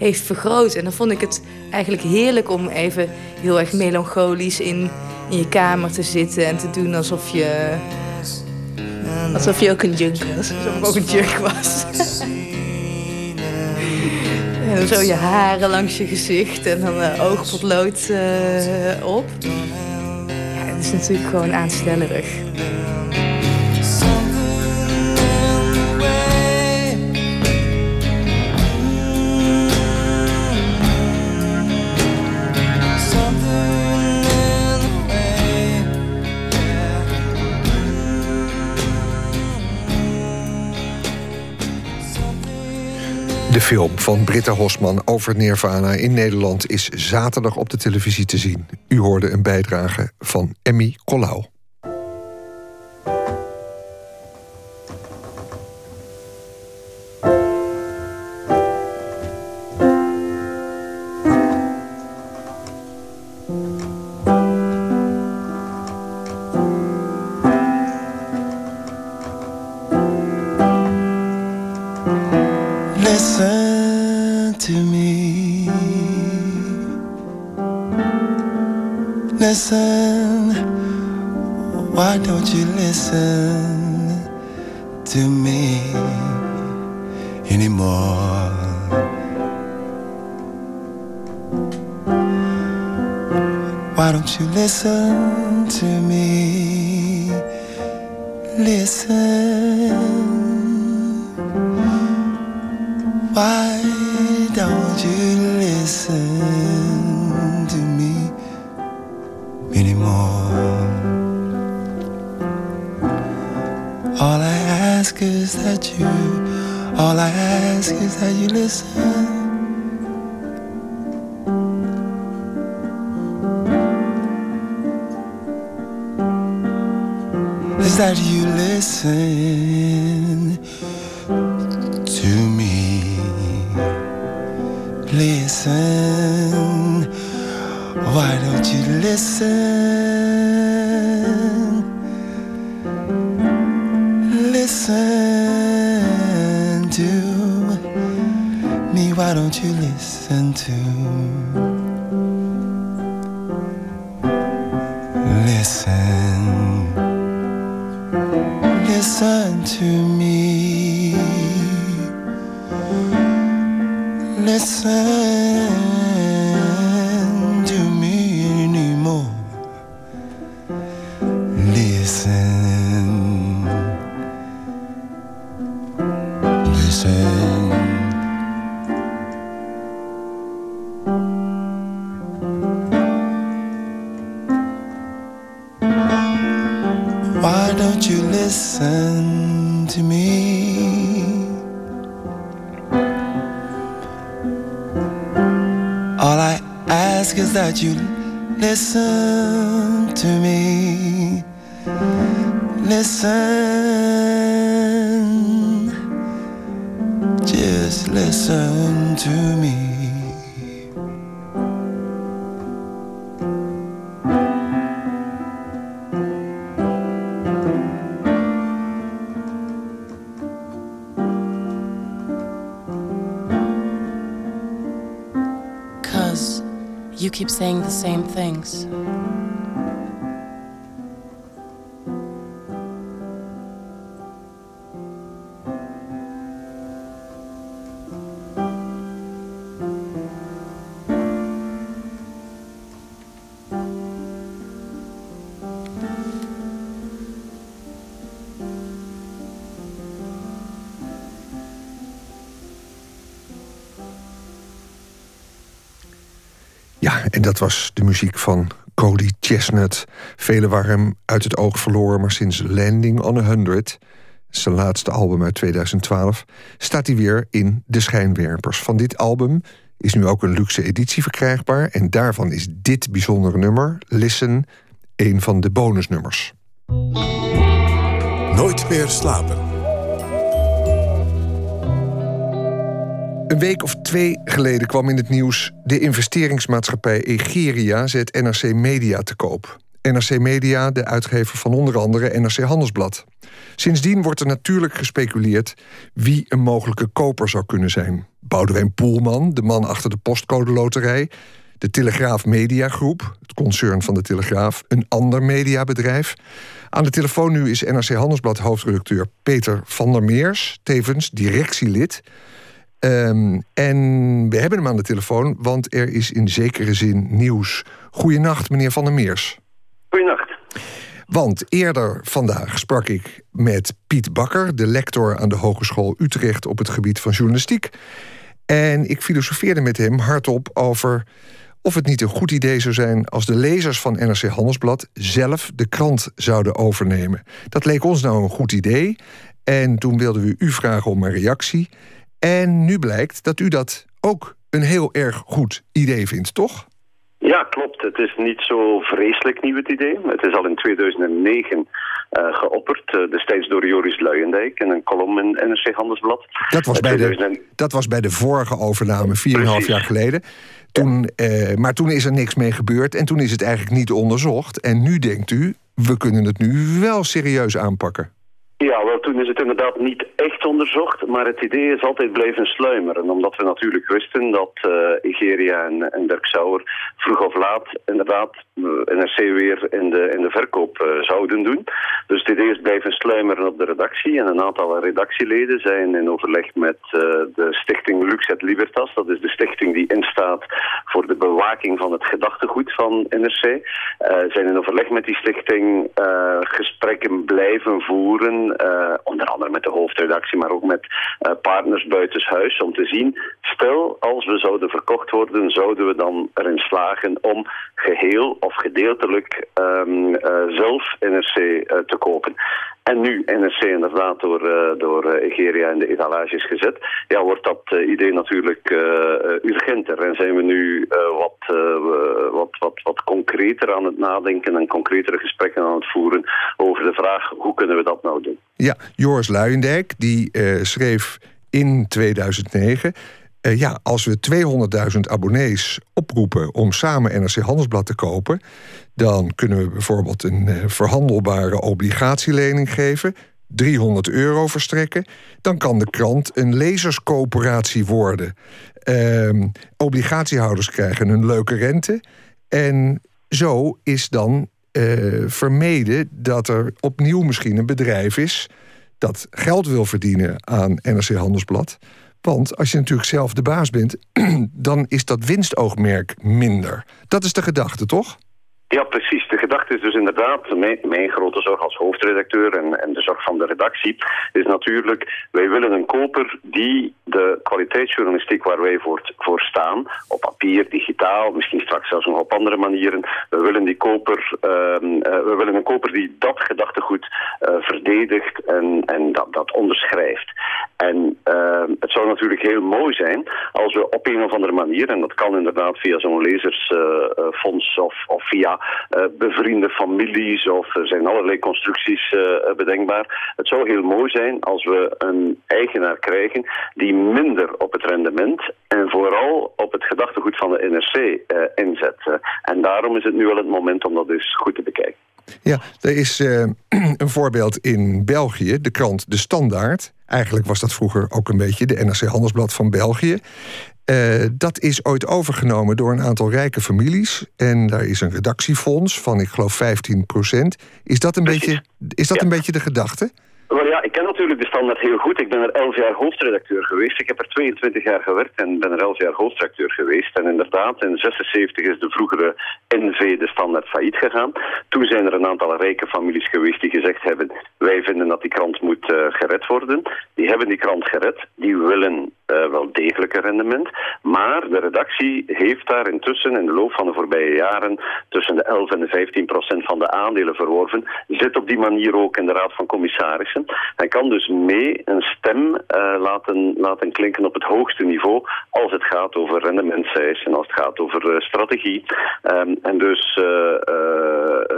heeft vergroot. En dan vond ik het eigenlijk heerlijk om even heel erg melancholisch in, in je kamer te zitten en te doen alsof je. Alsof je ook een junk was. Alsof ik ook een junk was. [LAUGHS] en zo je haren langs je gezicht en dan uh, oogpotlood uh, op. Ja, dat is natuurlijk gewoon aanstellerig. De film van Britta Hosman over Nirvana in Nederland is zaterdag op de televisie te zien. U hoorde een bijdrage van Emmy Collau. Listen. Listen. Why don't you listen to me? All I ask is that you listen saying the same things. En dat was de muziek van Cody Chestnut. Velen waren hem uit het oog verloren, maar sinds Landing on a Hundred, zijn laatste album uit 2012, staat hij weer in de schijnwerpers. Van dit album is nu ook een luxe editie verkrijgbaar en daarvan is dit bijzondere nummer, Listen, een van de bonusnummers. Nooit meer slapen. Een week of twee geleden kwam in het nieuws... de investeringsmaatschappij Egeria zet NRC Media te koop. NRC Media, de uitgever van onder andere NRC Handelsblad. Sindsdien wordt er natuurlijk gespeculeerd... wie een mogelijke koper zou kunnen zijn. Boudewijn Poelman, de man achter de postcode loterij... de Telegraaf Media Groep, het concern van de Telegraaf... een ander mediabedrijf. Aan de telefoon nu is NRC Handelsblad hoofdredacteur Peter van der Meers... tevens directielid... Um, en we hebben hem aan de telefoon, want er is in zekere zin nieuws. Goedenacht, meneer Van der Meers. Goedenacht. Want eerder vandaag sprak ik met Piet Bakker, de lector aan de Hogeschool Utrecht op het gebied van journalistiek. En ik filosofeerde met hem hardop over of het niet een goed idee zou zijn als de lezers van NRC Handelsblad zelf de krant zouden overnemen. Dat leek ons nou een goed idee. En toen wilden we u vragen om een reactie. En nu blijkt dat u dat ook een heel erg goed idee vindt, toch? Ja, klopt. Het is niet zo vreselijk nieuw het idee. Het is al in 2009 uh, geopperd, uh, destijds door Joris Luijendijk in een column in NRC Handelsblad. Dat was, bij de, dat was bij de vorige overname, 4,5 jaar geleden. Toen, uh, maar toen is er niks mee gebeurd en toen is het eigenlijk niet onderzocht. En nu denkt u, we kunnen het nu wel serieus aanpakken. Ja, wel toen is het inderdaad niet echt onderzocht, maar het idee is altijd blijven sluimeren. Omdat we natuurlijk wisten dat uh, Igeria en, en Dirk Sauer vroeg of laat inderdaad uh, NRC weer in de, in de verkoop uh, zouden doen. Dus het idee is blijven sluimeren op de redactie. En een aantal redactieleden zijn in overleg met de stichting Lux et Libertas. Dat is de stichting die instaat voor de bewaking van het gedachtegoed van NRC. zijn in overleg met die stichting gesprekken blijven voeren onder andere met de hoofdredactie, maar ook met uh, partners buitenshuis, om te zien, stel als we zouden verkocht worden, zouden we dan erin slagen om geheel of gedeeltelijk um, uh, zelf NRC te kopen. En nu NRC inderdaad door, uh, door Egeria in de etalages gezet, ja, wordt dat idee natuurlijk urgenter. En zijn we nu wat, wat, wat, wat concreter aan het nadenken en concretere gesprekken aan het voeren over de vraag hoe kunnen we dat nou doen. Ja, Joris Luijendijk die schreef in 2009... Uh, ja, als we 200.000 abonnees oproepen om samen NRC Handelsblad te kopen, dan kunnen we bijvoorbeeld een uh, verhandelbare obligatielening geven, 300 euro verstrekken. Dan kan de krant een lezerscoöperatie worden. Uh, obligatiehouders krijgen een leuke rente. En zo is dan uh, vermeden dat er opnieuw misschien een bedrijf is dat geld wil verdienen aan NRC Handelsblad. Want als je natuurlijk zelf de baas bent, [CLEARS THROAT] dan is dat winstoogmerk minder. Dat is de gedachte, toch? Ja, precies. De gedachte is dus inderdaad, mijn, mijn grote zorg als hoofdredacteur en, en de zorg van de redactie, is natuurlijk, wij willen een koper die de kwaliteitsjournalistiek waar wij voor, staan, op papier, digitaal, misschien straks zelfs nog op andere manieren, we willen, die koper, ehm, eh, we willen een koper die dat gedachtegoed uh, verdedigt en, en dat, dat onderschrijft. En ehm, het zou natuurlijk heel mooi zijn als we op een of andere manier, en dat kan inderdaad via zo'n lezersfonds of, of via uh, bevriende families of er zijn allerlei constructies uh, bedenkbaar. Het zou heel mooi zijn als we een eigenaar krijgen die minder op het rendement en vooral op het gedachtegoed van de NRC uh, inzet. en daarom is het nu wel het moment om dat eens goed te bekijken. Ja, er is [CLEARS THROAT] een voorbeeld in België, de krant De Standaard. Eigenlijk was dat vroeger ook een beetje de NRC Handelsblad van België. Uh, dat is ooit overgenomen door een aantal rijke families. En daar is een redactiefonds van, ik geloof, 15 procent. Is dat een, beetje, is dat ja. een beetje de gedachte? Ik ken natuurlijk de standaard heel goed. Ik ben er 11 jaar hoofdredacteur geweest. Ik heb er 22 jaar gewerkt en ben er 11 jaar hoofdredacteur geweest. En inderdaad, in 76 is de vroegere NV de standaard failliet gegaan. Toen zijn er een aantal rijke families geweest die gezegd hebben... wij vinden dat die krant moet uh, gered worden. Die hebben die krant gered. Die willen uh, wel degelijke rendement. Maar de redactie heeft daar intussen in de loop van de voorbije jaren... tussen de 11 en de 15 procent van de aandelen verworven. Zit op die manier ook in de Raad van Commissarissen. Hij kan dus mee een stem uh, laten, laten klinken op het hoogste niveau als het gaat over rendementseisen, als het gaat over uh, strategie. Um, en dus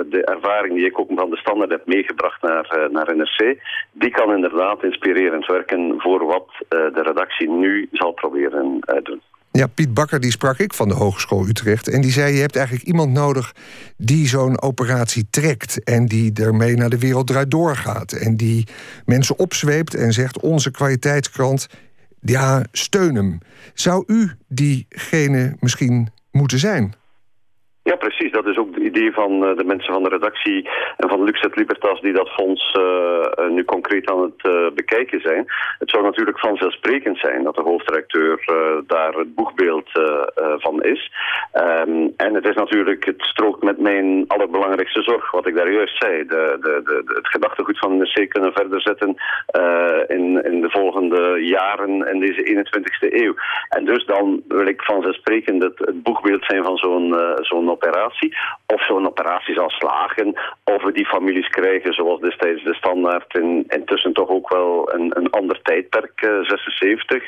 de ervaring die ik ook van de standaard heb meegebracht naar, naar NRC, die kan inderdaad inspirerend werken voor wat de redactie nu zal proberen doen. Ja, Piet Bakker die sprak ik van de Hogeschool Utrecht. En die zei, je hebt eigenlijk iemand nodig die zo'n operatie trekt... en die ermee naar de wereld draait doorgaat. En die mensen opzweept en zegt, onze kwaliteitskrant... ja, steun hem. Zou u diegene misschien moeten zijn? Ja, precies. Dat is ook het idee van uh, de mensen van de redactie en van Luxet Libertas die dat fonds uh, nu concreet aan het bekijken zijn. Het zou natuurlijk vanzelfsprekend zijn dat de hoofdredacteur daar het boegbeeld van is. Um, en het is natuurlijk, het strookt met mijn allerbelangrijkste zorg, wat ik daar juist zei. De, de, de, het gedachtegoed van de NRC kunnen verder zetten in, in de volgende jaren in deze 21ste eeuw. En dus dan wil ik vanzelfsprekend het, het boegbeeld zijn van zo'n zo'n operatie. Of zo'n operatie zal slagen. Of we die families krijgen zoals destijds de standaard. In, intussen toch ook wel een, een ander tijdperk, uh, 76.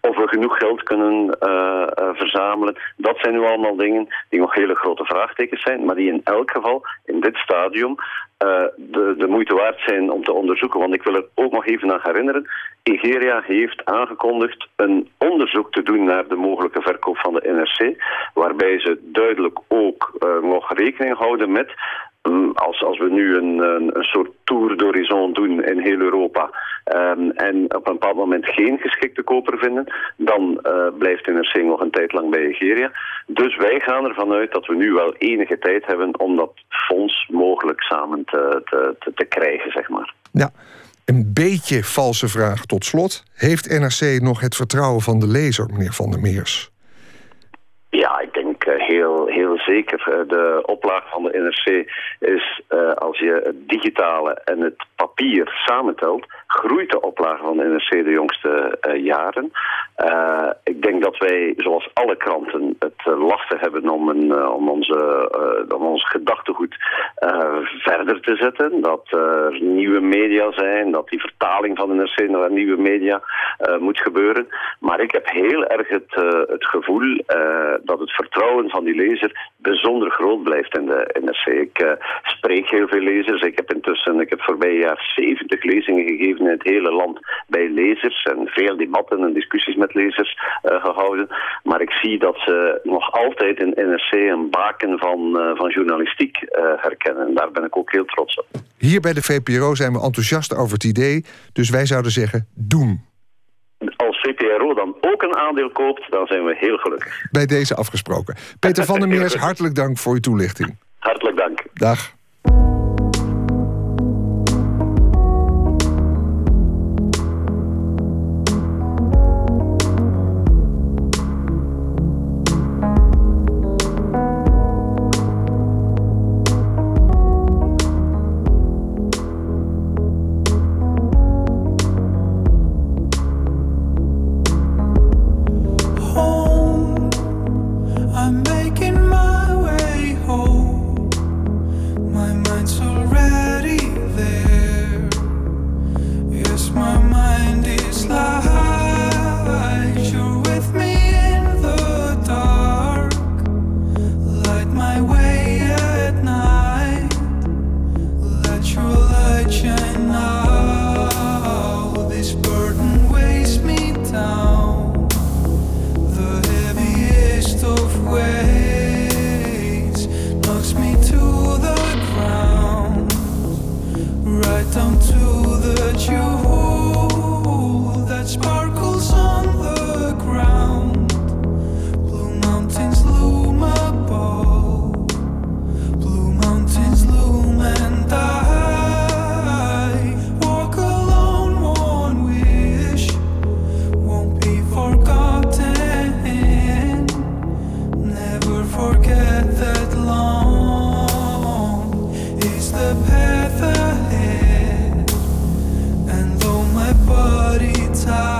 Of we genoeg geld kunnen uh, uh, verzamelen. Dat zijn nu allemaal dingen die nog hele grote vraagtekens zijn. Maar die in elk geval in dit stadium uh, de, de moeite waard zijn om te onderzoeken. Want ik wil er ook nog even aan herinneren. Nigeria heeft aangekondigd een onderzoek te doen naar de mogelijke verkoop van de NRC. Waarbij ze duidelijk ook uh, nog rekening houden met als, als we nu een, een, een soort tour d'horizon doen in heel Europa um, en op een bepaald moment geen geschikte koper vinden, dan uh, blijft NRC nog een tijd lang bij Nigeria. Dus wij gaan ervan uit dat we nu wel enige tijd hebben om dat fonds mogelijk samen te, te, te, te krijgen, zeg maar. Ja. Een beetje valse vraag tot slot. Heeft NRC nog het vertrouwen van de lezer, meneer Van der Meers? Ja, ik denk heel, heel zeker. De oplage van de NRC is, uh, als je het digitale en het papier samentelt, groeit de oplage van de NRC de jongste uh, jaren. Uh, ik denk dat wij, zoals alle kranten, het uh, hebben om, een, om, onze, om ons gedachtegoed verder te zetten. Dat er nieuwe media zijn, dat die vertaling van de NRC naar nieuwe media moet gebeuren. Maar ik heb heel erg het, het gevoel dat het vertrouwen van die lezer bijzonder groot blijft in de NRC. Ik spreek heel veel lezers. Ik heb intussen, ik heb voorbij jaar 70 lezingen gegeven in het hele land bij lezers en veel debatten en discussies met lezers uh, gehouden. Maar ik zie dat ze nog altijd in NRC een baken van, uh, van journalistiek uh, herkennen. En daar ben ik ook heel trots op. Hier bij de VPRO zijn we enthousiast over het idee, dus wij zouden zeggen doen. Als VPRO dan ook een aandeel koopt, dan zijn we heel gelukkig. Bij deze afgesproken. Peter van der [LAUGHS] Meers, hartelijk dank voor uw toelichting. Hartelijk dank. Dag. passar.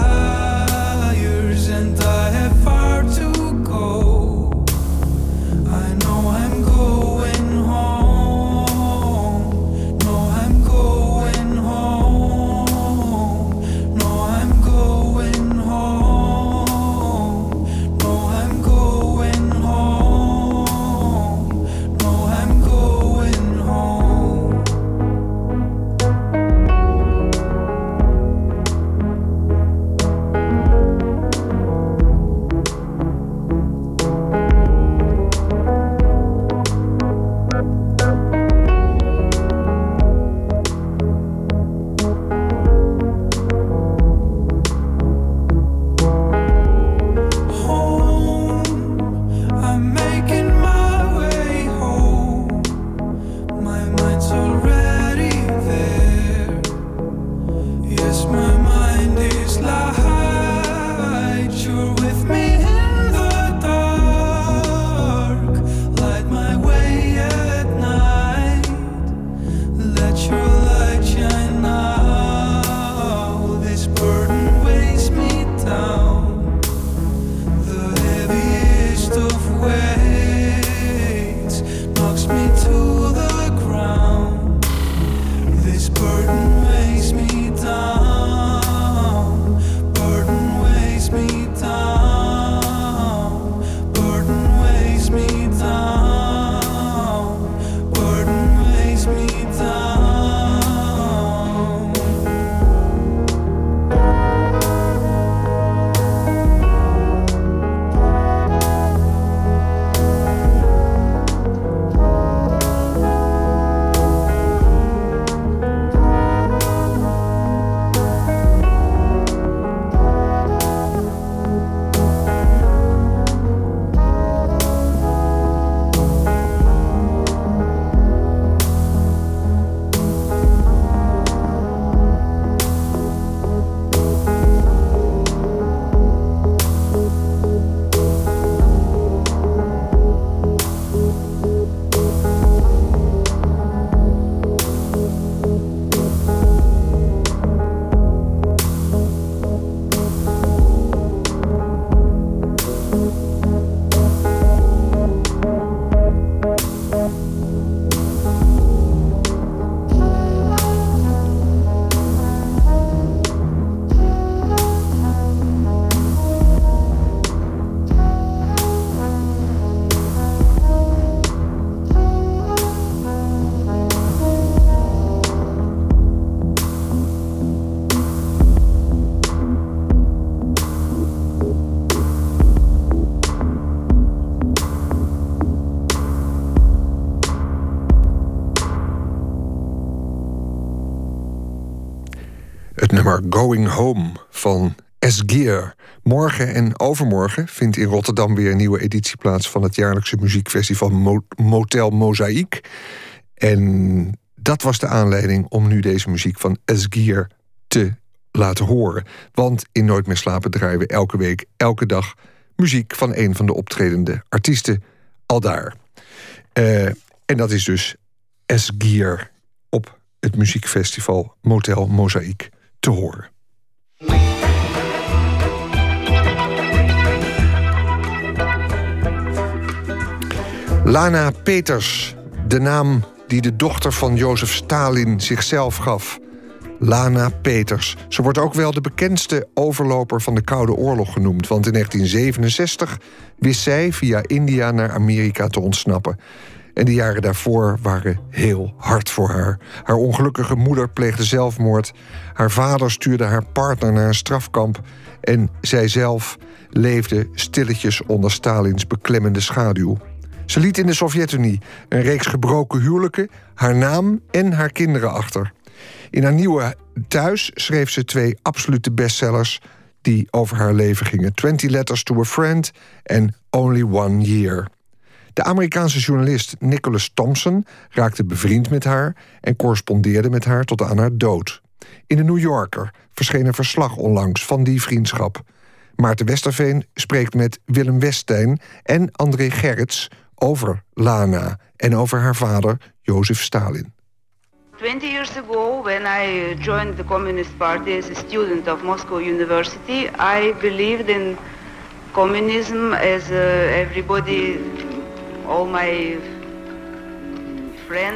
Going Home van Esgear. Morgen en overmorgen vindt in Rotterdam weer een nieuwe editie plaats van het jaarlijkse muziekfestival Mo- Motel Mozaïek. En dat was de aanleiding om nu deze muziek van Esgear te laten horen. Want in Nooit meer slapen draaien we elke week, elke dag muziek van een van de optredende artiesten al daar. Eh, en dat is dus Esgear op het muziekfestival Motel Mozaïek te horen. Lana Peters, de naam die de dochter van Jozef Stalin zichzelf gaf. Lana Peters. Ze wordt ook wel de bekendste overloper van de Koude Oorlog genoemd, want in 1967 wist zij via India naar Amerika te ontsnappen. En de jaren daarvoor waren heel hard voor haar. Haar ongelukkige moeder pleegde zelfmoord. Haar vader stuurde haar partner naar een strafkamp. En zijzelf leefde stilletjes onder Stalins beklemmende schaduw. Ze liet in de Sovjet-Unie een reeks gebroken huwelijken, haar naam en haar kinderen achter. In haar nieuwe thuis schreef ze twee absolute bestsellers die over haar leven gingen: Twenty Letters to a Friend en Only One Year. De Amerikaanse journalist Nicholas Thompson raakte bevriend met haar en correspondeerde met haar tot aan haar dood. In de New Yorker verscheen een verslag onlangs van die vriendschap. Maarten Westerveen spreekt met Willem Westijn en André Gerrits over Lana en over haar vader Jozef Stalin. 20 years ago, when I joined the Communist Party as a student of Moscow University, I believed in communism as uh, everybody,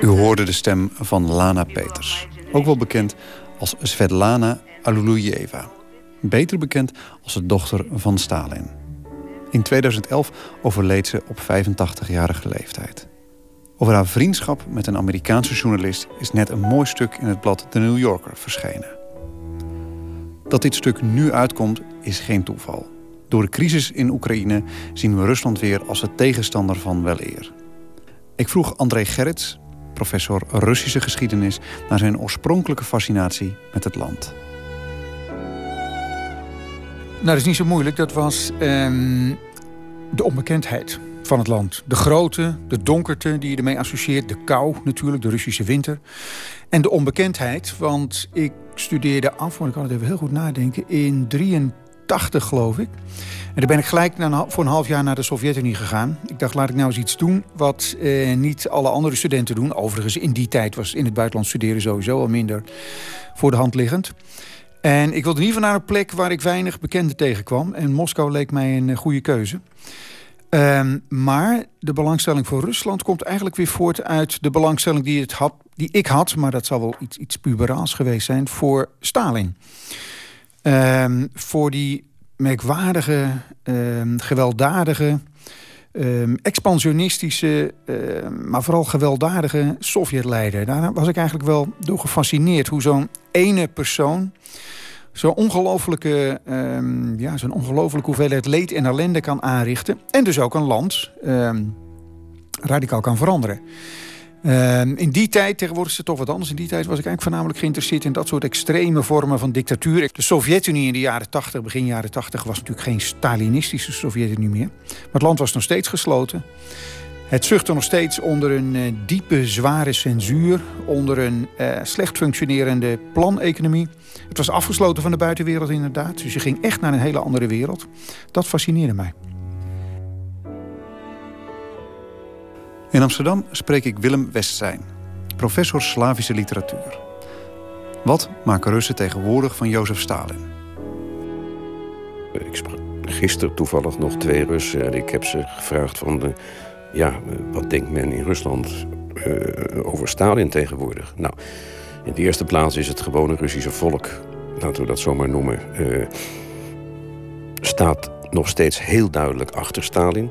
U hoorde de stem van Lana Peters, ook wel bekend als Svetlana Aluluyeva. Beter bekend als de dochter van Stalin. In 2011 overleed ze op 85-jarige leeftijd. Over haar vriendschap met een Amerikaanse journalist is net een mooi stuk in het blad The New Yorker verschenen. Dat dit stuk nu uitkomt is geen toeval. Door de crisis in Oekraïne zien we Rusland weer als de tegenstander van weleer. Ik vroeg André Gerrits, professor Russische geschiedenis, naar zijn oorspronkelijke fascinatie met het land. Nou, dat is niet zo moeilijk. Dat was ehm, de onbekendheid van het land. De grootte, de donkerte die je ermee associeert. De kou natuurlijk, de Russische winter. En de onbekendheid, want ik studeerde af, want ik kan het even heel goed nadenken, in 83 geloof ik. En daar ben ik gelijk voor een half jaar naar de Sovjet-Unie gegaan. Ik dacht, laat ik nou eens iets doen wat eh, niet alle andere studenten doen. Overigens, in die tijd was in het buitenland studeren sowieso al minder voor de hand liggend. En ik wilde in ieder naar een plek waar ik weinig bekenden tegenkwam. En Moskou leek mij een eh, goede keuze. Um, maar de belangstelling voor Rusland komt eigenlijk weer voort uit de belangstelling die, het had, die ik had, maar dat zal wel iets, iets puberaals geweest zijn, voor Stalin. Um, voor die merkwaardige, um, gewelddadige, expansionistische, maar vooral gewelddadige Sovjetleider. Daar was ik eigenlijk wel door gefascineerd hoe zo'n ene persoon zo'n ongelofelijke, ja, zo'n ongelofelijke hoeveelheid leed en ellende kan aanrichten. En dus ook een land um, radicaal kan veranderen. Um, in die tijd, tegenwoordig is het toch wat anders. In die tijd was ik eigenlijk voornamelijk geïnteresseerd in dat soort extreme vormen van dictatuur. De Sovjet-Unie in de jaren 80, begin jaren 80, was natuurlijk geen Stalinistische Sovjet-Unie meer. Maar het land was nog steeds gesloten. Het zuchtte nog steeds onder een uh, diepe, zware censuur, onder een uh, slecht functionerende planeconomie. Het was afgesloten van de buitenwereld inderdaad. Dus je ging echt naar een hele andere wereld. Dat fascineerde mij. In Amsterdam spreek ik Willem Westzijn, professor Slavische literatuur. Wat maken Russen tegenwoordig van Jozef Stalin? Ik sprak gisteren toevallig nog twee Russen en ik heb ze gevraagd van... Ja, wat denkt men in Rusland uh, over Stalin tegenwoordig? Nou, in de eerste plaats is het gewone Russische volk, laten we dat zomaar noemen, uh, staat nog steeds heel duidelijk achter Stalin.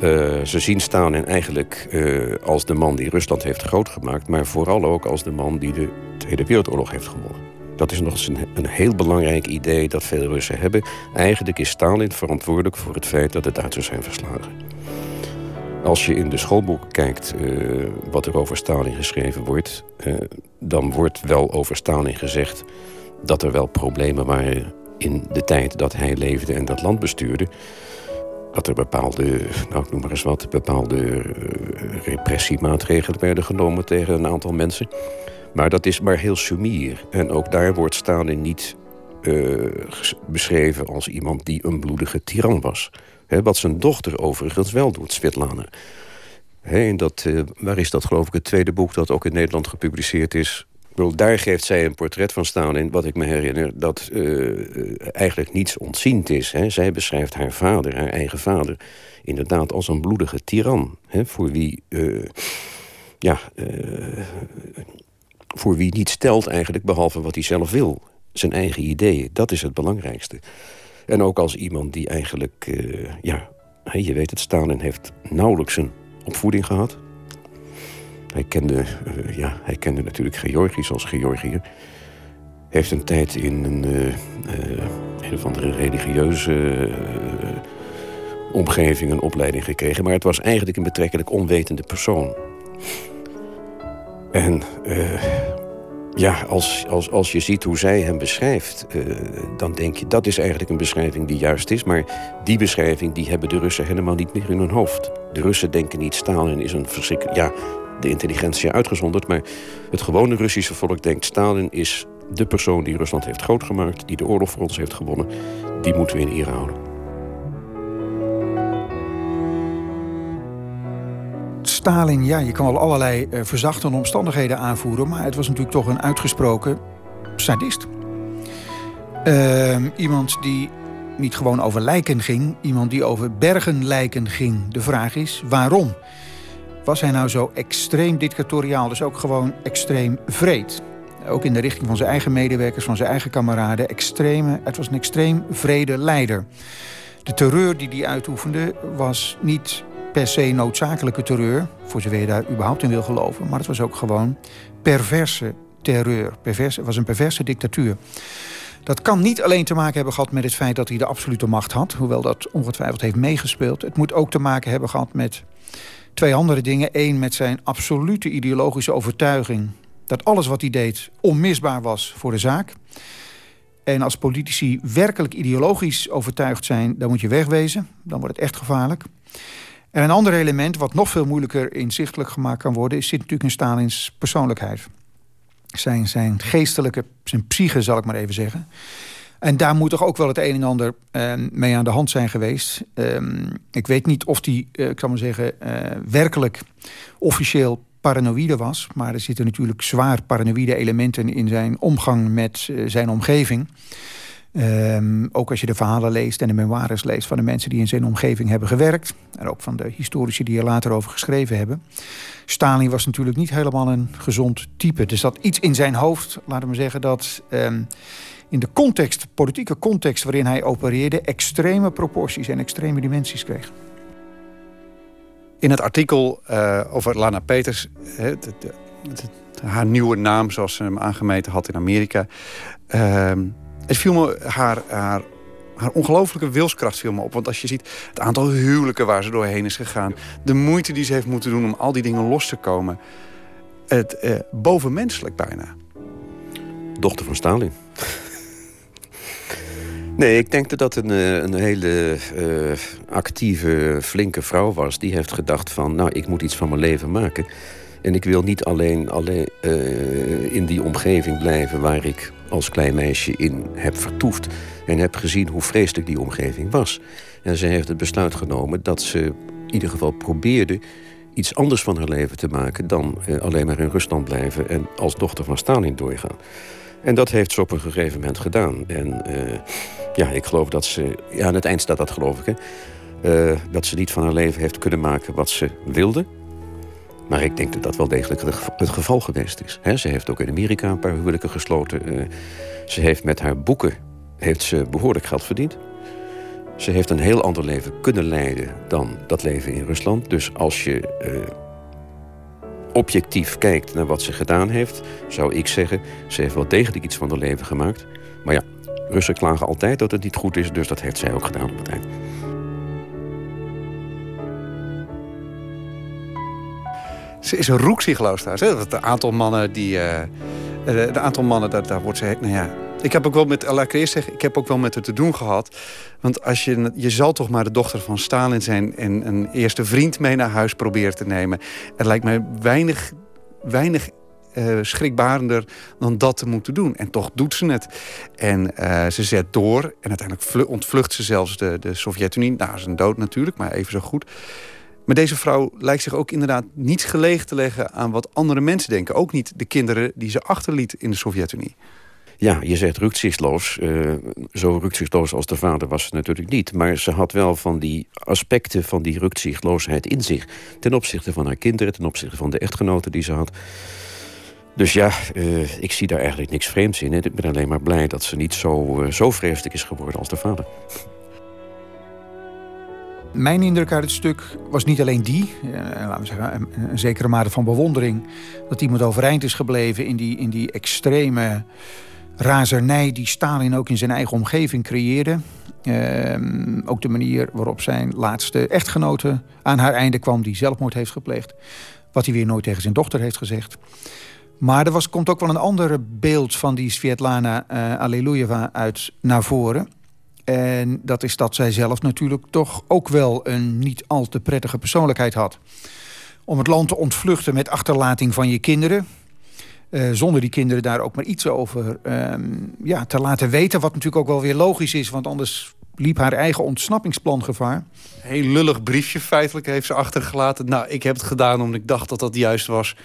Uh, ze zien Stalin eigenlijk uh, als de man die Rusland heeft groot gemaakt, maar vooral ook als de man die de Tweede Wereldoorlog heeft gewonnen. Dat is nog eens een, een heel belangrijk idee dat veel Russen hebben. Eigenlijk is Stalin verantwoordelijk voor het feit dat de Duitsers zijn verslagen. Als je in de schoolboeken kijkt uh, wat er over Stalin geschreven wordt... Dan wordt wel over Stalin gezegd dat er wel problemen waren... in de tijd dat hij leefde en dat land bestuurde. Dat er bepaalde, nou ik noem maar eens wat... bepaalde uh, repressiemaatregelen werden genomen tegen een aantal mensen. Maar dat is maar heel sumier. En ook daar wordt Stalin niet beschreven als iemand die een bloedige tiran was... Wat zijn dochter overigens wel doet, Svetlana. He, dat, uh, waar is dat geloof ik het tweede boek dat ook in Nederland gepubliceerd is? Daar geeft zij een portret van Stalin, wat ik me herinner... dat uh, eigenlijk niets ontziend is. Hè. Zij beschrijft haar vader, haar eigen vader... inderdaad als een bloedige tiran. Hè, voor wie... Uh, ja, voor wie niet stelt eigenlijk, behalve wat hij zelf wil. Zijn eigen ideeën, dat is het belangrijkste. En ook als iemand die eigenlijk, ja, je weet het, Stalin heeft nauwelijks een opvoeding gehad. Hij kende, eh, ja, hij kende natuurlijk Georgisch als Georgiër. Heeft een tijd in een, uh, een of andere religieuze omgeving een opleiding gekregen. Maar het was eigenlijk een betrekkelijk onwetende persoon. En ja, als, als, als je ziet hoe zij hem beschrijft, dan denk je dat is eigenlijk een beschrijving die juist is. Maar die beschrijving die hebben de Russen helemaal niet meer in hun hoofd. De Russen denken niet Stalin is een verschrikkelijk. Ja, de intelligentie uitgezonderd, maar het gewone Russische volk denkt Stalin is de persoon die Rusland heeft grootgemaakt, die de oorlog voor ons heeft gewonnen. Die moeten we in ere houden. Stalin, ja, je kan wel allerlei uh, verzachtende omstandigheden aanvoeren, maar het was natuurlijk toch een uitgesproken sadist. Uh, iemand die niet gewoon over lijken ging, iemand die over bergen lijken ging. De vraag is waarom? Was hij nou zo extreem dictatoriaal, dus ook gewoon extreem vreed? Ook in de richting van zijn eigen medewerkers, van zijn eigen kameraden. Extreme, het was een extreem vrede leider. De terreur die hij uitoefende was niet per se noodzakelijke terreur, voor zover je daar überhaupt in wil geloven, maar het was ook gewoon perverse terreur. Perverse, het was een perverse dictatuur. Dat kan niet alleen te maken hebben gehad met het feit dat hij de absolute macht had, hoewel dat ongetwijfeld heeft meegespeeld. Het moet ook te maken hebben gehad met twee andere dingen. Eén, met zijn absolute ideologische overtuiging dat alles wat hij deed onmisbaar was voor de zaak. En als politici werkelijk ideologisch overtuigd zijn, dan moet je wegwezen. Dan wordt het echt gevaarlijk. En een ander element, wat nog veel moeilijker inzichtelijk gemaakt kan worden, zit natuurlijk in Stalins persoonlijkheid. Zijn, zijn geestelijke, zijn psyche zal ik maar even zeggen. En daar moet toch ook wel het een en ander uh, mee aan de hand zijn geweest. Uh, ik weet niet of die, uh, ik kan maar zeggen, uh, werkelijk officieel paranoïde was. Maar er zitten natuurlijk zwaar paranoïde elementen in zijn omgang met zijn omgeving. Um, ook als je de verhalen leest en de memoires leest van de mensen die in zijn omgeving hebben gewerkt. En ook van de historici die er later over geschreven hebben. Stalin was natuurlijk niet helemaal een gezond type. Er zat iets in zijn hoofd, laten we zeggen, dat um, in de context, politieke context waarin hij opereerde, extreme proporties en extreme dimensies kreeg. In het artikel uh, over Lana Peters, haar nieuwe naam zoals ze hem aangemeten had in Amerika. Uh, het viel me haar, haar, haar ongelofelijke wilskracht viel me op. Want als je ziet het aantal huwelijken waar ze doorheen is gegaan... de moeite die ze heeft moeten doen om al die dingen los te komen... het eh, bovenmenselijk bijna. Dochter van Stalin. Nee, ik denk dat dat een, eh, een hele uh, actieve, flinke vrouw was. Die heeft gedacht van, nou, ik moet iets van mijn leven maken. En ik wil niet alleen, alleen uh, in die omgeving blijven waar ik als klein meisje in heb vertoefd. En heb gezien hoe vreselijk die omgeving was. En ze heeft het besluit genomen dat ze in ieder geval probeerde iets anders van haar leven te maken dan uh, alleen maar in Rusland blijven en als dochter van Stalin doorgaan. En dat heeft ze op een gegeven moment gedaan. En uh, ja, ik geloof dat ze, ja, aan het eind staat dat geloof ik, hè, dat ze niet van haar leven heeft kunnen maken wat ze wilde. Maar ik denk dat dat wel degelijk het geval geweest is. Ze heeft ook in Amerika een paar huwelijken gesloten. Uh, ze heeft met haar boeken heeft ze behoorlijk geld verdiend. Ze heeft een heel ander leven kunnen leiden dan dat leven in Rusland. Dus als je uh, objectief kijkt naar wat ze gedaan heeft... zou ik zeggen, ze heeft wel degelijk iets van haar leven gemaakt. Maar ja, Russen klagen altijd dat het niet goed is... dus dat heeft zij ook gedaan op het eind. Ze is een thuis. Hè? Het aantal mannen die. Uh, de aantal mannen, daar, daar wordt ze. Nou ja. Ik heb ook wel met. Laat ik eerst zeggen, ik heb ook wel met haar te doen gehad. Want als je. Je zal toch maar de dochter van Stalin zijn. en een eerste vriend mee naar huis proberen te nemen. Het lijkt mij weinig. weinig uh, schrikbarender dan dat te moeten doen. En toch doet ze het. En ze zet door. En uiteindelijk ontvlucht ze zelfs de, de Sovjet-Unie. Nou, zijn dood natuurlijk, maar even zo goed. Maar deze vrouw lijkt zich ook inderdaad niets gelegen te leggen aan wat andere mensen denken. Ook niet de kinderen die ze achterliet in de Sovjet-Unie. Ja, je zegt rukzichtloos. Uh, zo rukzichtloos als de vader was ze natuurlijk niet. Maar ze had wel van die aspecten van die rukzichtloosheid in zich. Ten opzichte van haar kinderen, ten opzichte van de echtgenoten die ze had. Dus ja, uh, ik zie daar eigenlijk niks vreemds in. Ik ben alleen maar blij dat ze niet zo, uh, zo vreselijk is geworden als de vader. Mijn indruk uit het stuk was niet alleen die, eh, laten we zeggen, een, zekere mate van bewondering. Dat iemand overeind is gebleven in die, in die extreme razernij die Stalin ook in zijn eigen omgeving creëerde. Ehm, ook de manier waarop zijn laatste echtgenote aan haar einde kwam, die zelfmoord heeft gepleegd. Wat hij weer nooit tegen zijn dochter heeft gezegd. Maar er was, komt ook wel een ander beeld van die Svetlana uh, uit naar voren. En dat is dat zij zelf natuurlijk toch ook wel een niet al te prettige persoonlijkheid had. Om het land te ontvluchten met achterlating van je kinderen. Uh, zonder die kinderen daar ook maar iets over um, ja, te laten weten. Wat natuurlijk ook wel weer logisch is, want anders liep haar eigen ontsnappingsplan gevaar. Heel lullig briefje feitelijk heeft ze achtergelaten. Nou, ik heb het gedaan omdat ik dacht dat dat juist was.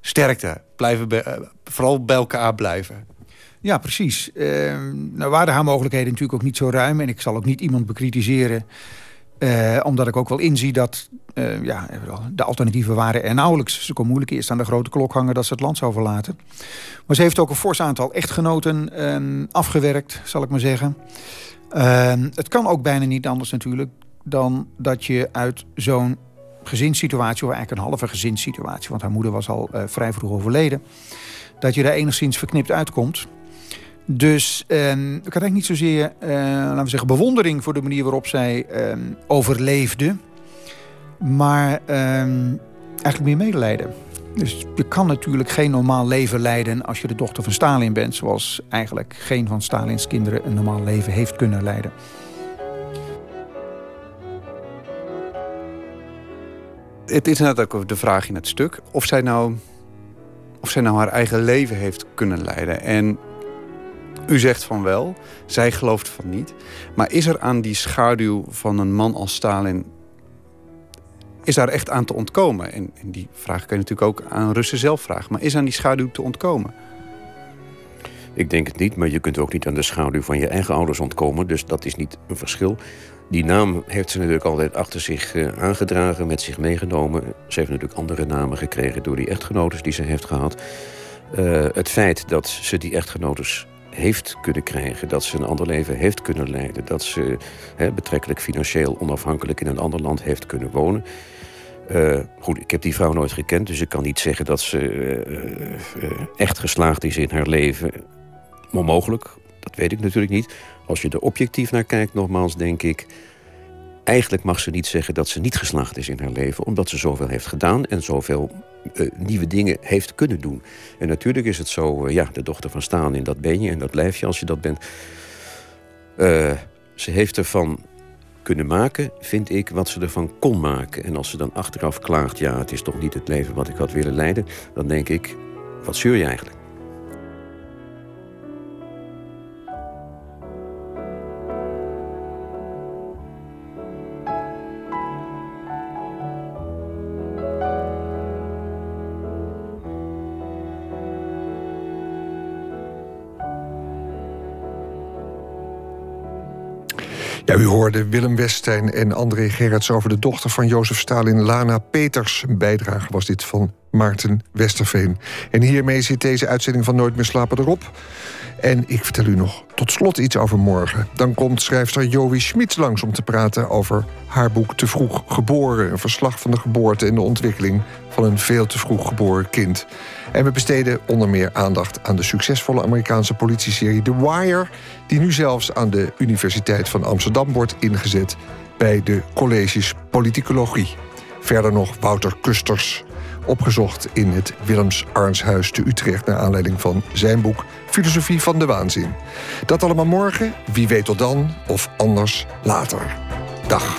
Sterkte, blijven uh, vooral bij elkaar blijven. Ja, precies. Uh, nou waren haar mogelijkheden natuurlijk ook niet zo ruim. En ik zal ook niet iemand bekritiseren. Uh, omdat ik ook wel inzie dat uh, ja, de alternatieven waren er nauwelijks. Ze kon moeilijk eerst aan de grote klok hangen dat ze het land zou verlaten. Maar ze heeft ook een fors aantal echtgenoten uh, afgewerkt, zal ik maar zeggen. Ehm, het kan ook bijna niet anders natuurlijk dan dat je uit zo'n gezinssituatie... of eigenlijk een halve gezinssituatie... want haar moeder was al vrij vroeg overleden... dat je daar enigszins verknipt uitkomt. Dus uh, ik had eigenlijk niet zozeer, uh, laten we zeggen, bewondering... voor de manier waarop zij uh, overleefde. Maar ehm, eigenlijk meer medelijden. Dus je kan natuurlijk geen normaal leven leiden als je de dochter van Stalin bent... zoals eigenlijk geen van Stalins kinderen een normaal leven heeft kunnen leiden. Het is net ook de vraag in het stuk of zij nou, of zij nou haar eigen leven heeft kunnen leiden. En u zegt van wel, zij gelooft van niet. Maar is er aan die schaduw van een man als Stalin is daar echt aan te ontkomen? En, die vraag kun je natuurlijk ook aan Russen zelf vragen. Maar is aan die schaduw te ontkomen? Ik denk het niet, maar je kunt ook niet aan de schaduw van je eigen ouders ontkomen. Dus dat is niet een verschil. Die naam heeft ze natuurlijk altijd achter zich uh, aangedragen, met zich meegenomen. Ze heeft natuurlijk andere namen gekregen door die echtgenotes die ze heeft gehad. Uh, het feit dat ze die echtgenotes heeft kunnen krijgen, dat ze een ander leven heeft kunnen leiden, dat ze hè, betrekkelijk financieel onafhankelijk in een ander land heeft kunnen wonen. Uh, goed, ik heb die vrouw nooit gekend, dus ik kan niet zeggen dat ze uh, uh, echt geslaagd is in haar leven. Onmogelijk, dat weet ik natuurlijk niet. Als je er objectief naar kijkt, nogmaals, denk ik... eigenlijk mag ze niet zeggen dat ze niet geslaagd is in haar leven... omdat ze zoveel heeft gedaan en zoveel nieuwe dingen heeft kunnen doen. En natuurlijk is het zo, ja, de dochter van Stalin, dat ben je en dat blijf je als je dat bent. ze heeft ervan kunnen maken, vind ik, wat ze ervan kon maken. En als ze dan achteraf klaagt, ja, het is toch niet het leven wat ik had willen leiden... dan denk ik, wat zeur je eigenlijk? Ja, u hoorde Willem Westijn en André Gerrits over de dochter van Jozef Stalin, Lana Peters. Een bijdrage was dit van Maarten Westerveen. En hiermee zit deze uitzending van Nooit meer slapen erop. En ik vertel u nog tot slot iets over morgen. Dan komt schrijfster Joey Schmid langs om te praten over haar boek Te vroeg geboren. Een verslag van de geboorte en de ontwikkeling van een veel te vroeg geboren kind. En we besteden onder meer aandacht aan de succesvolle Amerikaanse politieserie The Wire, die nu zelfs aan de Universiteit van Amsterdam wordt ingezet bij de colleges politicologie. Verder nog Wouter Kusters, opgezocht in het Willems Arnshuis te Utrecht naar aanleiding van zijn boek Filosofie van de Waanzin. Dat allemaal morgen, wie weet tot dan, of anders later. Dag.